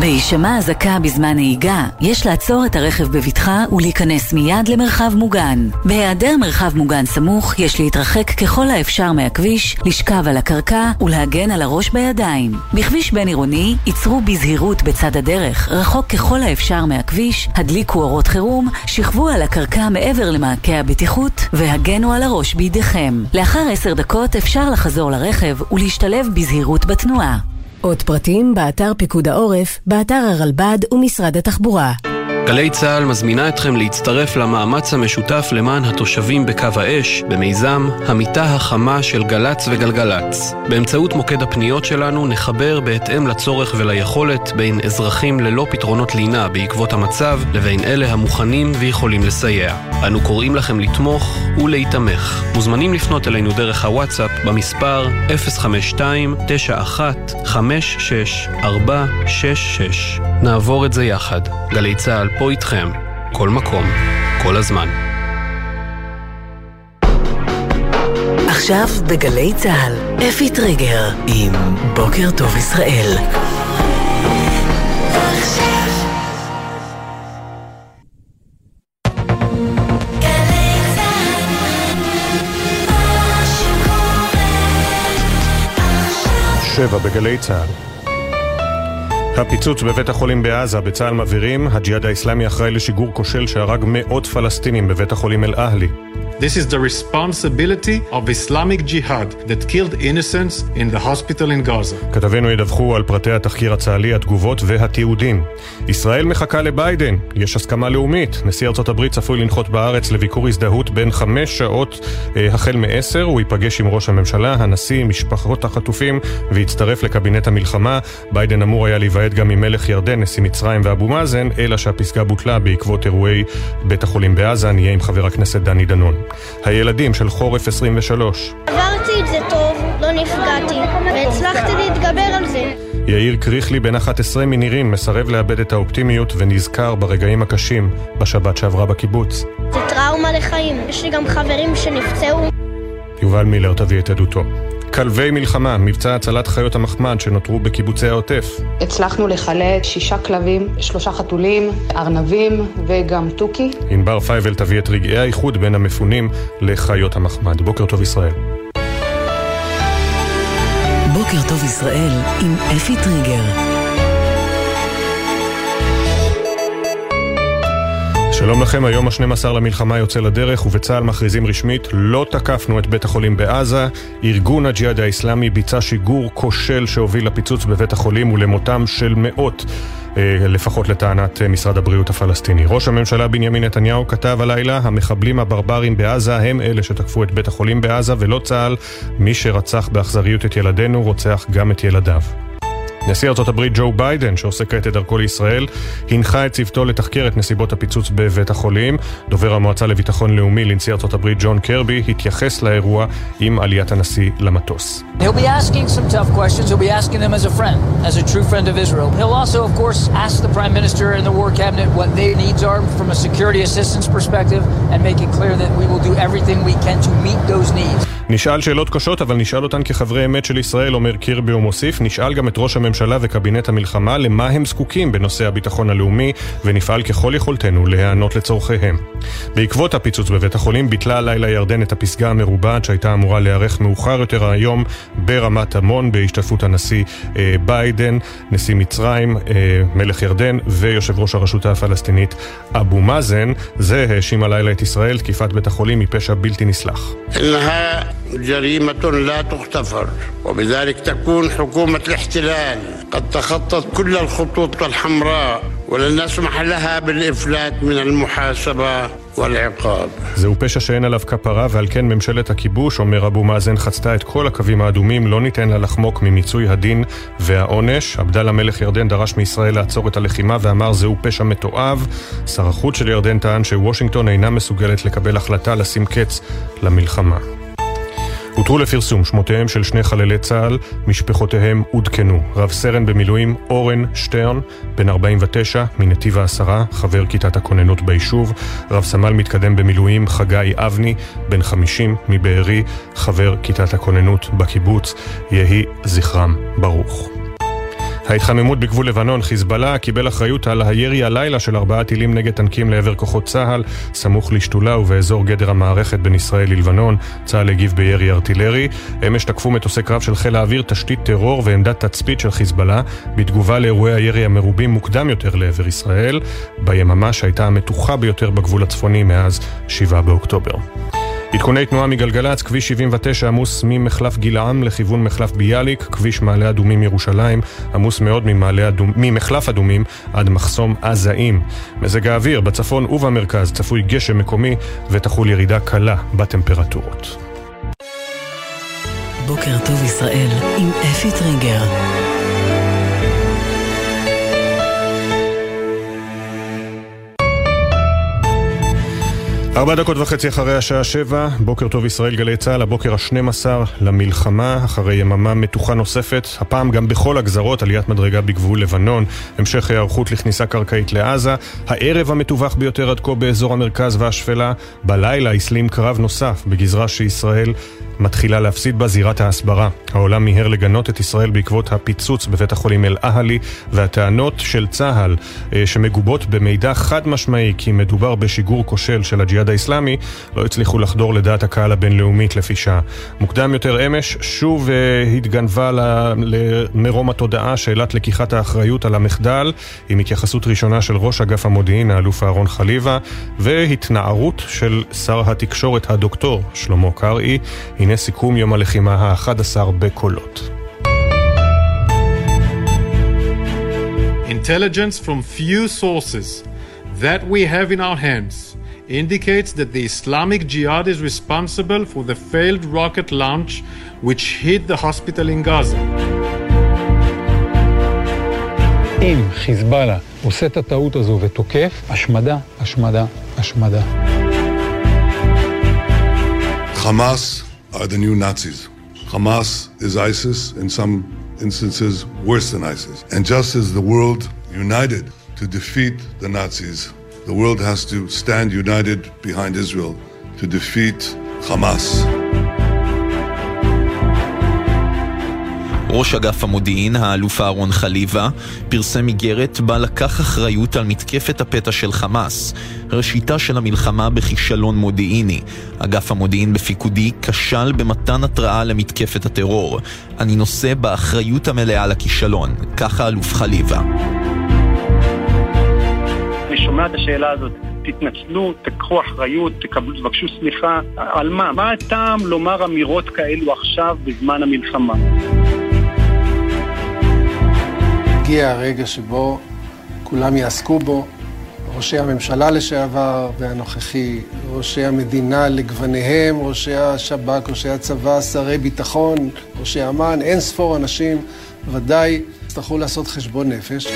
בהישמע אזעקה בזמן נהיגה, יש לעצור את הרכב בבטחה ולהיכנס מיד למרחב מוגן. בהיעדר מרחב מוגן סמוך, יש להתרחק ככל האפשר מהכביש, לשכב על הקרקע ולהגן על הראש בידיים. בכביש בין עירוני, ייצרו בזהירות בצד הדרך, רחוק ככל האפשר מהכביש, הדליקו אורות חירום, שכבו על הקרקע מעבר למעקה הבטיחות והגנו על הראש בידיכם. לאחר עשר דקות אפשר לחזור לרכב ולהשתלב בזהירות בתנועה. עוד פרטים באתר פיקוד העורף, באתר הרלב"ד ומשרד התחבורה. גלי צה"ל מזמינה אתכם להצטרף למאמץ המשותף למען התושבים בקו האש, במיזם המיטה החמה של גל"צ וגלגלצ. באמצעות מוקד הפניות שלנו נחבר בהתאם לצורך וליכולת בין אזרחים ללא פתרונות לינה בעקבות המצב, לבין אלה המוכנים ויכולים לסייע. אנו קוראים לכם לתמוך ולהיתמך. מוזמנים לפנות אלינו דרך הוואטסאפ במספר 052-91-56-466. נעבור את זה יחד. גלי צה"ל פה איתכם, כל מקום, כל הזמן. עכשיו בגלי צה"ל, אפי טריגר עם בוקר טוב ישראל. שבע בגלי צה"ל הפיצוץ בבית החולים בעזה, בצה"ל מבהירים, הג'יהאד האסלאמי אחראי לשיגור כושל שהרג מאות פלסטינים בבית החולים אל-אהלי. This is the responsibility of Islamic Jihad that killed innocents in the hospital in Gaza. כתבינו ידווחו על פרטי התחקיר הצה"לי, התגובות והתיעודים. ישראל מחכה לביידן, יש הסכמה לאומית. נשיא ארצות הברית צפוי לנחות בארץ לביקור הזדהות בין חמש שעות אה, החל מעשר. הוא ייפגש עם ראש הממשלה, הנשיא, משפחות החטופים ויצטרף לקבינט המלחמה. ביידן אמור היה להיוועד גם עם מלך ירדן, נשיא מצרים ואבו מאזן, אלא שהפסגה בוטלה בעקבות אירועי בית החולים בעזה. נהיה עם חבר הכנסת דני דנון. הילדים של חורף 23. עברתי את זה טוב, לא נפגעתי, והצלחתי להתגבר על זה. יאיר קריכלי, בן 11 מנירים, מסרב לאבד את האופטימיות ונזכר ברגעים הקשים בשבת שעברה בקיבוץ. זה טראומה לחיים, יש לי גם חברים שנפצעו. יובל מילר תביא את עדותו. כלבי מלחמה, מבצע הצלת חיות המחמד שנותרו בקיבוצי העוטף. הצלחנו לחלץ שישה כלבים, שלושה חתולים, ארנבים וגם תוכי. ענבר פייבל תביא את רגעי האיחוד בין המפונים לחיות המחמד. בוקר טוב ישראל. בוקר טוב ישראל עם אפי טריגר. שלום לכם, היום ה-12 למלחמה יוצא לדרך ובצה"ל מכריזים רשמית לא תקפנו את בית החולים בעזה. ארגון הג'יהאד האיסלאמי ביצע שיגור כושל שהוביל לפיצוץ בבית החולים ולמותם של מאות, אה, לפחות לטענת אה, משרד הבריאות הפלסטיני. ראש הממשלה בנימין נתניהו כתב הלילה, המחבלים הברברים בעזה הם אלה שתקפו את בית החולים בעזה ולא צה"ל. מי שרצח באכזריות את ילדינו רוצח גם את ילדיו. נשיא ארצות הברית ג'ו ביידן, שעושה כעת את דרכו לישראל, הנחה את צוותו לתחקר את נסיבות הפיצוץ בבית החולים. דובר המועצה לביטחון לאומי לנשיא ארצות הברית ג'ון קרבי התייחס לאירוע עם עליית הנשיא למטוס. He'll be asking some tough questions. He'll be asking them as a friend, as a true friend of Israel. He'll also, of course, ask the Prime Minister and the War Cabinet what their needs are from a security assistance perspective and make it clear that we will do everything we can to meet those needs. נשאל שאלות קשות, אבל נשאל אותן כחברי אמת של ישראל, אומר קירבי ומוסיף. נשאל גם את ראש הממשלה וקבינט המלחמה למה הם זקוקים בנושא הביטחון הלאומי, ונפעל ככל יכולתנו להיענות לצורכיהם. בעקבות הפיצוץ בבית החולים ביטלה הלילה ירדן את הפסגה המרובעת שהייתה אמורה להיערך מאוחר יותר היום ברמת עמון בהשתתפות הנשיא אה, ביידן, נשיא מצרים, אה, מלך ירדן ויושב ראש הרשות הפלסטינית אבו מאזן. זה האשים הלילה את ישראל, תקיפת בית החולים מפשע בלתי נסלח. جريمة لا تغتفر وبذلك تكون حكومة الاحتلال قد تخطت كل الخطوط الحمراء ولن نسمح لها بالإفلات من المحاسبة والعقاب. זהו פשע שאין עליו כפרה ועל כן ממשלת הכיבוש, אומר אבו מאזן, חצתה את כל הקווים האדומים, לא ניתן לה לחמוק ממיצוי הדין והעונש. עבדאללה מלך ירדן דרש מישראל לעצור את הלחימה ואמר זהו פשע מתועב. שר החוץ של ירדן טען שוושינגטון אינה מסוגלת לקבל החלטה לשים קץ למלחמה. הותרו לפרסום שמותיהם של שני חללי צה"ל, משפחותיהם עודכנו. רב סרן במילואים אורן שטרן, בן 49, מנתיב העשרה, חבר כיתת הכוננות ביישוב. רב סמל מתקדם במילואים חגי אבני, בן 50, מבארי, חבר כיתת הכוננות בקיבוץ. יהי זכרם ברוך. ההתחממות בגבול לבנון, חיזבאללה קיבל אחריות על הירי הלילה של ארבעה טילים נגד טנקים לעבר כוחות צה"ל, סמוך לשתולה ובאזור גדר המערכת בין ישראל ללבנון. צה"ל הגיב בירי ארטילרי. אמש תקפו מטוסי קרב של חיל האוויר תשתית טרור ועמדת תצפית של חיזבאללה, בתגובה לאירועי הירי המרובים מוקדם יותר לעבר ישראל, ביממה שהייתה המתוחה ביותר בגבול הצפוני מאז 7 באוקטובר. עדכוני תנועה מגלגלצ, כביש 79 עמוס ממחלף גילעם לכיוון מחלף ביאליק, כביש מעלה אדומים ירושלים עמוס מאוד אדום, ממחלף אדומים עד מחסום עזאים. מזג האוויר בצפון ובמרכז צפוי גשם מקומי ותחול ירידה קלה בטמפרטורות. בוקר טוב ישראל עם אפי טריגר ארבע דקות וחצי אחרי השעה שבע, בוקר טוב ישראל גלי צה"ל, הבוקר השנים עשר למלחמה, אחרי יממה מתוחה נוספת, הפעם גם בכל הגזרות, עליית מדרגה בגבול לבנון, המשך היערכות לכניסה קרקעית לעזה, הערב המטווח ביותר עד כה באזור המרכז והשפלה, בלילה הסלים קרב נוסף בגזרה שישראל מתחילה להפסיד בה זירת ההסברה. העולם מיהר לגנות את ישראל בעקבות הפיצוץ בבית החולים אל-אהלי. והטענות של צה"ל אה, שמגובות במידע חד משמעי כי מדובר בשיגור כושל של הג'יהאד האסלאמי לא הצליחו לחדור לדעת הקהל הבינלאומית לפי שעה. מוקדם יותר אמש שוב uh, התגנבה למרום התודעה שאלת לקיחת האחריות על המחדל עם התייחסות ראשונה של ראש אגף המודיעין האלוף אהרון חליבה והתנערות של שר התקשורת הדוקטור שלמה קרעי הנה סיכום יום הלחימה ה-11 בקולות. Intelligence from few sources that we have in our hands indicates that the Islamic Jihad is responsible for the failed rocket launch which hit the hospital in Gaza. אם חיזבאללה עושה את הטעות הזו ותוקף, השמדה, השמדה, השמדה. חמאס are the new Nazis. Hamas is ISIS, in some instances worse than ISIS. And just as the world united to defeat the Nazis, the world has to stand united behind Israel to defeat Hamas. ראש אגף המודיעין, האלוף אהרון חליבה, פרסם איגרת בה לקח אחריות על מתקפת הפתע של חמאס, ראשיתה של המלחמה בכישלון מודיעיני. אגף המודיעין בפיקודי כשל במתן התראה למתקפת הטרור. אני נושא באחריות המלאה לכישלון, ככה אלוף חליבה. שומע את השאלה הזאת. תתנצלו, תקחו אחריות, תקבלו, תבקשו סליחה. על מה? מה הטעם לומר אמירות כאלו עכשיו בזמן המלחמה? הגיע הרגע שבו כולם יעסקו בו, ראשי הממשלה לשעבר והנוכחי, ראשי המדינה לגווניהם, ראשי השב"כ, ראשי הצבא, שרי ביטחון, ראשי אמ"ן, אין ספור אנשים, ודאי יצטרכו לעשות חשבון נפש.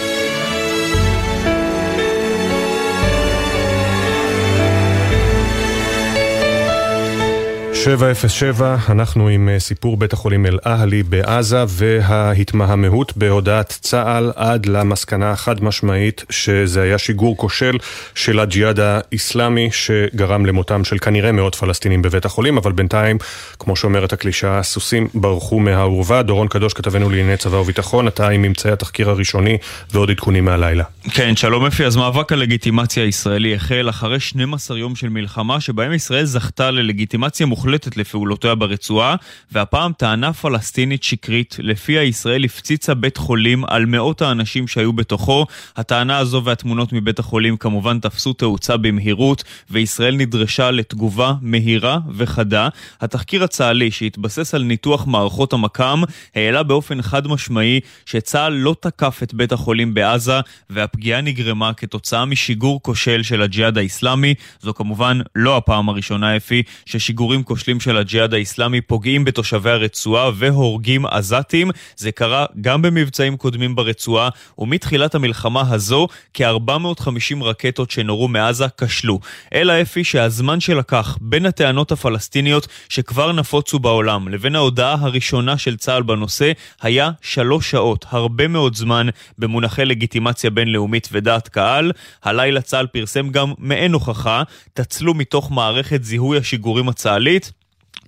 707, אנחנו עם אה, סיפור בית החולים אל-אהלי בעזה וההתמהמהות בהודעת צה"ל עד למסקנה החד משמעית שזה היה שיגור כושל של הג'יהאד האיסלאמי שגרם למותם של כנראה מאות פלסטינים בבית החולים, אבל בינתיים, כמו שאומרת הקלישה, הסוסים ברחו מהאורווה. דורון קדוש, כתבנו לענייני צבא וביטחון, אתה עם ממצאי התחקיר הראשוני ועוד עדכונים מהלילה. כן, שלום אפי, אז מאבק הלגיטימציה הישראלי החל אחרי 12 יום של מלחמה שבהם ישראל זכתה ללגיטימציה מוחלטת לפעולותיה ברצועה, והפעם טענה פלסטינית שקרית, לפיה ישראל הפציצה בית חולים על מאות האנשים שהיו בתוכו. הטענה הזו והתמונות מבית החולים כמובן תפסו תאוצה במהירות, וישראל נדרשה לתגובה מהירה וחדה. התחקיר הצה"לי, שהתבסס על ניתוח מערכות המקם, העלה באופן חד משמעי שצה"ל לא תקף את בית החולים בעזה, והפגיעה נגרמה כתוצאה משיגור כושל של הג'יהאד האיסלאמי. זו כמובן לא הפעם הראשונה, אפי, ששיגורים כושלים של הג'יהאד האיסלאמי פוגעים בתושבי הרצועה והורגים עזתים. זה קרה גם במבצעים קודמים ברצועה, ומתחילת המלחמה הזו, כ-450 רקטות שנורו מעזה כשלו. אלא אפי שהזמן שלקח בין הטענות הפלסטיניות שכבר נפוצו בעולם לבין ההודעה הראשונה של צה"ל בנושא היה שלוש שעות, הרבה מאוד זמן במונחי לגיטימציה בינלאומית ודעת קהל. הלילה צה"ל פרסם גם מעין הוכחה, תצלום מתוך מערכת זיהוי השיגורים הצה"לית.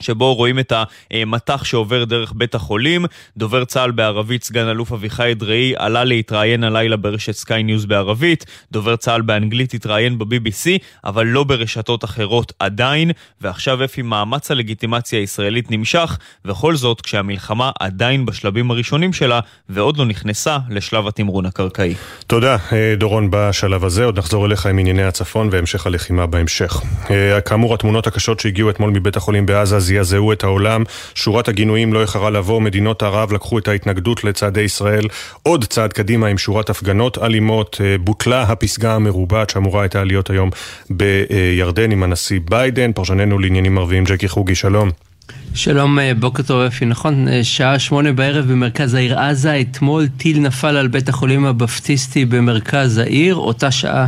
שבו רואים את המטח שעובר דרך בית החולים. דובר צה"ל בערבית, סגן אלוף אביחי אדראי, עלה להתראיין הלילה ברשת סקיי ניוז בערבית. דובר צה"ל באנגלית התראיין ב-BBC, אבל לא ברשתות אחרות עדיין. ועכשיו אפי מאמץ הלגיטימציה הישראלית נמשך, וכל זאת כשהמלחמה עדיין בשלבים הראשונים שלה, ועוד לא נכנסה לשלב התמרון הקרקעי. תודה, אה, דורון, בשלב הזה. עוד נחזור אליך עם ענייני הצפון והמשך הלחימה בהמשך. אה, כאמור, התמונות הקשות שהגיעו אתמול מבית החולים בעזה זעזעו את העולם. שורת הגינויים לא איחרה לבוא, מדינות ערב לקחו את ההתנגדות לצעדי ישראל עוד צעד קדימה עם שורת הפגנות אלימות. אה, בוטלה הפסגה המרובעת שאמורה הייתה להיות היום בירדן עם הנשיא ביידן. פרשננו לעניינים ערביים ג'קי חוגי, שלום. שלום, אה, בוקר טוב אפי. נכון, אה, שעה שמונה בערב במרכז העיר עזה, אתמול טיל נפל על בית החולים הבפטיסטי במרכז העיר. אותה שעה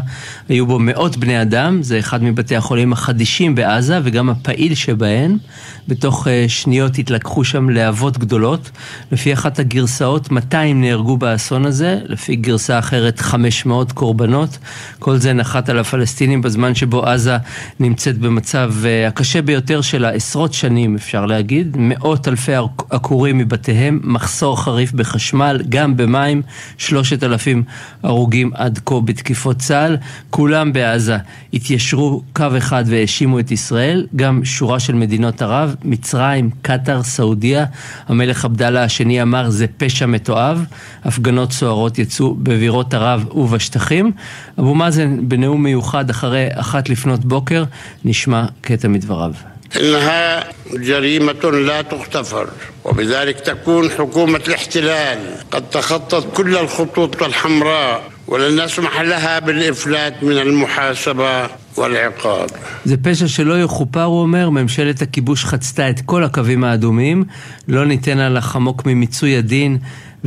היו בו מאות בני אדם, זה אחד מבתי החולים החדישים בעזה וגם הפעיל שבהן. בתוך אה, שניות התלקחו שם להבות גדולות. לפי אחת הגרסאות, 200 נהרגו באסון הזה, לפי גרסה אחרת 500 קורבנות. כל זה נחת על הפלסטינים בזמן שבו עזה נמצאת במצב הקשה ביותר שלה עשרות שנים, אפשר להגיד. מאות אלפי עקורים מבתיהם, מחסור חריף בחשמל, גם במים, שלושת אלפים הרוגים עד כה בתקיפות צה"ל. כולם בעזה התיישרו קו אחד והאשימו את ישראל, גם שורה של מדינות ערב, מצרים, קטאר, סעודיה. המלך עבדאללה השני אמר זה פשע מתועב. הפגנות סוערות יצאו בבירות ערב ובשטחים. אבו מאזן בנאום מיוחד אחרי אחת לפנות בוקר, נשמע קטע מדבריו. إنها جريمة لا تغتفر وبذلك تكون حكومة الاحتلال قد تخطت كل الخطوط الحمراء ولن نسمح لها بالإفلات من المحاسبة والعقاب. זה פשע שלא יכופר, הוא אומר, ממשלת הכיבוש חצתה את כל הקווים האדומים, לא ניתן לה לחמוק ממיצוי הדין.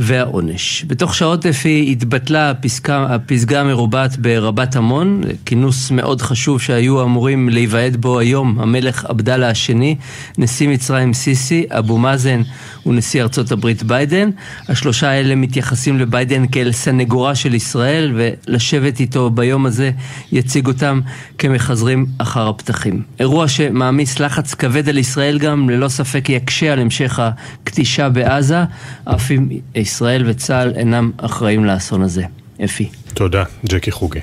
והעונש. בתוך שעות אפי התבטלה הפסקה, הפסגה המרובעת ברבת עמון, כינוס מאוד חשוב שהיו אמורים להיוועד בו היום המלך עבדאללה השני, נשיא מצרים סיסי, אבו מאזן ונשיא ארצות הברית ביידן. השלושה האלה מתייחסים לביידן כאל סנגורה של ישראל, ולשבת איתו ביום הזה יציג אותם כמחזרים אחר הפתחים. אירוע שמעמיס לחץ כבד על ישראל גם, ללא ספק יקשה על המשך הכתישה בעזה, אף אם ישראל וצה"ל אינם אחראים לאסון הזה. אפי. תודה, ג'קי חוגי.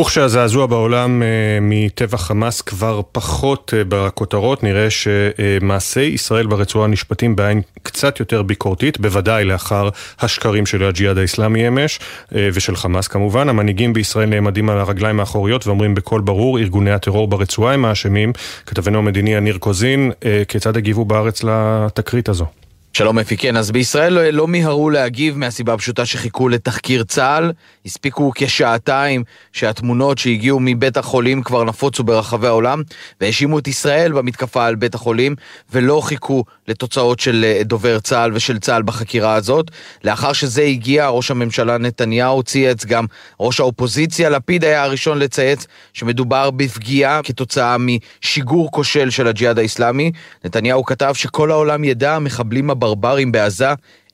וכשהזעזוע בעולם אה, מטבח חמאס כבר פחות אה, בכותרות, נראה שמעשי ישראל ברצועה נשפטים בעין קצת יותר ביקורתית, בוודאי לאחר השקרים של הג'יהאד האיסלאמי אמש, אה, ושל חמאס כמובן. המנהיגים בישראל נעמדים על הרגליים האחוריות ואומרים בקול ברור, ארגוני הטרור ברצועה הם האשמים. כתבנו המדיני יניר קוזין, כיצד הגיבו בארץ לתקרית הזו? שלום אפי, כן, אז בישראל לא, לא מיהרו להגיב מהסיבה הפשוטה שחיכו לתחקיר צה"ל. הספיקו כשעתיים שהתמונות שהגיעו מבית החולים כבר נפוצו ברחבי העולם, והאשימו את ישראל במתקפה על בית החולים, ולא חיכו לתוצאות של אה, דובר צה"ל ושל צה"ל בחקירה הזאת. לאחר שזה הגיע, ראש הממשלה נתניהו צייץ, גם ראש האופוזיציה לפיד היה הראשון לצייץ שמדובר בפגיעה כתוצאה משיגור כושל של הג'יהאד האיסלאמי. נתניהו כתב שכל העולם ידע, המחבלים הברברים בעזה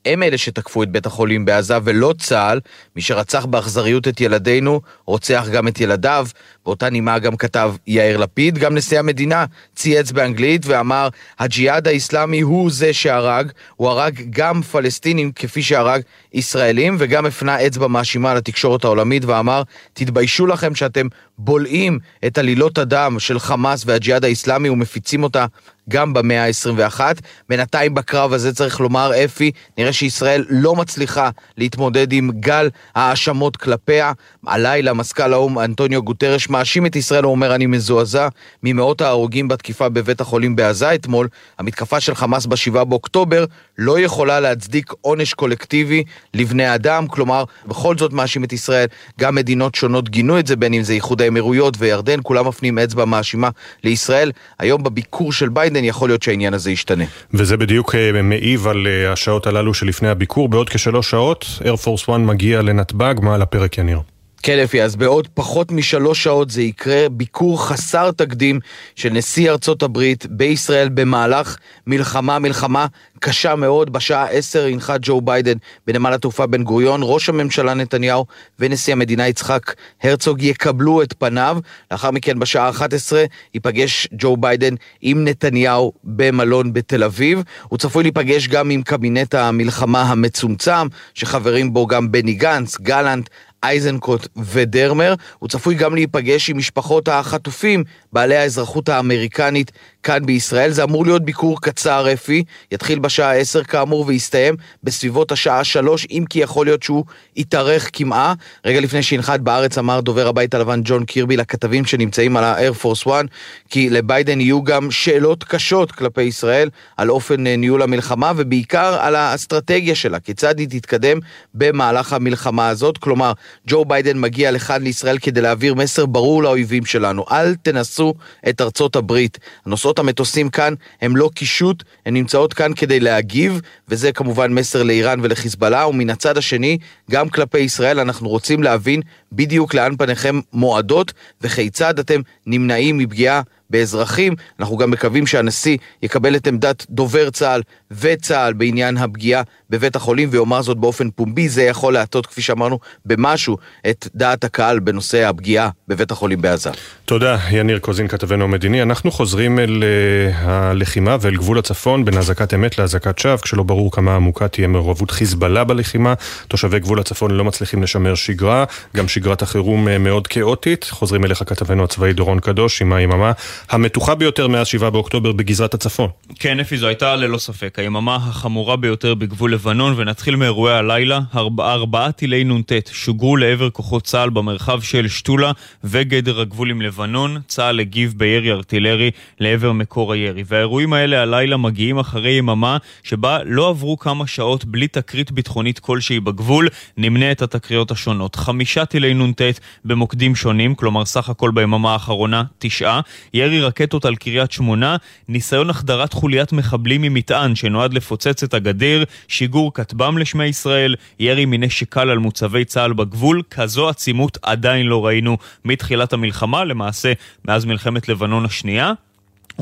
הם אלה שתקפו את בית החולים בעזה ולא צה"ל, מי שרצח באכזריות את ילדינו, רוצח גם את ילדיו. באותה נימה גם כתב יאיר לפיד, גם נשיא המדינה צייץ באנגלית ואמר, הג'יהאד האיסלאמי הוא זה שהרג, הוא הרג גם פלסטינים כפי שהרג ישראלים, וגם הפנה אצבע מאשימה לתקשורת העולמית ואמר, תתביישו לכם שאתם בולעים את עלילות הדם של חמאס והג'יהאד האיסלאמי ומפיצים אותה גם במאה ה-21. בינתיים בקרב הזה צריך לומר, אפי, נראה שישראל לא מצליחה להתמודד עם גל ההאשמות כלפיה. הלילה מזכ"ל האו"ם אנטוניו גוטרש מאשים את ישראל, הוא אומר, אני מזועזע ממאות ההרוגים בתקיפה בבית החולים בעזה אתמול. המתקפה של חמאס ב-7 באוקטובר לא יכולה להצדיק עונש קולקטיבי לבני אדם, כלומר, בכל זאת מאשים את ישראל. גם מדינות שונות גינו את זה, בין אם זה איחוד האמירויות וירדן, כולם מפנים אצבע מאשימה לישראל. היום בביקור של ביידן יכול להיות שהעניין הזה ישתנה. וזה בדיוק אה, מעיב על אה, השעות הללו שלפני הביקור. בעוד כשלוש שעות, Force One מגיע לנתב"ג, מה על הפרק יניר? כן, אפי, אז בעוד פחות משלוש שעות זה יקרה ביקור חסר תקדים של נשיא ארצות הברית בישראל במהלך מלחמה, מלחמה קשה מאוד. בשעה עשר ינחת ג'ו ביידן בנמל התעופה בן גוריון. ראש הממשלה נתניהו ונשיא המדינה יצחק הרצוג יקבלו את פניו. לאחר מכן בשעה 11 ייפגש ג'ו ביידן עם נתניהו במלון בתל אביב. הוא צפוי להיפגש גם עם קבינט המלחמה המצומצם, שחברים בו גם בני גנץ, גלנט, איזנקוט ודרמר. הוא צפוי גם להיפגש עם משפחות החטופים, בעלי האזרחות האמריקנית כאן בישראל. זה אמור להיות ביקור קצר, אפי, יתחיל בשעה 10 כאמור ויסתיים בסביבות השעה 3, אם כי יכול להיות שהוא יתארך כמעה. רגע לפני שינחת בארץ אמר דובר הבית הלבן ג'ון קירבי לכתבים שנמצאים על ה-Air Force One, כי לביידן יהיו גם שאלות קשות כלפי ישראל על אופן אה, ניהול המלחמה ובעיקר על האסטרטגיה שלה, כיצד היא תתקדם במהלך המלחמה הזאת. כלומר, ג'ו ביידן מגיע לכאן לישראל כדי להעביר מסר ברור לאויבים שלנו, אל תנסו את ארצות הברית. הנושאות המטוסים כאן הם לא קישוט, הן נמצאות כאן כדי להגיב, וזה כמובן מסר לאיראן ולחיזבאללה, ומן הצד השני, גם כלפי ישראל אנחנו רוצים להבין בדיוק לאן פניכם מועדות, וכיצד אתם נמנעים מפגיעה באזרחים. אנחנו גם מקווים שהנשיא יקבל את עמדת דובר צה"ל וצה"ל בעניין הפגיעה בבית החולים ויאמר זאת באופן פומבי. זה יכול להטות, כפי שאמרנו, במשהו את דעת הקהל בנושא הפגיעה בבית החולים בעזה. תודה, יניר קוזין, כתבנו המדיני. אנחנו חוזרים אל uh, הלחימה ואל גבול הצפון בין אזעקת אמת לאזעקת שווא, כשלא ברור כמה עמוקה תהיה מעורבות חיזבאללה בלחימה. תושבי גבול הצפון לא מצליחים לשמר שגרה, גם שגרת החירום uh, מאוד כאוטית. חוזרים אליך כתבנו הצבאי דורון קדוש עם היממה המתוחה ביותר מאז 7 באוקטובר בגזרת הצפון. כן, אפי, זו הייתה ללא ספק היממה החמורה ביותר בגבול לבנון, ונתחיל מאירועי הלילה. ארבע, ארבעה טילי נ"ט שוגרו לעבר כוחות צה"ל במרחב של שתולה וגדר הגבול עם לבנון. צה"ל הגיב בירי ארטילרי לעבר מקור הירי. והאירועים האלה הלילה מגיעים אחרי יממה שבה לא עברו כמה שעות בלי תקרית ביטחונית כלשהי בגבול. נמנה את התקריות השונות. חמישה טילי נ"ט במוקדים שונים, כלומר סך הכל ביממה האחרונה תשעה. ירי רקטות על קריית שמונה, ניסיון החדרת חוליית מחבלים ממטען שנועד לפוצץ את הגדר, שיגור כטב"ם לשמי ישראל, ירי מנשק קל על מוצבי צה"ל בגבול, כזו עצימות עדיין לא ראינו מתחילת המלחמה, למעשה מאז מלחמת לבנון השנייה.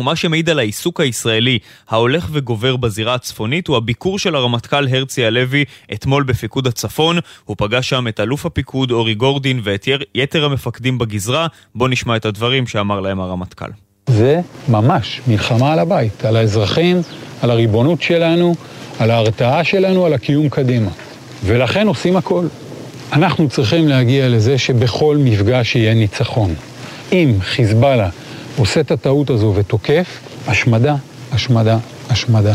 ומה שמעיד על העיסוק הישראלי ההולך וגובר בזירה הצפונית הוא הביקור של הרמטכ"ל הרצי הלוי אתמול בפיקוד הצפון. הוא פגש שם את אלוף הפיקוד אורי גורדין ואת יתר המפקדים בגזרה. בואו נשמע את הדברים שאמר להם הרמטכ"ל. זה ממש מלחמה על הבית, על האזרחים, על הריבונות שלנו, על ההרתעה שלנו, על הקיום קדימה. ולכן עושים הכל. אנחנו צריכים להגיע לזה שבכל מפגש יהיה ניצחון. אם חיזבאללה עושה את הטעות הזו ותוקף, השמדה, השמדה, השמדה.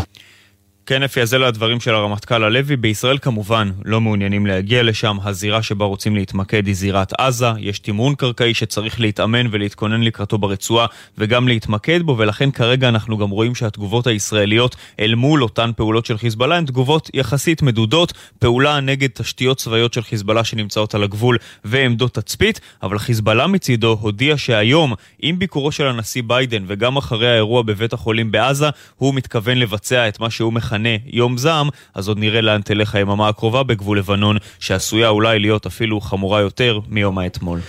כן, אפי, אז אלה הדברים של הרמטכ"ל הלוי. בישראל כמובן לא מעוניינים להגיע לשם. הזירה שבה רוצים להתמקד היא זירת עזה. יש תמרון קרקעי שצריך להתאמן ולהתכונן לקראתו ברצועה וגם להתמקד בו, ולכן כרגע אנחנו גם רואים שהתגובות הישראליות אל מול אותן פעולות של חיזבאללה הן תגובות יחסית מדודות. פעולה נגד תשתיות צבאיות של חיזבאללה שנמצאות על הגבול ועמדות תצפית, אבל חיזבאללה מצידו הודיע שהיום, עם ביקורו של הנשיא ביידן וגם אחרי האירוע בבית החולים בעזה, הוא מתכוון לבצע את מה שהוא יום זעם, אז עוד נראה לאן תלך היממה הקרובה בגבול לבנון, שעשויה אולי להיות אפילו חמורה יותר מיום האתמול.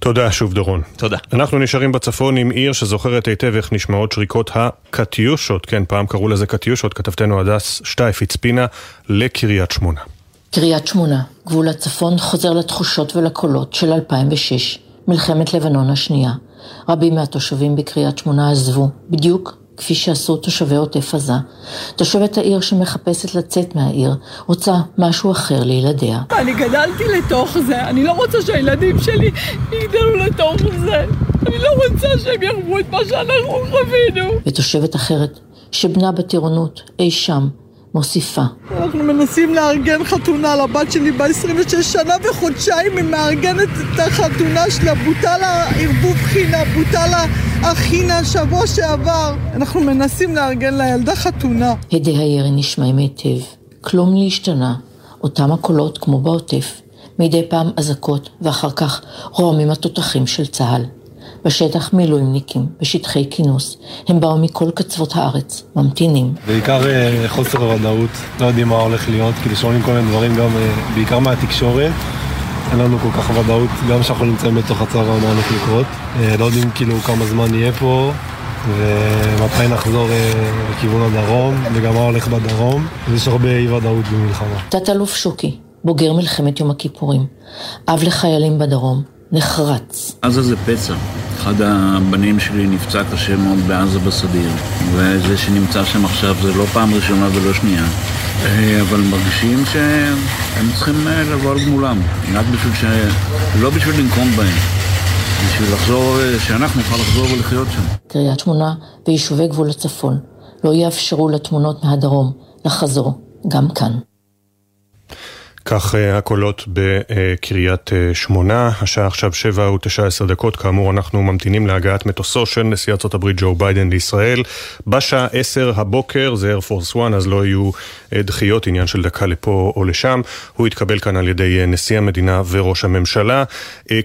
תודה שוב דורון. תודה. אנחנו נשארים בצפון עם עיר שזוכרת היטב איך נשמעות שריקות הקטיושות, כן, פעם קראו לזה קטיושות, כתבתנו הדס שטייף הצפינה לקריית שמונה. קריית שמונה, גבול הצפון, חוזר לתחושות ולקולות של 2006, מלחמת לבנון השנייה. רבים מהתושבים בקריית שמונה עזבו, בדיוק כפי שעשו תושבי עוטף עזה. תושבת העיר שמחפשת לצאת מהעיר, רוצה משהו אחר לילדיה. אני גדלתי לתוך זה, אני לא רוצה שהילדים שלי יגדלו לתוך זה. אני לא רוצה שהם יחוו את מה שאנחנו חווינו. ותושבת אחרת, שבנה בטירונות אי שם, מוסיפה. אנחנו מנסים לארגן חתונה לבת שלי ב-26 שנה וחודשיים היא מארגנת את החתונה שלה, בוטל הערבוב חינה, בוטל החינה שבוע שעבר. אנחנו מנסים לארגן לילדה חתונה. הדי הירי נשמעים היטב, כלום לא השתנה, אותם הקולות כמו בעוטף, מדי פעם אזעקות ואחר כך רועמים התותחים של צה"ל. בשטח מילואימניקים, בשטחי כינוס. הם באו מכל קצוות הארץ, ממתינים. בעיקר אה, חוסר הוודאות, לא יודעים מה הולך להיות, כאילו שומעים כל מיני דברים גם, אה, בעיקר מהתקשורת. אין לנו כל כך ודאות, גם כשאנחנו נמצאים בתוך הצהרה מה הולך לקרות. אה, לא יודעים כאילו כמה זמן יהיה פה, ומתי נחזור לכיוון הדרום, וגם מה הולך בדרום. יש הרבה אי ודאות במלחמה. תת-אלוף שוקי, בוגר מלחמת יום הכיפורים, אב לחיילים בדרום, נחרץ. עזה זה פצע. אחד הבנים שלי נפצע קשה מאוד בעזה בסדיר, וזה שנמצא שם עכשיו זה לא פעם ראשונה ולא שנייה. אה, אבל מרגישים שהם צריכים אה, לבוא על גמולם, רק בשביל ש... לא בשביל לנקום בהם, בשביל לחזור, אה, שאנחנו נוכל לחזור ולחיות שם. קריית שמונה ויישובי גבול הצפון לא יאפשרו לתמונות מהדרום לחזור גם כאן. כך אה, הקולות בקריית אה, שמונה, השעה עכשיו שבע ותשע עשר דקות, כאמור אנחנו ממתינים להגעת מטוסו של נשיא ארה"ב ג'ו ביידן לישראל. בשעה עשר הבוקר, זה איירפורס 1, אז לא יהיו אה, דחיות, עניין של דקה לפה או לשם. הוא יתקבל כאן על ידי נשיא המדינה וראש הממשלה.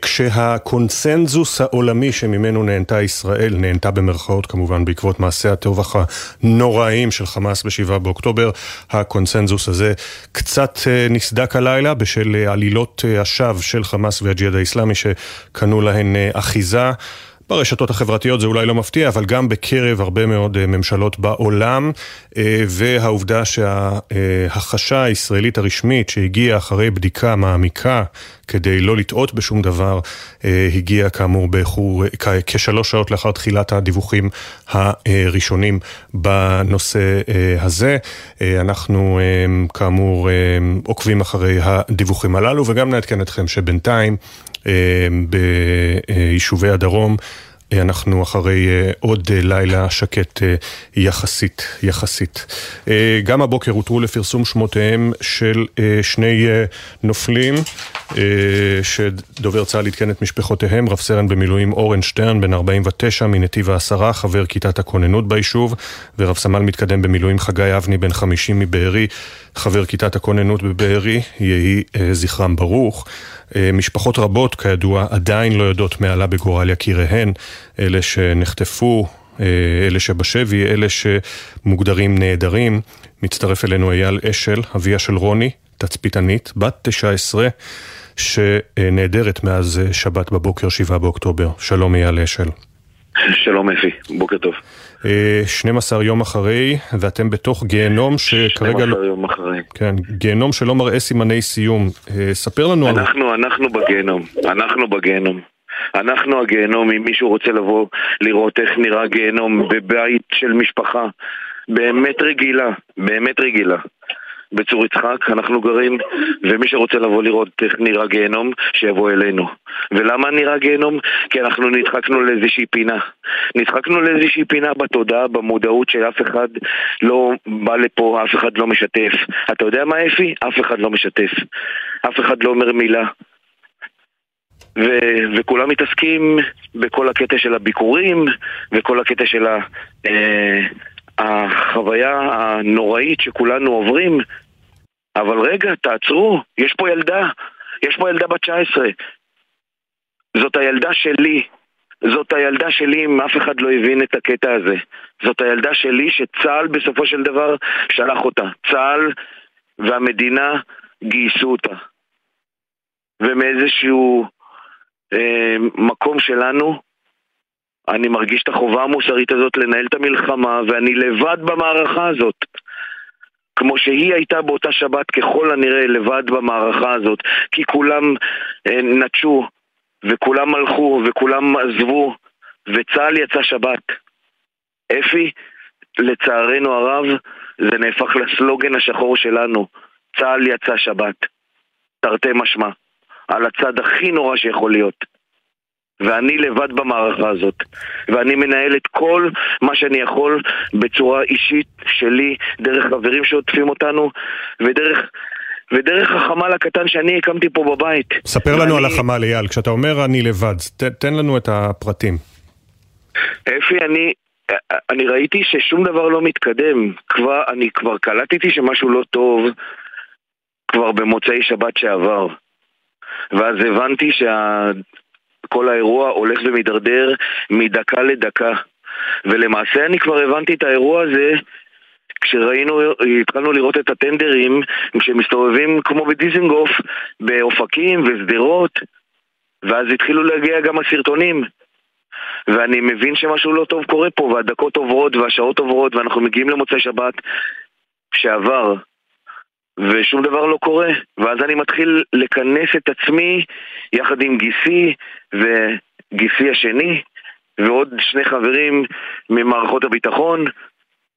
כשהקונצנזוס העולמי שממנו נהנתה ישראל, נהנתה במרכאות כמובן בעקבות מעשי הטבח הנוראיים של חמאס ב-7 באוקטובר, הקונצנזוס הזה קצת נסדק. רק הלילה בשל אה, עלילות אה, השווא של חמאס והג'יהאד האיסלאמי שקנו להן אה, אחיזה. ברשתות החברתיות זה אולי לא מפתיע, אבל גם בקרב הרבה מאוד ממשלות בעולם, והעובדה שההכחשה הישראלית הרשמית שהגיעה אחרי בדיקה מעמיקה כדי לא לטעות בשום דבר, אה, הגיע כאמור באיחור, כשלוש שעות לאחר תחילת הדיווחים הראשונים בנושא אה, הזה. אה, אנחנו כאמור עוקבים אחרי הדיווחים הללו, וגם נעדכן אתכם שבינתיים ביישובי הדרום אנחנו אחרי אה, עוד אה, לילה שקט אה, יחסית, יחסית. גם הבוקר הותרו לפרסום שמותיהם של שני נופלים, שדובר צה"ל עדכן את משפחותיהם, רב סרן במילואים אורן שטרן, בן 49 מנתיב העשרה, חבר כיתת הכוננות ביישוב, ורב סמל מתקדם במילואים חגי אבני, בן 50 מבארי, חבר כיתת הכוננות בבארי, יהי זכרם ברוך. אה, משפחות רבות, כידוע, עדיין לא יודעות מה עלה בגורל יקיריהן, אלה שנחטפו, אה, אלה שבשבי, אלה שמוגדרים נעדרים. מצטרף אלינו אייל אשל, אביה של רוני, תצפיתנית, בת 19, שנעדרת מאז שבת בבוקר, 7 באוקטובר. שלום אייל אשל. שלום אפי, בוקר טוב. 12 אה, יום אחרי, ואתם בתוך גיהנום שכרגע... 12 לא... יום אחרי. כן, גיהנום שלא מראה סימני סיום. אה, ספר לנו אנחנו, על... אנחנו בגיהנום, אנחנו בגיהנום. אנחנו הגיהנום, אם מישהו רוצה לבוא לראות איך נראה גיהנום בבית של משפחה באמת רגילה, באמת רגילה. בצור יצחק, אנחנו גרים, ומי שרוצה לבוא לראות איך נראה גיהנום, שיבוא אלינו. ולמה נראה גיהנום? כי אנחנו נדחקנו לאיזושהי פינה. נדחקנו לאיזושהי פינה בתודעה, במודעות שאף אחד לא בא לפה, אף אחד לא משתף. אתה יודע מה אפי? אף אחד לא משתף. אף אחד לא אומר מילה. ו- וכולם מתעסקים בכל הקטע של הביקורים וכל הקטע של ה- אה, החוויה הנוראית שכולנו עוברים אבל רגע, תעצרו, יש פה ילדה, יש פה ילדה בת 19 זאת הילדה שלי זאת הילדה שלי אם אף אחד לא הבין את הקטע הזה. זאת הילדה שלי שצה"ל בסופו של דבר שלח אותה. צה"ל והמדינה גייסו אותה. ומאיזשהו אה, מקום שלנו, אני מרגיש את החובה המוסרית הזאת לנהל את המלחמה, ואני לבד במערכה הזאת. כמו שהיא הייתה באותה שבת ככל הנראה לבד במערכה הזאת, כי כולם אה, נטשו, וכולם הלכו, וכולם עזבו, וצה"ל יצא שבת. אפי, לצערנו הרב, זה נהפך לסלוגן השחור שלנו. צה"ל יצא שבת. תרתי משמע. על הצד הכי נורא שיכול להיות. ואני לבד במערכה הזאת. ואני מנהל את כל מה שאני יכול בצורה אישית שלי, דרך חברים שעוטפים אותנו, ודרך... ודרך החמ"ל הקטן שאני הקמתי פה בבית. ספר ואני... לנו על החמ"ל, אייל. כשאתה אומר אני לבד, ת, תן לנו את הפרטים. אפי, אני, אני ראיתי ששום דבר לא מתקדם. כבר, אני כבר קלטתי שמשהו לא טוב כבר במוצאי שבת שעבר. ואז הבנתי שכל האירוע הולך ומידרדר מדקה לדקה. ולמעשה אני כבר הבנתי את האירוע הזה כשראינו, התחלנו לראות את הטנדרים שמסתובבים כמו בדיזנגוף באופקים ושדרות ואז התחילו להגיע גם הסרטונים ואני מבין שמשהו לא טוב קורה פה והדקות עוברות והשעות עוברות ואנחנו מגיעים למוצאי שבת שעבר ושום דבר לא קורה. ואז אני מתחיל לכנס את עצמי יחד עם גיסי וגיסי השני ועוד שני חברים ממערכות הביטחון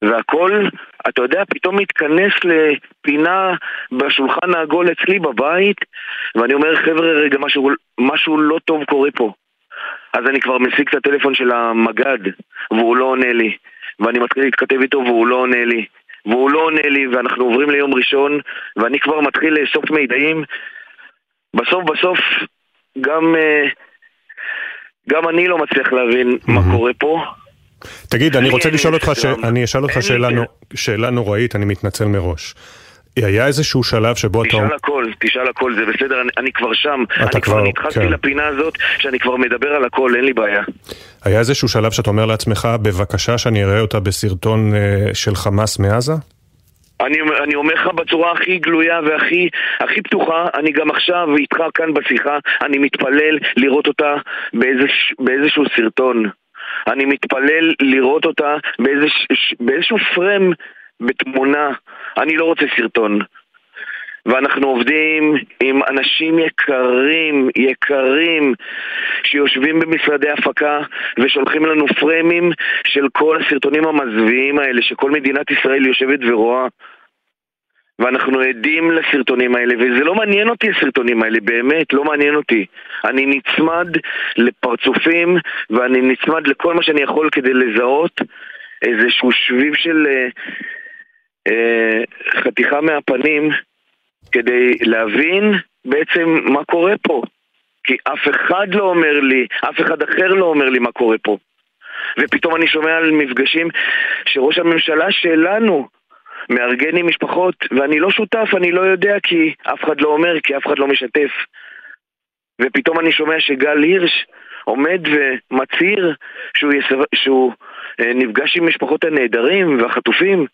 והכל, אתה יודע, פתאום מתכנס לפינה בשולחן העגול אצלי בבית ואני אומר, חבר'ה, רגע, משהו, משהו לא טוב קורה פה. אז אני כבר משיג את הטלפון של המג"ד והוא לא עונה לי ואני מתחיל להתכתב איתו והוא לא עונה לי והוא לא עונה לי, ואנחנו עוברים ליום ראשון, ואני כבר מתחיל לאסוף מידעים. בסוף בסוף, גם, אה, גם אני לא מצליח להבין מה קורה פה. תגיד, אני רוצה לשאול אותך, ש... אני אשאל אותך שאלה, נו... שאלה נוראית, אני מתנצל מראש. היה איזשהו שלב שבו אתה... תשאל הכל, תשאל הכל, זה בסדר, אני, אני כבר שם. אני כבר נדחקתי כן. לפינה הזאת, שאני כבר מדבר על הכל, אין לי בעיה. היה איזשהו שלב שאתה אומר לעצמך, בבקשה שאני אראה אותה בסרטון uh, של חמאס מעזה? אני, אני אומר לך בצורה הכי גלויה והכי הכי פתוחה, אני גם עכשיו איתך כאן בשיחה, אני מתפלל לראות אותה באיזש, באיזשהו סרטון. אני מתפלל לראות אותה באיזש, באיזשהו פרם בתמונה. אני לא רוצה סרטון. ואנחנו עובדים עם אנשים יקרים, יקרים, שיושבים במשרדי הפקה ושולחים לנו פרמים של כל הסרטונים המזוויעים האלה שכל מדינת ישראל יושבת ורואה. ואנחנו עדים לסרטונים האלה, וזה לא מעניין אותי הסרטונים האלה, באמת, לא מעניין אותי. אני נצמד לפרצופים, ואני נצמד לכל מה שאני יכול כדי לזהות איזשהו שביב של אה, חתיכה מהפנים כדי להבין בעצם מה קורה פה. כי אף אחד לא אומר לי, אף אחד אחר לא אומר לי מה קורה פה. ופתאום אני שומע על מפגשים שראש הממשלה שלנו מארגן עם משפחות, ואני לא שותף, אני לא יודע כי אף אחד לא אומר, כי אף אחד לא משתף. ופתאום אני שומע שגל הירש עומד ומצהיר שהוא, יסב... שהוא אה, נפגש עם משפחות הנעדרים והחטופים.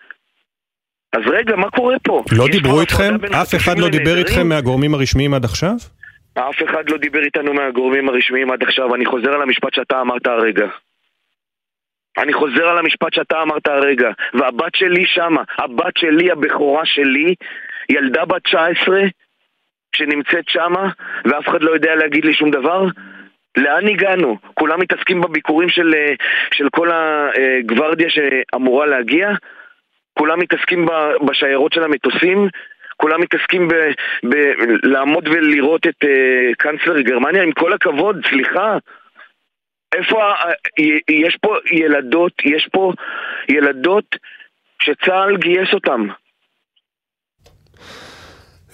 אז רגע, מה קורה פה? לא דיברו איתכם? אף אחד לא דיבר איתכם מהגורמים הרשמיים עד עכשיו? אף אחד לא דיבר איתנו מהגורמים הרשמיים עד עכשיו, אני חוזר על המשפט שאתה אמרת הרגע. אני חוזר על המשפט שאתה אמרת הרגע, והבת שלי שמה, הבת שלי, הבכורה שלי, ילדה בת 19 שנמצאת שמה, ואף אחד לא יודע להגיד לי שום דבר? לאן הגענו? כולם מתעסקים בביקורים של, אה, של כל הגוורדיה שאמורה להגיע? כולם מתעסקים בשיירות של המטוסים, כולם מתעסקים בלעמוד ולראות את uh, קאנצלר גרמניה, עם כל הכבוד, סליחה. איפה, ה... יש פה ילדות, יש פה ילדות שצה"ל גייס אותן.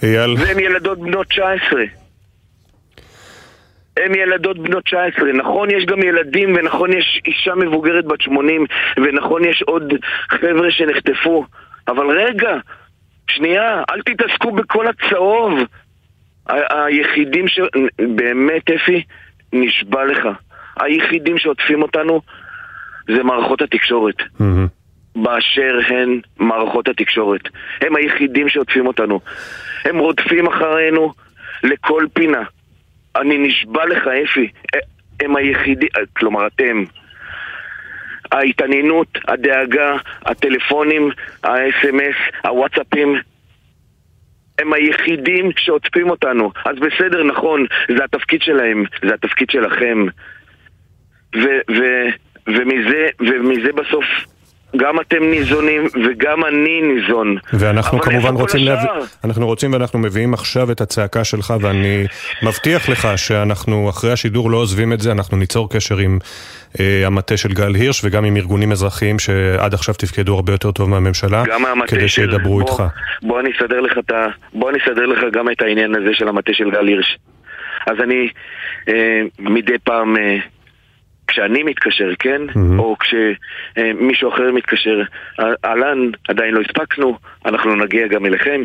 אייל. והן ילדות בנות 19. הן ילדות בנות 19. נכון, יש גם ילדים, ונכון, יש אישה מבוגרת בת 80, ונכון, יש עוד חבר'ה שנחטפו. אבל רגע, שנייה, אל תתעסקו בכל הצהוב. היחידים ש... באמת, אפי, נשבע לך. היחידים שעוטפים אותנו זה מערכות התקשורת. Mm-hmm. באשר הן מערכות התקשורת. הם היחידים שעוטפים אותנו. הם רודפים אחרינו לכל פינה. אני נשבע לך, אפי, הם היחידים, כלומר אתם. ההתעניינות, הדאגה, הטלפונים, ה-SMS, הוואטסאפים, הם היחידים שעוטפים אותנו. אז בסדר, נכון, זה התפקיד שלהם, זה התפקיד שלכם. ו- ו- ומזה, ומזה בסוף גם אתם ניזונים וגם אני ניזון. ואנחנו כמובן רוצים להביא... אנחנו רוצים ואנחנו מביאים עכשיו את הצעקה שלך ואני מבטיח לך שאנחנו אחרי השידור לא עוזבים את זה, אנחנו ניצור קשר עם אה, המטה של גל הירש וגם עם ארגונים אזרחיים שעד עכשיו תפקדו הרבה יותר טוב מהממשלה, כדי שידברו איתך. בוא אני אסדר לך את ה... בוא אני אסדר לך גם את העניין הזה של המטה של גל הירש. אז אני אה, מדי פעם... אה, כשאני מתקשר, כן? Mm-hmm. או כשמישהו אחר מתקשר, אהלן, עדיין לא הספקנו, אנחנו נגיע גם אליכם.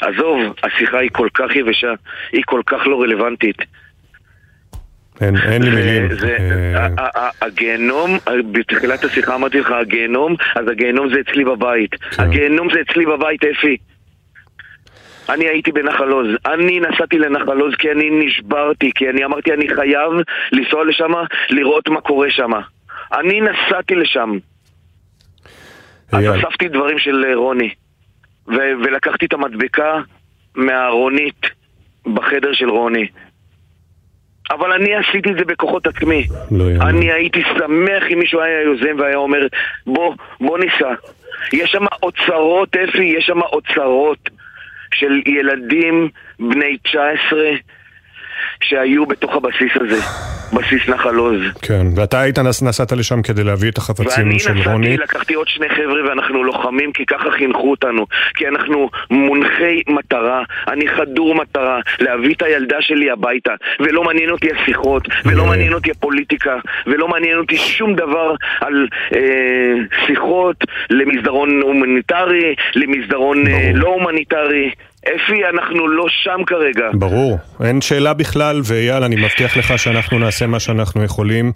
עזוב, השיחה היא כל כך יבשה, היא כל כך לא רלוונטית. אין, אין לי מילים. אה, הגיהנום, בתחילת השיחה אמרתי לך, הגיהנום, אז הגיהנום זה אצלי בבית. כן. הגיהנום זה אצלי בבית, אפי. אני הייתי בנחל עוז. אני נסעתי לנחל עוז כי אני נשברתי, כי אני אמרתי אני חייב לנסוע לשם, לראות מה קורה שם. אני נסעתי לשם. אז אספתי דברים של אה, רוני. ו- ולקחתי את המדבקה מהארונית בחדר של רוני. אבל אני עשיתי את זה בכוחות עצמי. לא אני הייתי שמח אם מישהו היה יוזם והיה אומר, בוא, בוא ניסע. יש שם אוצרות, אפי, יש שם אוצרות. של ילדים בני 19 שהיו בתוך הבסיס הזה, בסיס נחל עוז. כן, ואתה היית נסעת לשם כדי להביא את החפצים של רוני. ואני נסעתי, לקחתי עוד שני חבר'ה ואנחנו לוחמים כי ככה חינכו אותנו. כי אנחנו מונחי מטרה, אני חדור מטרה, להביא את הילדה שלי הביתה. ולא מעניין אותי השיחות, ולא מעניין אותי הפוליטיקה, ולא מעניין אותי שום דבר על אה, שיחות למסדרון הומניטרי, למסדרון אה, לא הומניטרי. אפי, אנחנו לא שם כרגע. ברור, אין שאלה בכלל, ואייל, אני מבטיח לך שאנחנו נעשה מה שאנחנו יכולים.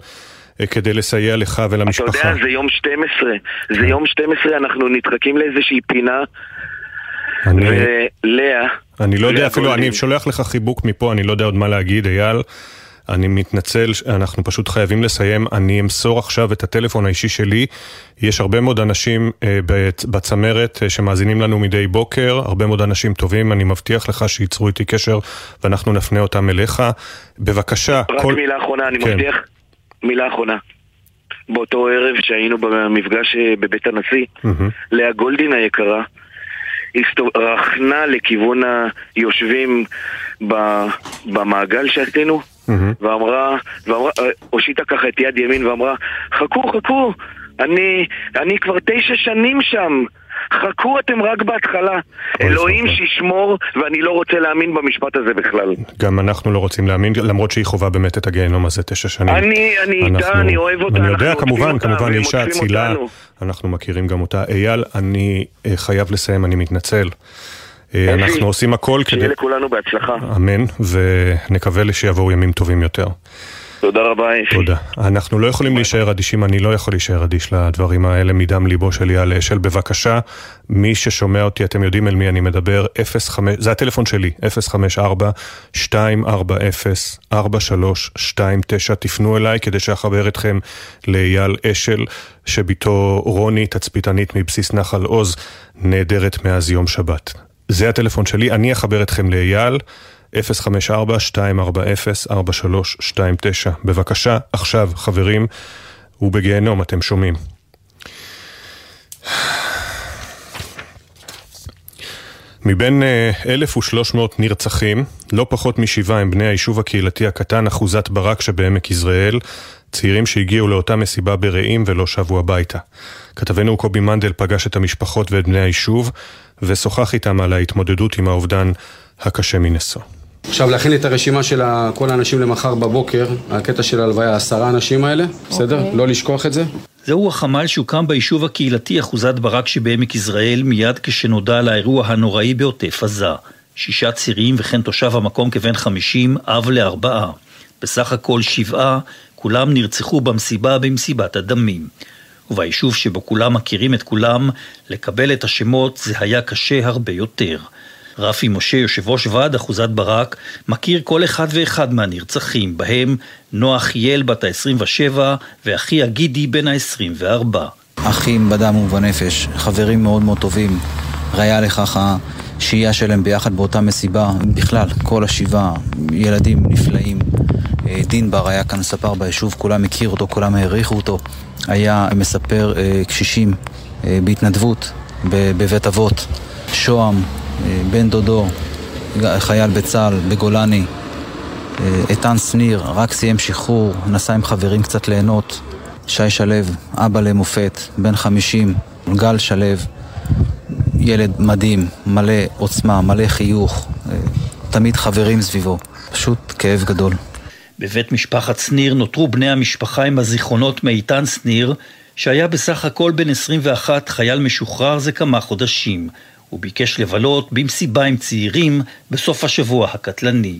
אה, כדי לסייע לך ולמשפחה. אתה יודע, זה יום 12. זה כן. יום 12, אנחנו נדחקים לאיזושהי פינה. אני... ולאה... אני לא יודע אפילו, אני שולח לך חיבוק מפה, אני לא יודע עוד מה להגיד, אייל. אני מתנצל, אנחנו פשוט חייבים לסיים. אני אמסור עכשיו את הטלפון האישי שלי. יש הרבה מאוד אנשים אה, בצמרת אה, שמאזינים לנו מדי בוקר, הרבה מאוד אנשים טובים, אני מבטיח לך שייצרו איתי קשר ואנחנו נפנה אותם אליך. בבקשה. רק כל... מילה אחרונה, אני כן. מבטיח. מילה אחרונה. באותו ערב שהיינו במפגש אה, בבית הנשיא, mm-hmm. לאה גולדין היקרה, רכנה לכיוון היושבים במעגל שעשינו. ואמרה, ואמרה, אה, הושיטה ככה את יד ימין ואמרה, חכו, חכו, אני, אני כבר תשע שנים שם. חכו אתם רק בהתחלה. אלוהים שישמור, ואני לא רוצה להאמין במשפט הזה בכלל. גם אנחנו לא רוצים להאמין, למרות שהיא חווה באמת את הגיהנום הזה תשע שנים. אני, אני איתה, אני אוהב אותה, אני יודע, כמובן, כמובן, היא אישה אצילה, אנחנו מכירים גם אותה. אייל, אני אה, חייב לסיים, אני מתנצל. אה, אנחנו עושים הכל כדי... שיהיה לכולנו בהצלחה. אמן, ונקווה שיבואו ימים טובים יותר. תודה רבה, אפי. תודה. אנחנו לא יכולים להישאר אדישים, אני לא יכול להישאר אדיש לדברים האלה מדם ליבו של יעל אשל. בבקשה, מי ששומע אותי, אתם יודעים אל מי אני מדבר, 05, זה הטלפון שלי, 054-240-4329, תפנו אליי כדי שאחבר אתכם לאייל אשל, שבתו רוני, תצפיתנית מבסיס נחל עוז, נעדרת מאז יום שבת. זה הטלפון שלי, אני אחבר אתכם לאייל. 054-240-4329. בבקשה, עכשיו, חברים, הוא בגיהנום, אתם שומעים. מבין 1,300 אה, נרצחים, לא פחות משבעה הם בני היישוב הקהילתי הקטן אחוזת ברק שבעמק יזרעאל, צעירים שהגיעו לאותה מסיבה ברעים ולא שבו הביתה. כתבנו קובי מנדל פגש את המשפחות ואת בני היישוב, ושוחח איתם על ההתמודדות עם האובדן הקשה מנשוא. עכשיו להכין את הרשימה של כל האנשים למחר בבוקר, הקטע של הלוויה, עשרה אנשים האלה, בסדר? Okay. אוקיי. לא לשכוח את זה. זהו החמ"ל שהוקם ביישוב הקהילתי אחוזת ברק שבעמק יזרעאל מיד כשנודע על האירוע הנוראי בעוטף עזה. שישה צירים וכן תושב המקום כבן חמישים, אב לארבעה. בסך הכל שבעה, כולם נרצחו במסיבה במסיבת הדמים. וביישוב שבו כולם מכירים את כולם, לקבל את השמות זה היה קשה הרבה יותר. רפי משה, יושב ראש ועד אחוזת ברק, מכיר כל אחד ואחד מהנרצחים, בהם נועה חיאל בת ה-27 ואחיה גידי בן ה-24. אחים בדם ובנפש, חברים מאוד מאוד טובים. ראיה לכך השהייה שלהם ביחד באותה מסיבה, בכלל, כל השבעה, ילדים נפלאים. אה, דין בר היה כאן ספר ביישוב, כולם הכירו אותו, כולם העריכו אותו. היה מספר אה, קשישים אה, בהתנדבות בבית אבות. שוהם, בן דודו, חייל בצה"ל, בגולני, איתן שניר, רק סיים שחרור, נסע עם חברים קצת ליהנות, שי שלו, אבא למופת, בן חמישים, גל שלו, ילד מדהים, מלא עוצמה, מלא חיוך, תמיד חברים סביבו, פשוט כאב גדול. בבית משפחת שניר נותרו בני המשפחה עם הזיכרונות מאיתן שניר, שהיה בסך הכל בן 21 חייל משוחרר זה כמה חודשים. הוא ביקש לבלות במסיבה עם צעירים בסוף השבוע הקטלני.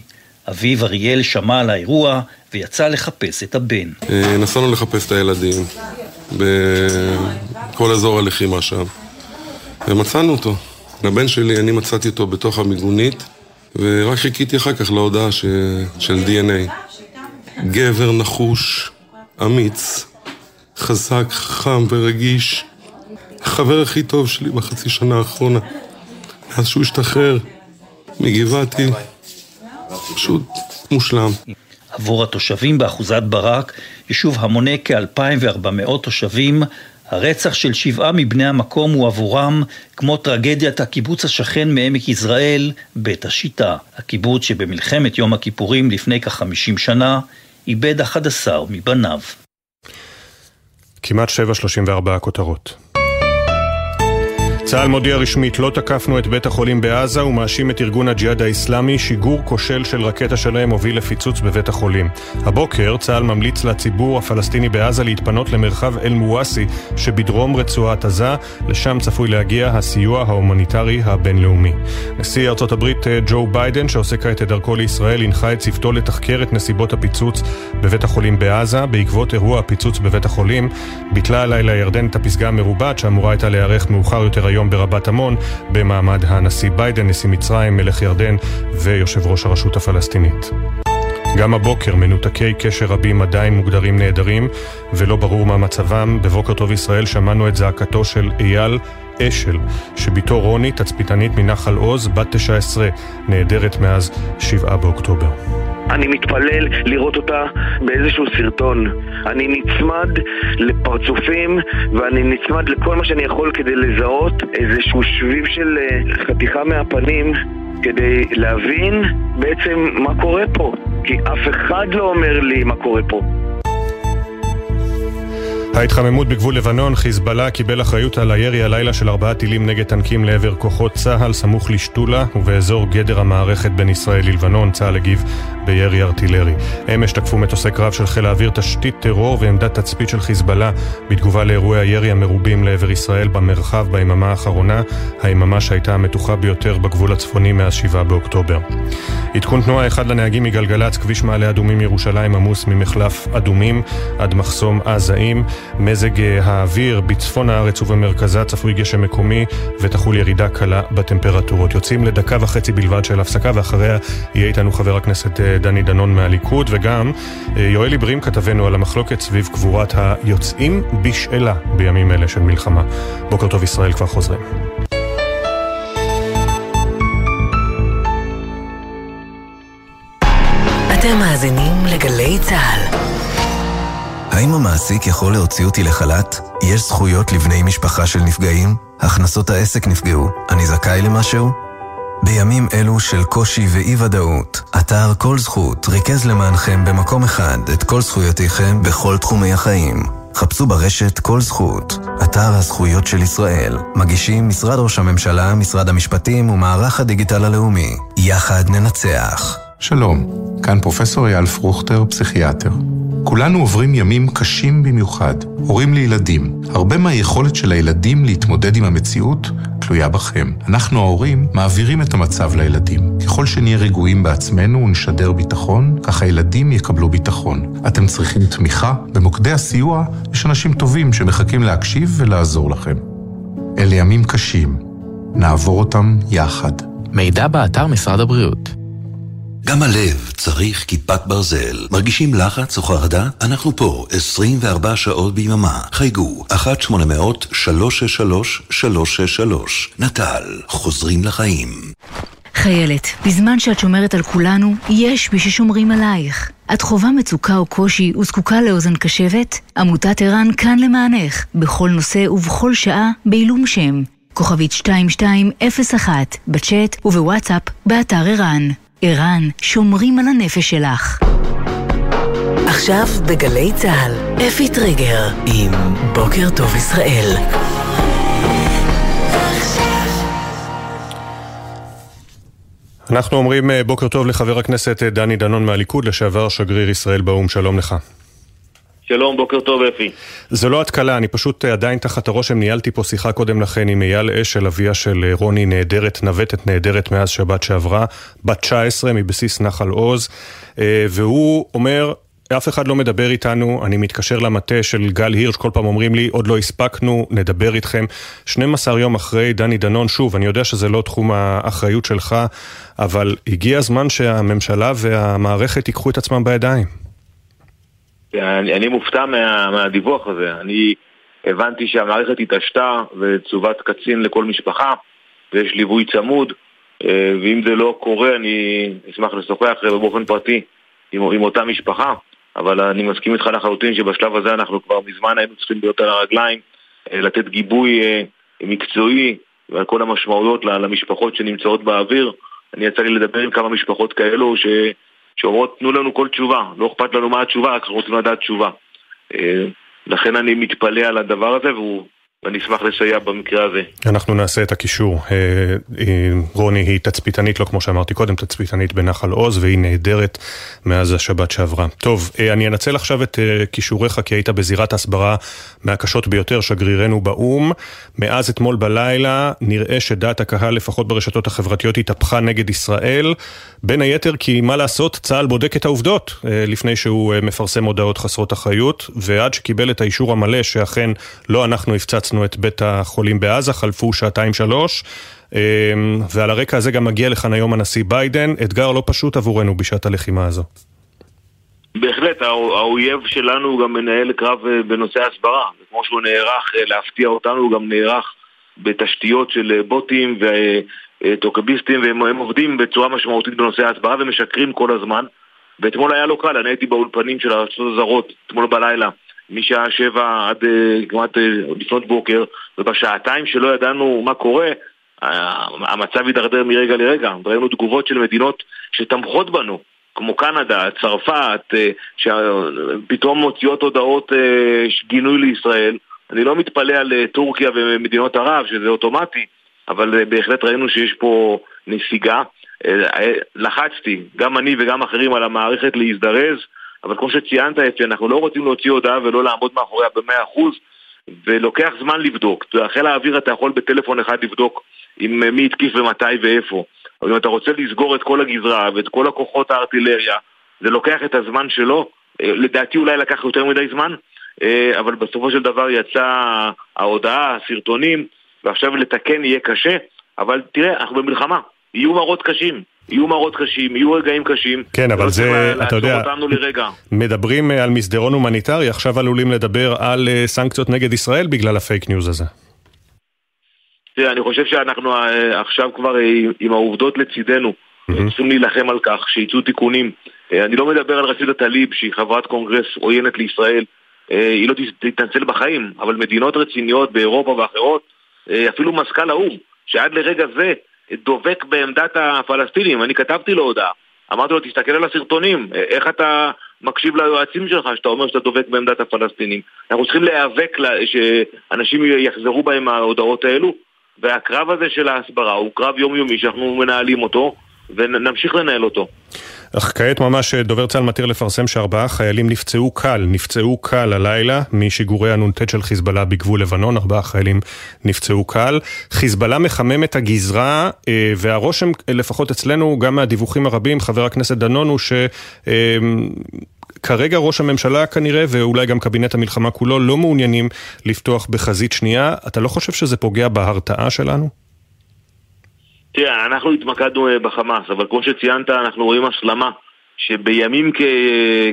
אביו אריאל שמע על האירוע ויצא לחפש את הבן. אה, נסענו לחפש את הילדים בכל אזור הלחימה שם, ומצאנו אותו. הבן שלי, אני מצאתי אותו בתוך המיגונית, ורק חיכיתי אחר כך להודעה. של DNA. גבר נחוש, אמיץ, חזק, חכם ורגיש. החבר הכי טוב שלי בחצי שנה האחרונה. מאז שהוא השתחרר מגבעתי, פשוט מושלם. עבור התושבים באחוזת ברק, יישוב המונה כ-2,400 תושבים, הרצח של שבעה מבני המקום הוא עבורם כמו טרגדיית הקיבוץ השכן מעמק יזרעאל, בית השיטה. הקיבוץ שבמלחמת יום הכיפורים לפני כ-50 שנה איבד 11 מבניו. כמעט 7.34 כותרות. צה"ל מודיע רשמית, לא תקפנו את בית החולים בעזה ומאשים את ארגון הג'יהאד האיסלאמי, שיגור כושל של רקטה שלהם הוביל לפיצוץ בבית החולים. הבוקר צה"ל ממליץ לציבור הפלסטיני בעזה להתפנות למרחב אל-מואסי שבדרום רצועת עזה, לשם צפוי להגיע הסיוע ההומניטרי הבינלאומי. נשיא ארצות הברית אה, ג'ו ביידן, שעושה כעת את דרכו לישראל, הנחה את צוותו לתחקר את נסיבות הפיצוץ בבית החולים בעזה. בעקבות אירוע הפיצוץ בבית החולים, ביטלה הלילה ירדן את הפסגה המרובעת שאמורה הייתה להיערך מאוחר יותר היום ברבת עמון, במעמד הנשיא ביידן, נשיא מצרים, מלך ירדן ויושב ראש הרשות הפלסטינית. גם הבוקר מנותקי קשר רבים עדיין מוגדרים נעדרים ולא ברור מה מצבם. בבוקר טוב ישראל שמענו את זעקתו של אייל אשל, שבתו רוני, תצפיתנית מנחל עוז, בת 19, נעדרת מאז 7 באוקטובר. אני מתפלל לראות אותה באיזשהו סרטון. אני נצמד לפרצופים ואני נצמד לכל מה שאני יכול כדי לזהות איזשהו שביב של אה, חתיכה מהפנים כדי להבין בעצם מה קורה פה. כי אף אחד לא אומר לי מה קורה פה. ההתחממות בגבול לבנון, חיזבאללה קיבל אחריות על הירי הלילה של ארבעה טילים נגד טנקים לעבר כוחות צה"ל סמוך לשתולה ובאזור גדר המערכת בין ישראל ללבנון, צה"ל הגיב בירי ארטילרי. אמש תקפו מטוסי קרב של חיל האוויר תשתית טרור ועמדת תצפית של חיזבאללה בתגובה לאירועי הירי המרובים לעבר ישראל במרחב ביממה האחרונה, היממה שהייתה המתוחה ביותר בגבול הצפוני מאז 7 באוקטובר. עדכון תנועה אחד לנהגים מגלגלצ, כביש מעלה אדומים ירושלים עמוס ממחלף אדומים עד מחסום עזאים. מזג אה, האוויר בצפון הארץ ובמרכזה צפוי גשם מקומי ותחול ירידה קלה בטמפרטורות. יוצאים לדקה וחצי בלבד של הפסקה ואחריה יהיה איתנו חבר הכנסת אה, דני דנון מהליכוד וגם אה, יואל עיברים כתבנו על המחלוקת סביב קבורת היוצאים בשאלה בימים אלה של מלחמה. בוקר טוב ישראל כבר חוזרים. אתם מאזינים לגלי צה"ל. האם המעסיק יכול להוציא אותי לחל"ת? יש זכויות לבני משפחה של נפגעים? הכנסות העסק נפגעו. אני זכאי למשהו? בימים אלו של קושי ואי-ודאות, אתר כל זכות ריכז למענכם במקום אחד את כל זכויותיכם בכל תחומי החיים. חפשו ברשת כל זכות, אתר הזכויות של ישראל. מגישים משרד ראש הממשלה, משרד המשפטים ומערך הדיגיטל הלאומי. יחד ננצח. שלום, כאן פרופסור אייל פרוכטר, פסיכיאטר. כולנו עוברים ימים קשים במיוחד, הורים לילדים. הרבה מהיכולת של הילדים להתמודד עם המציאות תלויה בכם. אנחנו ההורים מעבירים את המצב לילדים. ככל שנהיה רגועים בעצמנו ונשדר ביטחון, כך הילדים יקבלו ביטחון. אתם צריכים תמיכה? במוקדי הסיוע יש אנשים טובים שמחכים להקשיב ולעזור לכם. אלה ימים קשים. נעבור אותם יחד. מידע באתר משרד הבריאות גם הלב צריך כיפת ברזל. מרגישים לחץ או חרדה? אנחנו פה 24 שעות ביממה. חייגו 1-800-363-363. נט"ל, חוזרים לחיים. חיילת, בזמן שאת שומרת על כולנו, יש מי ששומרים עלייך. את חווה מצוקה או קושי וזקוקה לאוזן קשבת? עמותת ער"ן כאן למענך, בכל נושא ובכל שעה, בעילום שם. כוכבית 2201, בצ'אט ובוואטסאפ, באתר ער"ן. ערן, שומרים על הנפש שלך. עכשיו בגלי צה"ל, אפי טריגר עם בוקר טוב ישראל. אנחנו אומרים אה, בוקר טוב לחבר הכנסת אה, דני דנון מהליכוד, לשעבר שגריר ישראל באו"ם, שלום לך. שלום, בוקר טוב אפי. זה לא התקלה, אני פשוט אה, עדיין תחת הרושם, ניהלתי פה שיחה קודם לכן עם אייל אשל, אביה של אה, רוני נהדרת, נווטת נהדרת מאז שבת שעברה, בת 19 מבסיס נחל עוז, אה, והוא אומר, אף אחד לא מדבר איתנו, אני מתקשר למטה של גל הירש, כל פעם אומרים לי, עוד לא הספקנו, נדבר איתכם. 12 יום אחרי דני דנון, שוב, אני יודע שזה לא תחום האחריות שלך, אבל הגיע הזמן שהממשלה והמערכת ייקחו את עצמם בידיים. אני, אני מופתע מה, מהדיווח הזה. אני הבנתי שהמערכת התעשתה ותשובת קצין לכל משפחה ויש ליווי צמוד אה, ואם זה לא קורה אני אשמח לשוחח באופן פרטי עם, עם אותה משפחה אבל אני מסכים איתך לחלוטין שבשלב הזה אנחנו כבר מזמן היינו צריכים להיות על הרגליים אה, לתת גיבוי אה, מקצועי ועל כל המשמעויות למשפחות שנמצאות באוויר אני יצא לי לדבר עם כמה משפחות כאלו ש... שאומרות תנו לנו כל תשובה, לא אכפת לנו מה התשובה, רק רוצים לדעת תשובה. אה, לכן אני מתפלא על הדבר הזה והוא ואני אשמח לסייע במקרה הזה. אנחנו נעשה את הקישור. אה, אה, רוני היא תצפיתנית, לא כמו שאמרתי קודם, תצפיתנית בנחל עוז, והיא נהדרת מאז השבת שעברה. טוב, אה, אני אנצל עכשיו את כישוריך, כי היית בזירת הסברה מהקשות ביותר, שגרירנו באו"ם. מאז אתמול בלילה נראה שדעת הקהל, לפחות ברשתות החברתיות, התהפכה נגד ישראל. בין היתר כי מה לעשות, צה"ל בודק את העובדות לפני שהוא מפרסם הודעות חסרות אחריות, ועד שקיבל את האישור המלא שאכן לא אנחנו הפצצנו פרצנו את בית החולים בעזה, חלפו שעתיים-שלוש, אמ, ועל הרקע הזה גם מגיע לכאן היום הנשיא ביידן, אתגר לא פשוט עבורנו בשעת הלחימה הזו. בהחלט, האויב שלנו גם מנהל קרב אה, בנושא הסברה. כמו שהוא נערך אה, להפתיע אותנו, הוא גם נערך בתשתיות של אה, בוטים וטוקביסטים, והם עובדים בצורה משמעותית בנושא ההסברה ומשקרים כל הזמן. ואתמול היה לא קל, אני הייתי באולפנים של הארצות הזרות, אתמול בלילה. משעה שבע עד אה, כמעט אה, לפנות בוקר, ובשעתיים שלא ידענו מה קורה, המצב הידרדר מרגע לרגע. ראינו תגובות של מדינות שתמכות בנו, כמו קנדה, צרפת, אה, שפתאום מוציאות הודעות גינוי לישראל. אני לא מתפלא על טורקיה ומדינות ערב, שזה אוטומטי, אבל בהחלט ראינו שיש פה נסיגה. לחצתי, גם אני וגם אחרים, על המערכת להזדרז. אבל כמו שציינת, אפי, אנחנו לא רוצים להוציא הודעה ולא לעמוד מאחוריה במאה אחוז, ולוקח זמן לבדוק. חיל האוויר אתה יכול בטלפון אחד לבדוק עם אה, מי התקיף ומתי ואיפה. אבל אם אתה רוצה לסגור את כל הגזרה ואת כל הכוחות הארטילריה, זה לוקח את הזמן שלו. אה, לדעתי אולי לקח יותר מדי זמן, אה, אבל בסופו של דבר יצאה ההודעה, הסרטונים, ועכשיו לתקן יהיה קשה, אבל תראה, אנחנו במלחמה, יהיו מראות קשים. יהיו מראות קשים, יהיו רגעים קשים. כן, אבל זה, אתה יודע, מדברים אה, על מסדרון הומניטרי, עכשיו עלולים לדבר על אה, סנקציות נגד ישראל בגלל הפייק ניוז הזה. תראה, אני חושב שאנחנו אה, עכשיו כבר עם העובדות לצידנו. צריכים להילחם על כך שיצאו תיקונים. אני לא מדבר על רשידה טליב, שהיא חברת קונגרס עוינת לישראל. היא לא תתנצל בחיים, אבל מדינות רציניות באירופה ואחרות, אפילו מזכ"ל האו"ם, שעד לרגע זה דובק בעמדת הפלסטינים. אני כתבתי לו הודעה, אמרתי לו, תסתכל על הסרטונים, איך אתה מקשיב ליועצים שלך שאתה אומר שאתה דובק בעמדת הפלסטינים. אנחנו צריכים להיאבק שאנשים יחזרו בהם ההודעות האלו, והקרב הזה של ההסברה הוא קרב יומיומי שאנחנו מנהלים אותו, ונמשיך לנהל אותו. אך כעת ממש דובר צה"ל מתיר לפרסם שארבעה חיילים נפצעו קל, נפצעו קל הלילה משיגורי הנ"ט של חיזבאללה בגבול לבנון, ארבעה חיילים נפצעו קל. חיזבאללה מחמם את הגזרה, אה, והרושם, לפחות אצלנו, גם מהדיווחים הרבים, חבר הכנסת דנון, הוא ש... אה, כרגע ראש הממשלה כנראה, ואולי גם קבינט המלחמה כולו, לא מעוניינים לפתוח בחזית שנייה. אתה לא חושב שזה פוגע בהרתעה שלנו? תראה, אנחנו התמקדנו אה, בחמאס, אבל כמו שציינת, אנחנו רואים הסלמה שבימים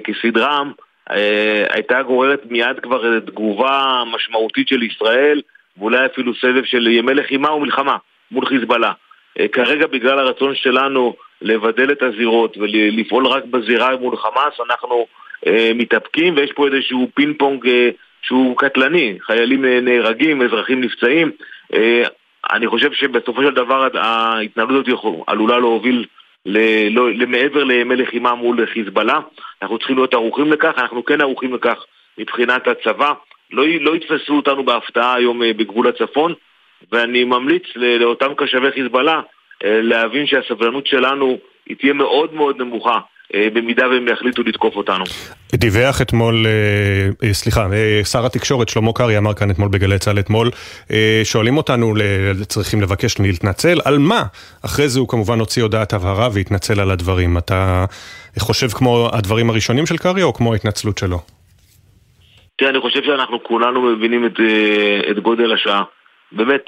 כסדרם אה, הייתה גוררת מיד כבר תגובה משמעותית של ישראל ואולי אפילו סבב של ימי לחימה ומלחמה מול חיזבאללה. אה, כרגע בגלל הרצון שלנו לבדל את הזירות ולפעול רק בזירה מול חמאס, אנחנו מתאפקים ויש פה איזשהו פינג פונג שהוא קטלני, חיילים נהרגים, אזרחים נפצעים. אני חושב שבסופו של דבר ההתנהלות הזאת עלולה להוביל לא, למעבר לימי לחימה מול חיזבאללה. אנחנו צריכים להיות ערוכים לכך, אנחנו כן ערוכים לכך מבחינת הצבא. לא, לא יתפסו אותנו בהפתעה היום אה, בגבול הצפון, ואני ממליץ לאותם קשבי חיזבאללה אה, להבין שהסבלנות שלנו היא תהיה מאוד מאוד נמוכה. אה, במידה והם יחליטו לתקוף אותנו. דיווח אתמול, אה, אה, סליחה, שר התקשורת שלמה קרעי אמר כאן אתמול בגלי צה"ל אתמול, שואלים אותנו, צריכים לבקש להתנצל, על מה? אחרי זה הוא כמובן הוציא הודעת הבהרה והתנצל על הדברים. אתה חושב כמו הדברים הראשונים של קרעי או כמו ההתנצלות שלו? תראה, אני חושב שאנחנו כולנו מבינים את, את גודל השעה. באמת,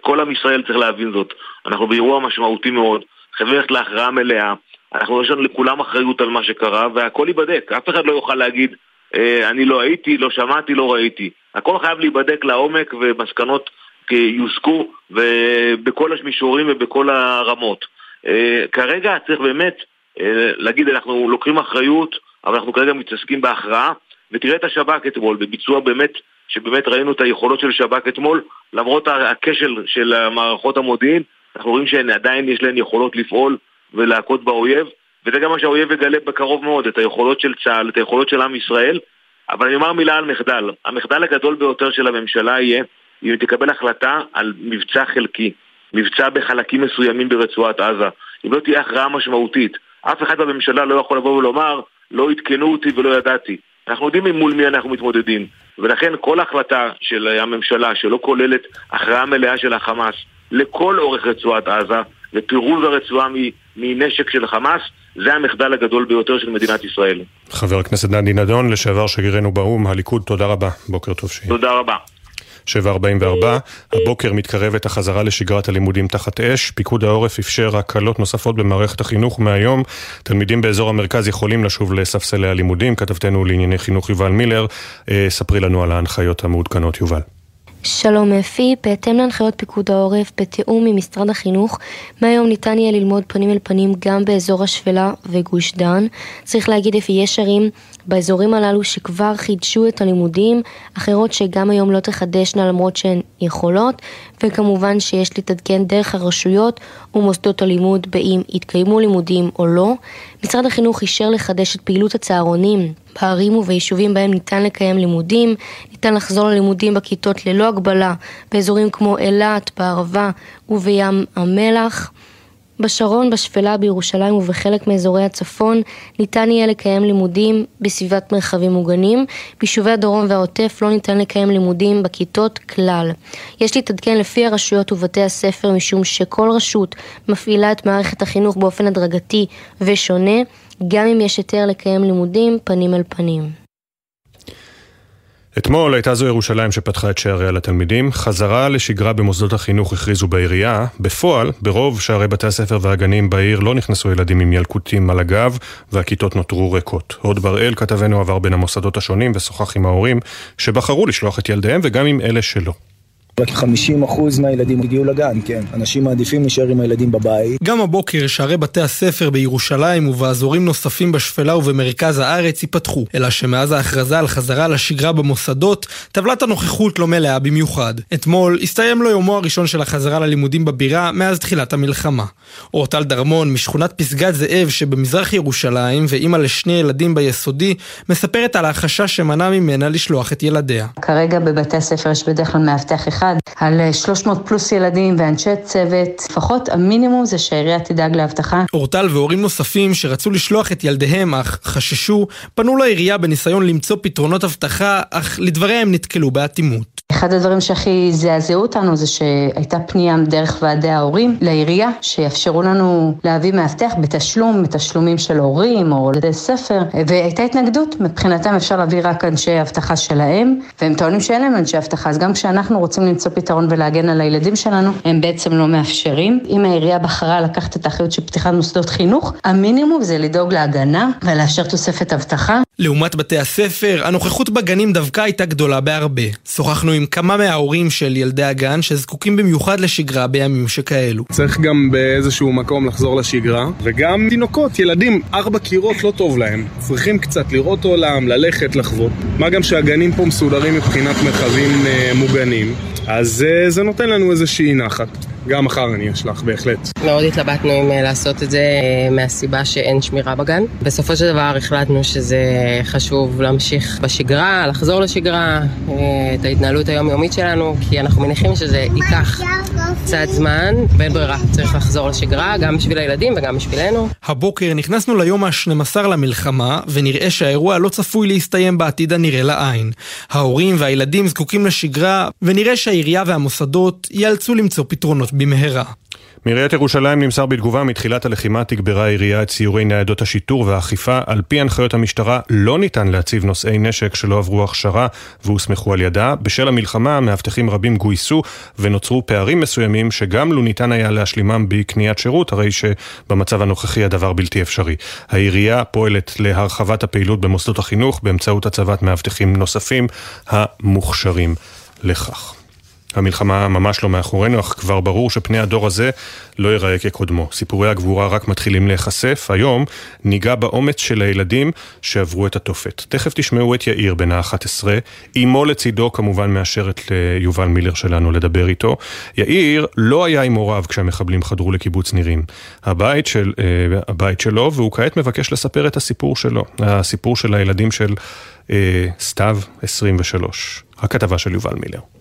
כל עם ישראל צריך להבין זאת. אנחנו באירוע משמעותי מאוד, חייבים ללכת להכרעה מלאה. אנחנו, יש לנו לכולם אחריות על מה שקרה, והכל ייבדק. אף אחד לא יוכל להגיד, אה, אני לא הייתי, לא שמעתי, לא ראיתי. הכל חייב להיבדק לעומק, ומסקנות יוסקו בכל המישורים ובכל הרמות. אה, כרגע צריך באמת אה, להגיד, אנחנו לוקחים אחריות, אבל אנחנו כרגע מתעסקים בהכרעה, ותראה את השב"כ אתמול, בביצוע באמת, שבאמת ראינו את היכולות של שב"כ אתמול, למרות הכשל של מערכות המודיעין, אנחנו רואים שעדיין יש להן יכולות לפעול ולהכות באויב, וזה גם מה שהאויב יגלה בקרוב מאוד, את היכולות של צה"ל, את היכולות של עם ישראל. אבל אני אומר מילה על מחדל. המחדל הגדול ביותר של הממשלה יהיה אם היא תקבל החלטה על מבצע חלקי, מבצע בחלקים מסוימים ברצועת עזה. אם לא תהיה הכרעה משמעותית. אף אחד בממשלה לא יכול לבוא ולומר, לא עדכנו אותי ולא ידעתי. אנחנו יודעים מול מי אנחנו מתמודדים. ולכן כל החלטה של הממשלה שלא כוללת הכרעה מלאה של החמאס לכל אורך רצועת עזה, ופירוז הרצועה מנשק של חמאס, זה המחדל הגדול ביותר של מדינת ישראל. חבר הכנסת דני נדון, לשעבר שגרירנו באו"ם, הליכוד, תודה רבה. בוקר טוב שיהיה. תודה רבה. 744, הבוקר מתקרבת החזרה לשגרת הלימודים תחת אש. פיקוד העורף אפשר הקלות נוספות במערכת החינוך מהיום. תלמידים באזור המרכז יכולים לשוב לספסלי הלימודים. כתבתנו לענייני חינוך יובל מילר, אה, ספרי לנו על ההנחיות המעודכנות, יובל. שלום אפי, בהתאם להנחיות פיקוד העורף, בתיאום עם משרד החינוך, מהיום ניתן יהיה ללמוד פנים אל פנים גם באזור השפלה וגוש דן. צריך להגיד אפי, יש ערים באזורים הללו שכבר חידשו את הלימודים, אחרות שגם היום לא תחדשנה למרות שהן יכולות, וכמובן שיש להתעדכן דרך הרשויות ומוסדות הלימוד באם יתקיימו לימודים או לא. משרד החינוך אישר לחדש את פעילות הצהרונים בערים וביישובים בהם ניתן לקיים לימודים, ניתן לחזור ללימודים בכיתות ללא הגבלה באזורים כמו אילת, בערבה ובים המלח. בשרון, בשפלה, בירושלים ובחלק מאזורי הצפון ניתן יהיה לקיים לימודים בסביבת מרחבים מוגנים. ביישובי הדרום והעוטף לא ניתן לקיים לימודים בכיתות כלל. יש להתעדכן לפי הרשויות ובתי הספר משום שכל רשות מפעילה את מערכת החינוך באופן הדרגתי ושונה, גם אם יש היתר לקיים לימודים פנים אל פנים. אתמול הייתה זו ירושלים שפתחה את שעריה לתלמידים. חזרה לשגרה במוסדות החינוך הכריזו בעירייה. בפועל, ברוב שערי בתי הספר והגנים בעיר לא נכנסו ילדים עם ילקוטים על הגב, והכיתות נותרו ריקות. הוד בראל, כתבנו, עבר בין המוסדות השונים ושוחח עם ההורים שבחרו לשלוח את ילדיהם וגם עם אלה שלא. רק 50% מהילדים הגיעו לגן, כן. אנשים מעדיפים להישאר עם הילדים בבית. גם הבוקר שערי בתי הספר בירושלים ובאזורים נוספים בשפלה ובמרכז הארץ ייפתחו, אלא שמאז ההכרזה על חזרה לשגרה במוסדות, טבלת הנוכחות לא מלאה במיוחד. אתמול הסתיים לו יומו הראשון של החזרה ללימודים בבירה מאז תחילת המלחמה. אורטל דרמון משכונת פסגת זאב שבמזרח ירושלים ואימא לשני ילדים ביסודי, מספרת על החשש שמנע ממנה לשלוח את ילדיה. כרגע בבתי הספר יש בדרך כלל מאבטח אחד על 300 פלוס ילדים ואנשי צוות. לפחות המינימום זה שהעירייה תדאג לאבטחה. אורטל והורים נוספים שרצו לשלוח את ילדיהם אך חששו, פנו לעירייה בניסיון למצוא פתרונות אבטחה, אך לדבריה הם נתקלו באטימות. אחד הדברים שהכי זעזעו אותנו זה שהייתה פנייה דרך ועדי ההורים לעירייה שיאפשרו לנו להביא מאבטח בתשלום, בתשלומים של הורים או בתי ספר והייתה התנגדות, מבחינתם אפשר להביא רק אנשי אבטחה שלהם והם טוענים שאין להם אנשי אבטחה אז גם כשאנחנו רוצים למצוא פתרון ולהגן על הילדים שלנו הם בעצם לא מאפשרים. אם העירייה בחרה לקחת את האחריות של פתיחת מוסדות חינוך, המינימום זה לדאוג להגנה ולאשר תוספת אבטחה. לעומת בתי הספר, הנוכחות בגנים דווקא הייתה גדולה בהרבה. שוחחנו עם כמה מההורים של ילדי הגן שזקוקים במיוחד לשגרה בימים שכאלו. צריך גם באיזשהו מקום לחזור לשגרה, וגם תינוקות, ילדים, ארבע קירות לא טוב להם. צריכים קצת לראות עולם, ללכת, לחוות. מה גם שהגנים פה מסודרים מבחינת מרחבים אה, מוגנים, אז אה, זה נותן לנו איזושהי נחת. גם מחר אני אשלח, בהחלט. מאוד התלבטנו אם אה, לעשות את זה אה, מהסיבה שאין שמירה בגן. בסופו של דבר החלטנו שזה חשוב להמשיך בשגרה, לחזור לשגרה, אה, את ההתנהלות היומיומית שלנו, כי אנחנו מניחים שזה ייקח קצת זמן, ואין ברירה, צריך לחזור לשגרה, גם בשביל הילדים וגם בשבילנו. הבוקר נכנסנו ליום ה-12 למלחמה, ונראה שהאירוע לא צפוי להסתיים בעתיד הנראה לעין. ההורים והילדים זקוקים לשגרה, ונראה שהעירייה והמוסדות ייאלצו למצוא פתרונות במהרה. מעיריית ירושלים נמסר בתגובה מתחילת הלחימה תגברה העירייה את ציורי ניידות השיטור והאכיפה. על פי הנחיות המשטרה לא ניתן להציב נושאי נשק שלא עברו הכשרה והוסמכו על ידה. בשל המלחמה מאבטחים רבים גויסו ונוצרו פערים מסוימים שגם לו ניתן היה להשלימם בקניית שירות, הרי שבמצב הנוכחי הדבר בלתי אפשרי. העירייה פועלת להרחבת הפעילות במוסדות החינוך באמצעות הצבת מאבטחים נוספים המוכשרים לכך. המלחמה ממש לא מאחורינו, אך כבר ברור שפני הדור הזה לא ייראה כקודמו. סיפורי הגבורה רק מתחילים להיחשף. היום ניגע באומץ של הילדים שעברו את התופת. תכף תשמעו את יאיר בן ה-11, אמו לצידו כמובן מאשרת ליובל מילר שלנו לדבר איתו. יאיר לא היה עם הוריו כשהמחבלים חדרו לקיבוץ נירים. הבית, של, אה, הבית שלו, והוא כעת מבקש לספר את הסיפור שלו. הסיפור של הילדים של אה, סתיו 23. הכתבה של יובל מילר.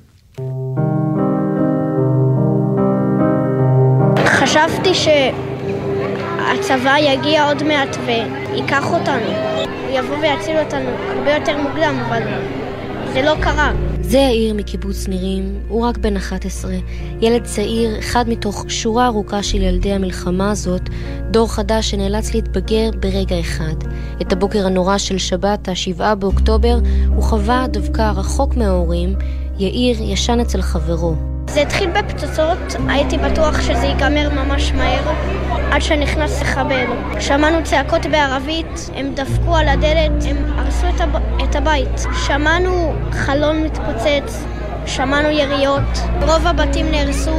חשבתי שהצבא יגיע עוד מעט וייקח אותנו. הוא יבוא ויציל אותנו הרבה יותר מוקדם, אבל זה לא קרה. זה יאיר מקיבוץ נירים, הוא רק בן 11, ילד צעיר, אחד מתוך שורה ארוכה של ילדי המלחמה הזאת, דור חדש שנאלץ להתבגר ברגע אחד. את הבוקר הנורא של שבת, ה-7 באוקטובר, הוא חווה דווקא רחוק מההורים, יאיר ישן אצל חברו. זה התחיל בפצצות, הייתי בטוח שזה ייגמר ממש מהר, עד שנכנס לחבל. שמענו צעקות בערבית, הם דפקו על הדלת, הם הרסו את, הב... את הבית. שמענו חלון מתפוצץ, שמענו יריות, רוב הבתים נהרסו,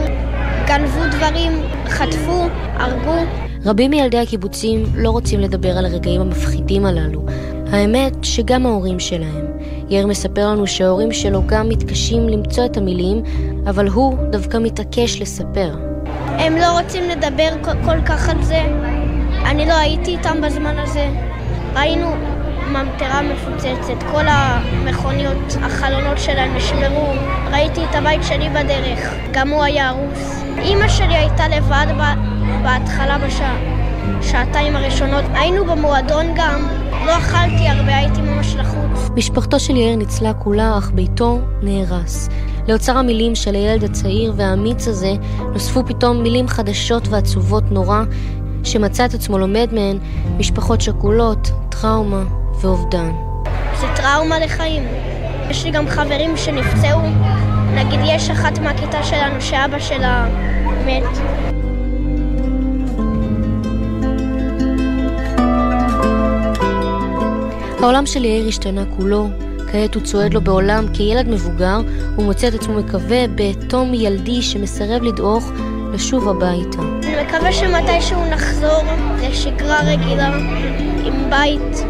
גנבו דברים, חטפו, הרגו. רבים מילדי הקיבוצים לא רוצים לדבר על הרגעים המפחידים הללו. האמת שגם ההורים שלהם. יאיר מספר לנו שההורים שלו גם מתקשים למצוא את המילים, אבל הוא דווקא מתעקש לספר. הם לא רוצים לדבר כל, כך על זה. אני לא הייתי איתם בזמן הזה. ראינו ממטרה מפוצצת, כל המכוניות, החלונות שלהם נשברו. ראיתי את הבית שלי בדרך, גם הוא היה הרוס. אימא שלי הייתה לבד בהתחלה בשעה. שעתיים הראשונות. היינו במועדון גם, לא אכלתי הרבה, הייתי ממש לחוץ. משפחתו של יאיר ניצלה כולה, אך ביתו נהרס. לאוצר המילים של הילד הצעיר והאמיץ הזה נוספו פתאום מילים חדשות ועצובות נורא, שמצא את עצמו לומד מהן משפחות שכולות, טראומה ואובדן. זה טראומה לחיים. יש לי גם חברים שנפצעו. נגיד יש אחת מהכיתה שלנו שאבא שלה מת. העולם של יאיר השתנה כולו, כעת הוא צועד לו בעולם כילד מבוגר, ומוצא את עצמו מקווה בתום ילדי שמסרב לדעוך לשוב הביתה. אני מקווה שמתישהו נחזור לשגרה רגילה, עם בית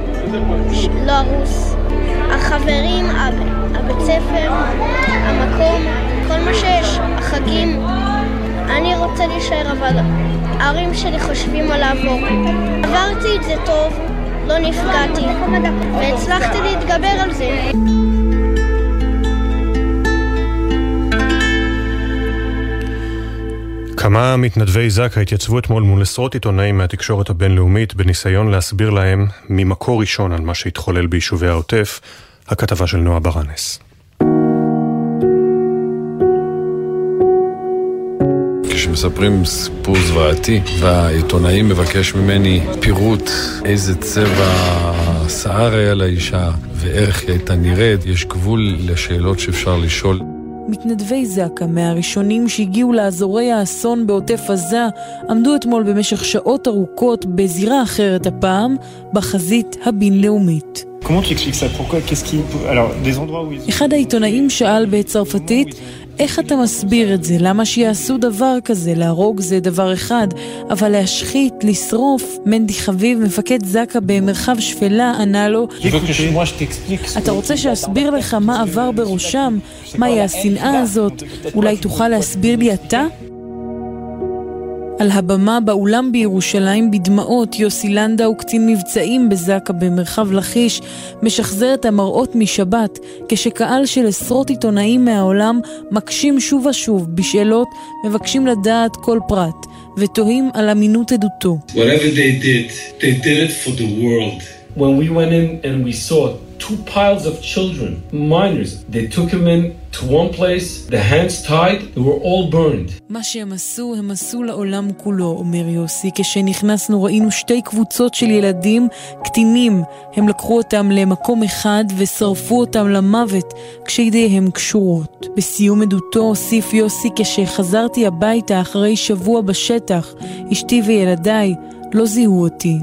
לא הרוס. החברים, הבית ספר, המקום, כל מה שיש, החגים. אני רוצה להישאר, אבל ההורים שלי חושבים על לעבור. עברתי את זה טוב, לא נפגעתי, והצלחתי להתגבר על זה. כמה מתנדבי זק"א התייצבו אתמול מול עשרות עיתונאים מהתקשורת הבינלאומית בניסיון להסביר להם ממקור ראשון על מה שהתחולל ביישובי העוטף, הכתבה של נועה ברנס. כשמספרים סיפור זוועתי והעיתונאי מבקש ממני פירוט איזה צבע שיער היה לאישה ואיך היא הייתה נראית, יש גבול לשאלות שאפשר לשאול. מתנדבי זק"א מהראשונים שהגיעו לאזורי האסון בעוטף עזה עמדו אתמול במשך שעות ארוכות בזירה אחרת הפעם, בחזית הבינלאומית. אחד העיתונאים שאל בצרפתית איך אתה מסביר את זה? למה שיעשו דבר כזה? להרוג זה דבר אחד, אבל להשחית, לשרוף? מנדי חביב, מפקד זק"א במרחב שפלה, ענה לו אתה רוצה שאסביר לך מה עבר בראשם? מהי השנאה הזאת? אולי תוכל להסביר לי אתה? על הבמה באולם בירושלים בדמעות יוסי לנדאו, קצין מבצעים בזק"א במרחב לכיש, משחזר את המראות משבת, כשקהל של עשרות עיתונאים מהעולם מקשים שוב ושוב בשאלות, מבקשים לדעת כל פרט, ותוהים על אמינות עדותו. Whatever they did, they did it for the world. When we went in and we saw two piles of children, minors. They took them in to one place, the hands tied, they were all burned. מה שהם עשו, הם עשו לעולם כולו, אומר יוסי. כשנכנסנו ראינו שתי קבוצות של ילדים, קטינים. הם לקחו אותם למקום אחד ושרפו אותם למוות, כשידיהם קשורות. בסיום עדותו הוסיף יוסי, כשחזרתי הביתה אחרי שבוע בשטח, אשתי וילדיי לא זיהו אותי.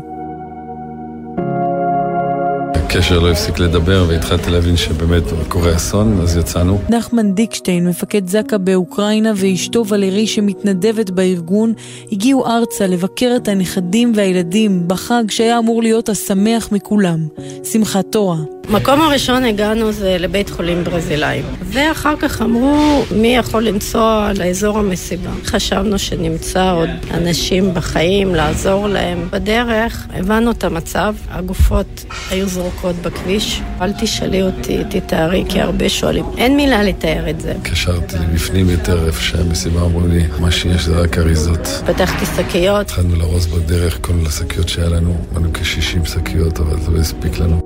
הקשר לא הפסיק לדבר והתחלתי להבין שבאמת קורה אסון, אז יצאנו. נחמן דיקשטיין, מפקד זק"א באוקראינה ואשתו ולרי שמתנדבת בארגון, הגיעו ארצה לבקר את הנכדים והילדים בחג שהיה אמור להיות השמח מכולם, שמחת תורה. מקום הראשון הגענו זה לבית חולים ברזילאי, ואחר כך אמרו מי יכול לנסוע לאזור המסיבה. חשבנו שנמצא עוד אנשים בחיים, לעזור להם. בדרך הבנו את המצב, הגופות היו זרוקות בכביש. אל תשאלי אותי, תתארי, כי הרבה שואלים. אין מילה לתאר את זה. קשרתי בפנים יותר איפה שהמסיבה אמרו לי, מה שיש זה רק אריזות. פתחתי שקיות. התחלנו לארוז בדרך כל השקיות שהיה לנו, באנו כ-60 שקיות, אבל זה לא הספיק לנו.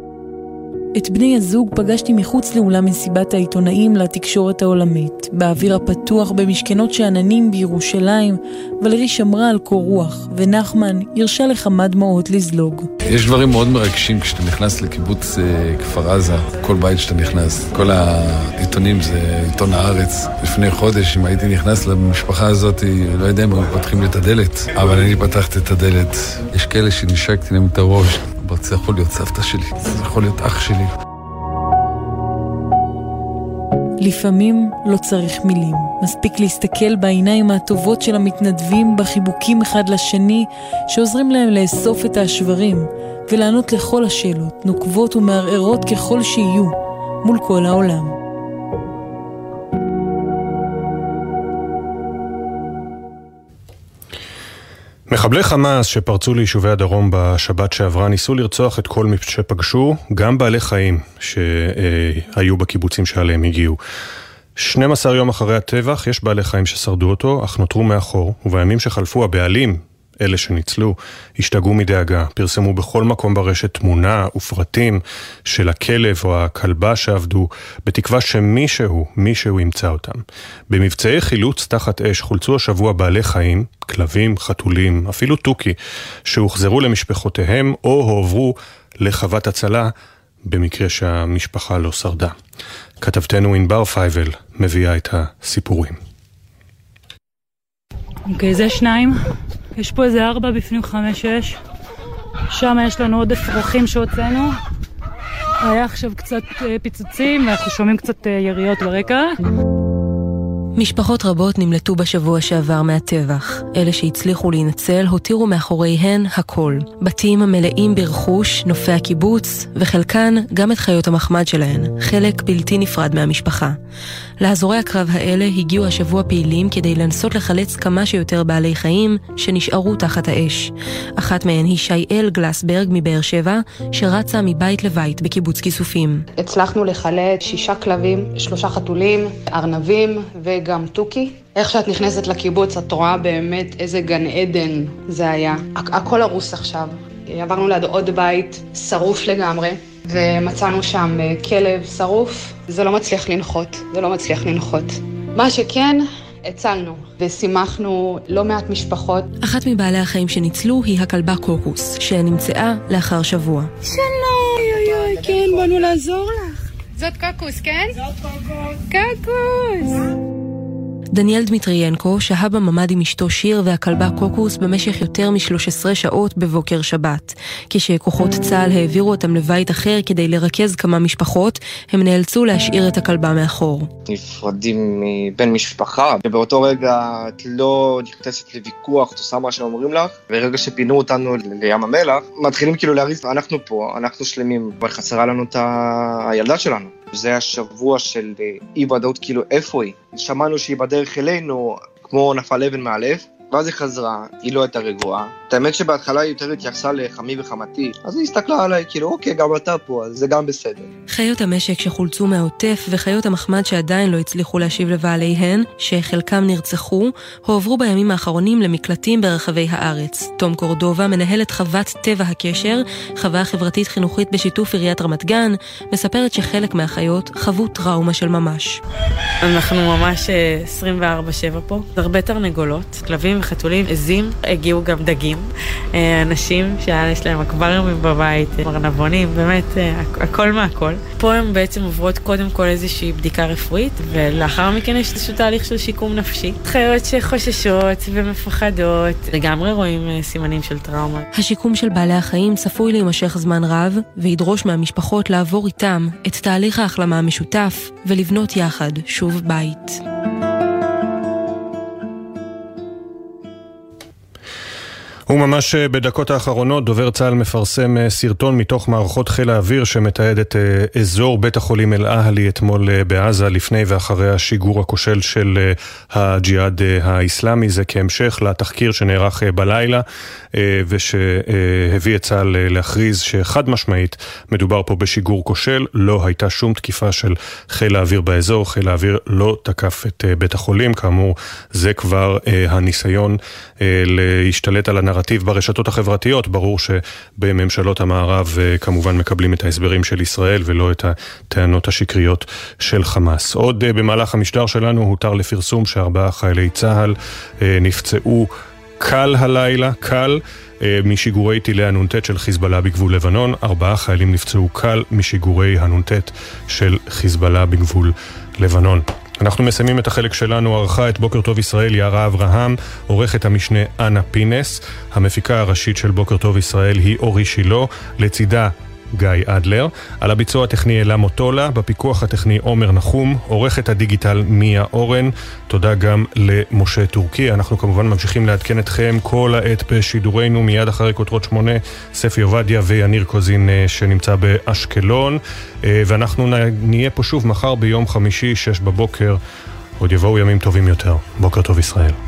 את בני הזוג פגשתי מחוץ לאולם מסיבת העיתונאים לתקשורת העולמית. באוויר הפתוח במשכנות שאננים בירושלים, ולרי שמרה על קור רוח, ונחמן הרשה לכמה דמעות לזלוג. יש דברים מאוד מרגשים כשאתה נכנס לקיבוץ אה, כפר עזה, כל בית שאתה נכנס. כל העיתונים זה עיתון הארץ. לפני חודש, אם הייתי נכנס למשפחה הזאת, לא יודע אם היו פותחים לי את הדלת, אבל אני פתחתי את הדלת. יש כאלה שנשקתי להם את הראש. זה יכול להיות סבתא שלי, זה יכול להיות אח שלי. לפעמים לא צריך מילים. מספיק להסתכל בעיניים הטובות של המתנדבים בחיבוקים אחד לשני, שעוזרים להם לאסוף את השברים, ולענות לכל השאלות, נוקבות ומערערות ככל שיהיו, מול כל העולם. מחבלי חמאס שפרצו ליישובי הדרום בשבת שעברה ניסו לרצוח את כל מי שפגשו, גם בעלי חיים שהיו בקיבוצים שעליהם הגיעו. 12 יום אחרי הטבח יש בעלי חיים ששרדו אותו, אך נותרו מאחור, ובימים שחלפו הבעלים אלה שניצלו, השתגעו מדאגה, פרסמו בכל מקום ברשת תמונה ופרטים של הכלב או הכלבה שעבדו, בתקווה שמישהו, מישהו ימצא אותם. במבצעי חילוץ תחת אש חולצו השבוע בעלי חיים, כלבים, חתולים, אפילו תוכי, שהוחזרו למשפחותיהם או הועברו לחוות הצלה, במקרה שהמשפחה לא שרדה. כתבתנו ענבר פייבל מביאה את הסיפורים. אוקיי, okay, זה שניים. יש פה איזה ארבע בפנים חמש-שש. שם יש לנו עוד אפרוחים שהוצאנו. היה עכשיו קצת פיצוצים, אנחנו שומעים קצת יריות ברקע. משפחות רבות נמלטו בשבוע שעבר מהטבח. אלה שהצליחו להינצל הותירו מאחוריהן הכל. בתים המלאים ברכוש, נופי הקיבוץ, וחלקן גם את חיות המחמד שלהן, חלק בלתי נפרד מהמשפחה. לאזורי הקרב האלה הגיעו השבוע פעילים כדי לנסות לחלץ כמה שיותר בעלי חיים שנשארו תחת האש. אחת מהן היא שייאל גלסברג מבאר שבע, שרצה מבית לבית בקיבוץ כיסופים. הצלחנו לחלץ שישה כלבים, שלושה חתולים, ארנבים וגם תוכי. איך שאת נכנסת לקיבוץ את רואה באמת איזה גן עדן זה היה. הכל הרוס עכשיו. עברנו ליד עוד בית שרוף לגמרי. ומצאנו שם אה, כלב שרוף, זה לא מצליח לנחות, זה לא מצליח לנחות. מה שכן, הצלנו ושימחנו לא מעט משפחות. אחת מבעלי החיים שניצלו היא הכלבה קוקוס, שנמצאה לאחר שבוע. שלום, אוי אוי, כן, באנו לעזור לך. זאת קוקוס, כן? זאת קוקוס. קוקוס! דניאל דמיטריינקו שהה בממ"ד עם אשתו שיר והכלבה קוקוס במשך יותר מ-13 שעות בבוקר שבת. כשכוחות צה"ל העבירו אותם לבית אחר כדי לרכז כמה משפחות, הם נאלצו להשאיר את הכלבה מאחור. נפרדים מבן משפחה, ובאותו רגע את לא נכנסת לוויכוח, את עושה מה שאומרים לך, ורגע שפינו אותנו לים המלח, מתחילים כאילו להריץ, אנחנו פה, אנחנו שלמים, אבל חסרה לנו את הילדה שלנו. זה השבוע של אה, אי ודאות, כאילו איפה היא? שמענו שהיא בדרך אלינו, כמו נפל אבן מהלב, ואז היא חזרה, היא לא הייתה רגועה. את האמת שבהתחלה היא יותר התייחסה לחמי וחמתי, אז היא הסתכלה עליי, כאילו, אוקיי, גם אתה פה, אז זה גם בסדר. חיות המשק שחולצו מהעוטף וחיות המחמד שעדיין לא הצליחו להשיב לבעליהן, שחלקם נרצחו, הועברו בימים האחרונים למקלטים ברחבי הארץ. תום קורדובה, מנהלת חוות טבע הקשר, חווה חברתית חינוכית בשיתוף עיריית רמת גן, מספרת שחלק מהחיות חוו טראומה של ממש. אנחנו ממש 24-7 אה, פה, הרבה תרנגולות, כלבים וחתולים, עזים, הגיעו גם דגים. אה, אנשים שיש להם אקווריומים בבית, ארנבונים, באמת אה, הכל מהכל. פה הן בעצם עוברות קודם כל איזושהי בדיקה רפואית, ולאחר מכן יש איזשהו תהליך של שיקום נפשי. חיות שחוששות ומפחדות, לגמרי רואים אה, סימנים של טראומה. השיקום של בעלי החיים צפוי להימשך זמן רב, וידרוש מהמשפחות לעבור איתם את תהליך ההחלמה המשותף, ולבנות יחד שוב בית. וממש אה, בדקות האחרונות דובר צה"ל מפרסם אה, סרטון מתוך מערכות חיל האוויר שמתעד את אה, אזור בית החולים אל-אהלי אתמול בעזה לפני ואחרי השיגור הכושל של הג'יהאד האיסלאמי. זה כהמשך לתחקיר שנערך בלילה ושהביא את צה"ל להכריז שחד משמעית מדובר פה בשיגור כושל. לא הייתה שום תקיפה של חיל האוויר באזור, חיל האוויר לא תקף את בית החולים. כאמור, זה כבר הניסיון להשתלט על הנרטיב. הנרטיב ברשתות החברתיות, ברור שבממשלות המערב אה, כמובן מקבלים את ההסברים של ישראל ולא את הטענות השקריות של חמאס. עוד אה, במהלך המשטר שלנו הותר לפרסום שארבעה חיילי צה"ל אה, נפצעו קל הלילה, קל. משיגורי טילי הנ"ט של חיזבאללה בגבול לבנון. ארבעה חיילים נפצעו קל משיגורי הנ"ט של חיזבאללה בגבול לבנון. אנחנו מסיימים את החלק שלנו, ערכה את בוקר טוב ישראל יערה אברהם, עורכת המשנה אנה פינס, המפיקה הראשית של בוקר טוב ישראל היא אורי שילה, לצידה גיא אדלר, על הביצוע הטכני אלה מוטולה, בפיקוח הטכני עומר נחום, עורכת הדיגיטל מיה אורן, תודה גם למשה טורקי. אנחנו כמובן ממשיכים לעדכן אתכם כל העת בשידורנו מיד אחרי כותרות שמונה, ספי עובדיה ויניר קוזין אה, שנמצא באשקלון, אה, ואנחנו נהיה פה שוב מחר ביום חמישי, שש בבוקר, עוד יבואו ימים טובים יותר. בוקר טוב ישראל.